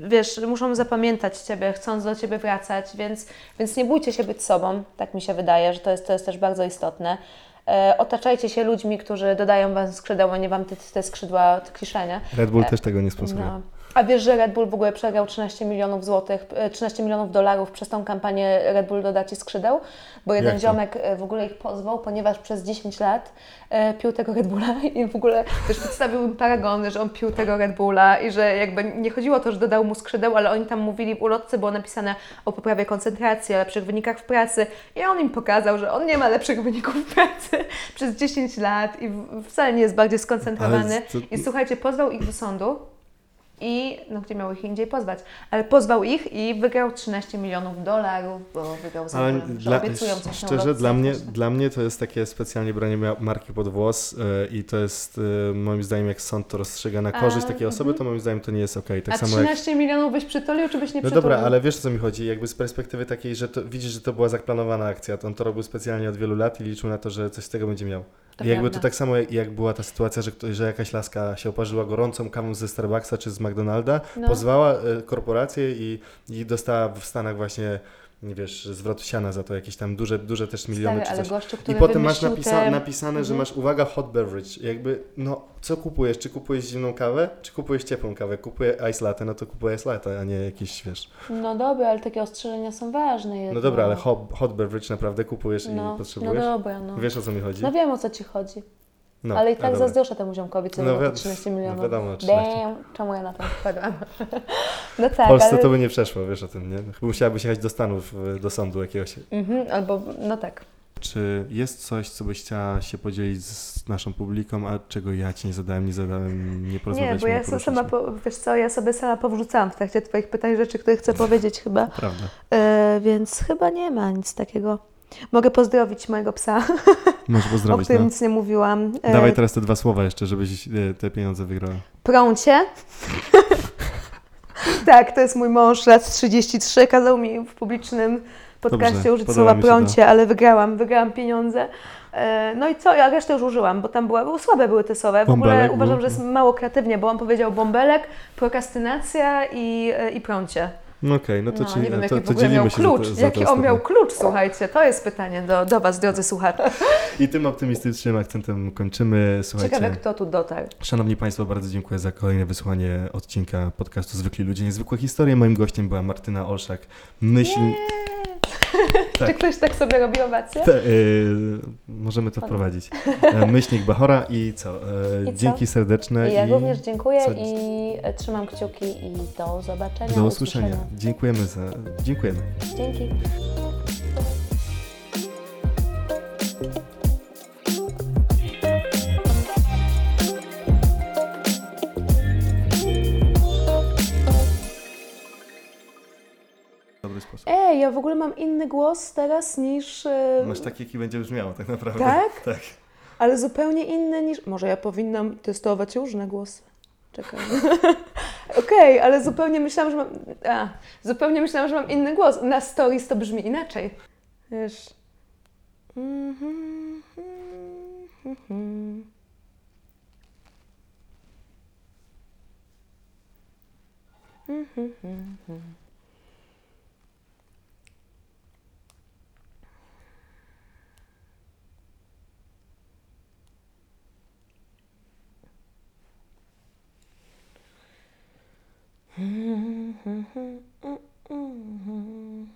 wiesz, muszą zapamiętać Ciebie, chcąc do Ciebie wracać, więc, więc nie bójcie się być sobą, tak mi się wydaje, że to jest, to jest też bardzo istotne. E, otaczajcie się ludźmi, którzy dodają Wam skrzydeł, a nie Wam te, te skrzydła tkwisze, nie? Red Bull E, też tego nie sponsoruje. No. A wiesz, że Red Bull w ogóle przegrał 13 milionów złotych, e, 13 milionów dolarów przez tą kampanię Red Bull doda Ci skrzydeł? Bo jeden Jak to? ziomek e, w ogóle ich pozwał, ponieważ przez 10 lat e, pił tego Red Bulla i w ogóle też przedstawił paragony, że on pił tego Red Bulla i że jakby nie chodziło o to, że dodał mu skrzydeł, ale oni tam mówili w ulotce, było napisane o poprawie koncentracji, o lepszych wynikach w pracy i on im pokazał, że on nie ma lepszych wyników w pracy [LAUGHS] przez 10 lat i wcale nie jest bardziej skoncentrowany. To- I słuchajcie, pozwał ich do sądu i, no gdzie miał ich indziej pozwać, ale pozwał ich i wygrał 13 milionów dolarów, bo wygrał za dla, obiecują coś na szczerze, dla mnie, właśnie. dla mnie to jest takie specjalnie branie marki pod włos e, i to jest e, moim zdaniem, jak sąd to rozstrzyga na A, korzyść takiej osoby, mhm. to moim zdaniem to nie jest okej. Tak A samo jak 13 milionów byś przytulił, czy byś nie No przytulił? dobra, ale wiesz o co mi chodzi, jakby z perspektywy takiej, że to, widzisz, że to była zaplanowana akcja, to on to robił specjalnie od wielu lat i liczył na to, że coś z tego będzie miał. To I jakby prawda. to tak samo jak, jak była ta sytuacja, że, ktoś, że jakaś laska się oparzyła gorącą kawą ze Starbucksa czy z McDonalda, No. pozwała e, korporację i, i dostała w Stanach właśnie nie wiesz, zwrotu siana za to, jakieś tam duże, duże też miliony Stary, czy coś. gościu, I potem masz napisa- te... napisane, że Mhm. masz, uwaga, hot beverage. Jakby, no, co kupujesz? Czy kupujesz zimną kawę, czy kupujesz ciepłą kawę? Kupuję ice latte, no to kupuję ice latte, a nie jakieś, wiesz. No dobra, ale takie ostrzeżenia są ważne jednak. No dobra, ale hot, hot beverage naprawdę kupujesz i no, no potrzebujesz? dobra, no. Wiesz o co mi chodzi? No wiem o co ci chodzi. No, ale i tak dobra. zazdroszczę temu ziomkowi, co No no, wi- 13 no milionów. wiadomo, 13. Damn, czemu ja na to wpadłam? [LAUGHS] no tak, W Polsce ale... to by nie przeszło, wiesz o tym, nie? Chyba musiałabyś jechać do Stanów, y, do sądu jakiegoś. Mhm, albo, no tak. Czy jest coś, co byś chciała się podzielić z naszą publiką, a czego ja ci nie zadałem, nie zadałem, nie Nie, porozmawialiśmy, bo ja nie so- sama, po, wiesz co, ja sobie sama powrzucałam w trakcie Twoich pytań rzeczy, które chcę powiedzieć chyba, Prawda. e, więc chyba nie ma nic takiego. Mogę pozdrowić mojego psa, [LAUGHS] Możesz o pozdrowić, którym no. nic nie mówiłam. E, Dawaj teraz te dwa słowa jeszcze, żebyś y, te pieniądze wygrała. Prącie. [LAUGHS] tak, to jest mój mąż, lat 33, kazał mi w publicznym podcaście Dobrze, użyć słowa prącie, ale wygrałam, wygrałam pieniądze. E, No i co, ja resztę już użyłam, bo tam była, były słabe były te słowa. W ogóle uważam, był? że jest mało kreatywnie, bo on powiedział bąbelek, prokrastynacja i, e, i prącie. No okej, no to, No, czyli, nie wiem, to, jaki w to ogóle dzielimy miał się klucz. za, za jaki to on miał klucz, słuchajcie, to jest pytanie do, do Was, drodzy słuchacze. [LAUGHS] I tym optymistycznym akcentem kończymy. Słuchajcie, Ciekawe, kto tu dotarł. Szanowni Państwo, bardzo dziękuję za kolejne wysłuchanie odcinka podcastu Zwykli Ludzie, Niezwykłe Historie. Moim gościem była Martyna Olszak, myśl... [LAUGHS] Tak. Czy ktoś tak sobie robi owację? Te, y, możemy to wprowadzić. E, Myślnik Bachora i co? E, I co? dzięki serdeczne I ja i również dziękuję co- i e, trzymam kciuki i do zobaczenia. do usłyszenia. Dziękujemy za... Dziękujemy. Dzięki. Ej, ja w ogóle mam inny głos teraz niż... Masz taki, jaki będzie brzmiało tak naprawdę. Tak? [LAUGHS] Tak. Ale zupełnie inny niż. Może ja powinnam testować różne głosy. Czekaj. [LAUGHS] Okej, ale zupełnie myślałam, że mam. A, zupełnie myślałam, że mam inny głos. Na stories to brzmi inaczej. Wiesz. Mhm. Mhm. Mm-hmm. mm-hmm. mm-hmm.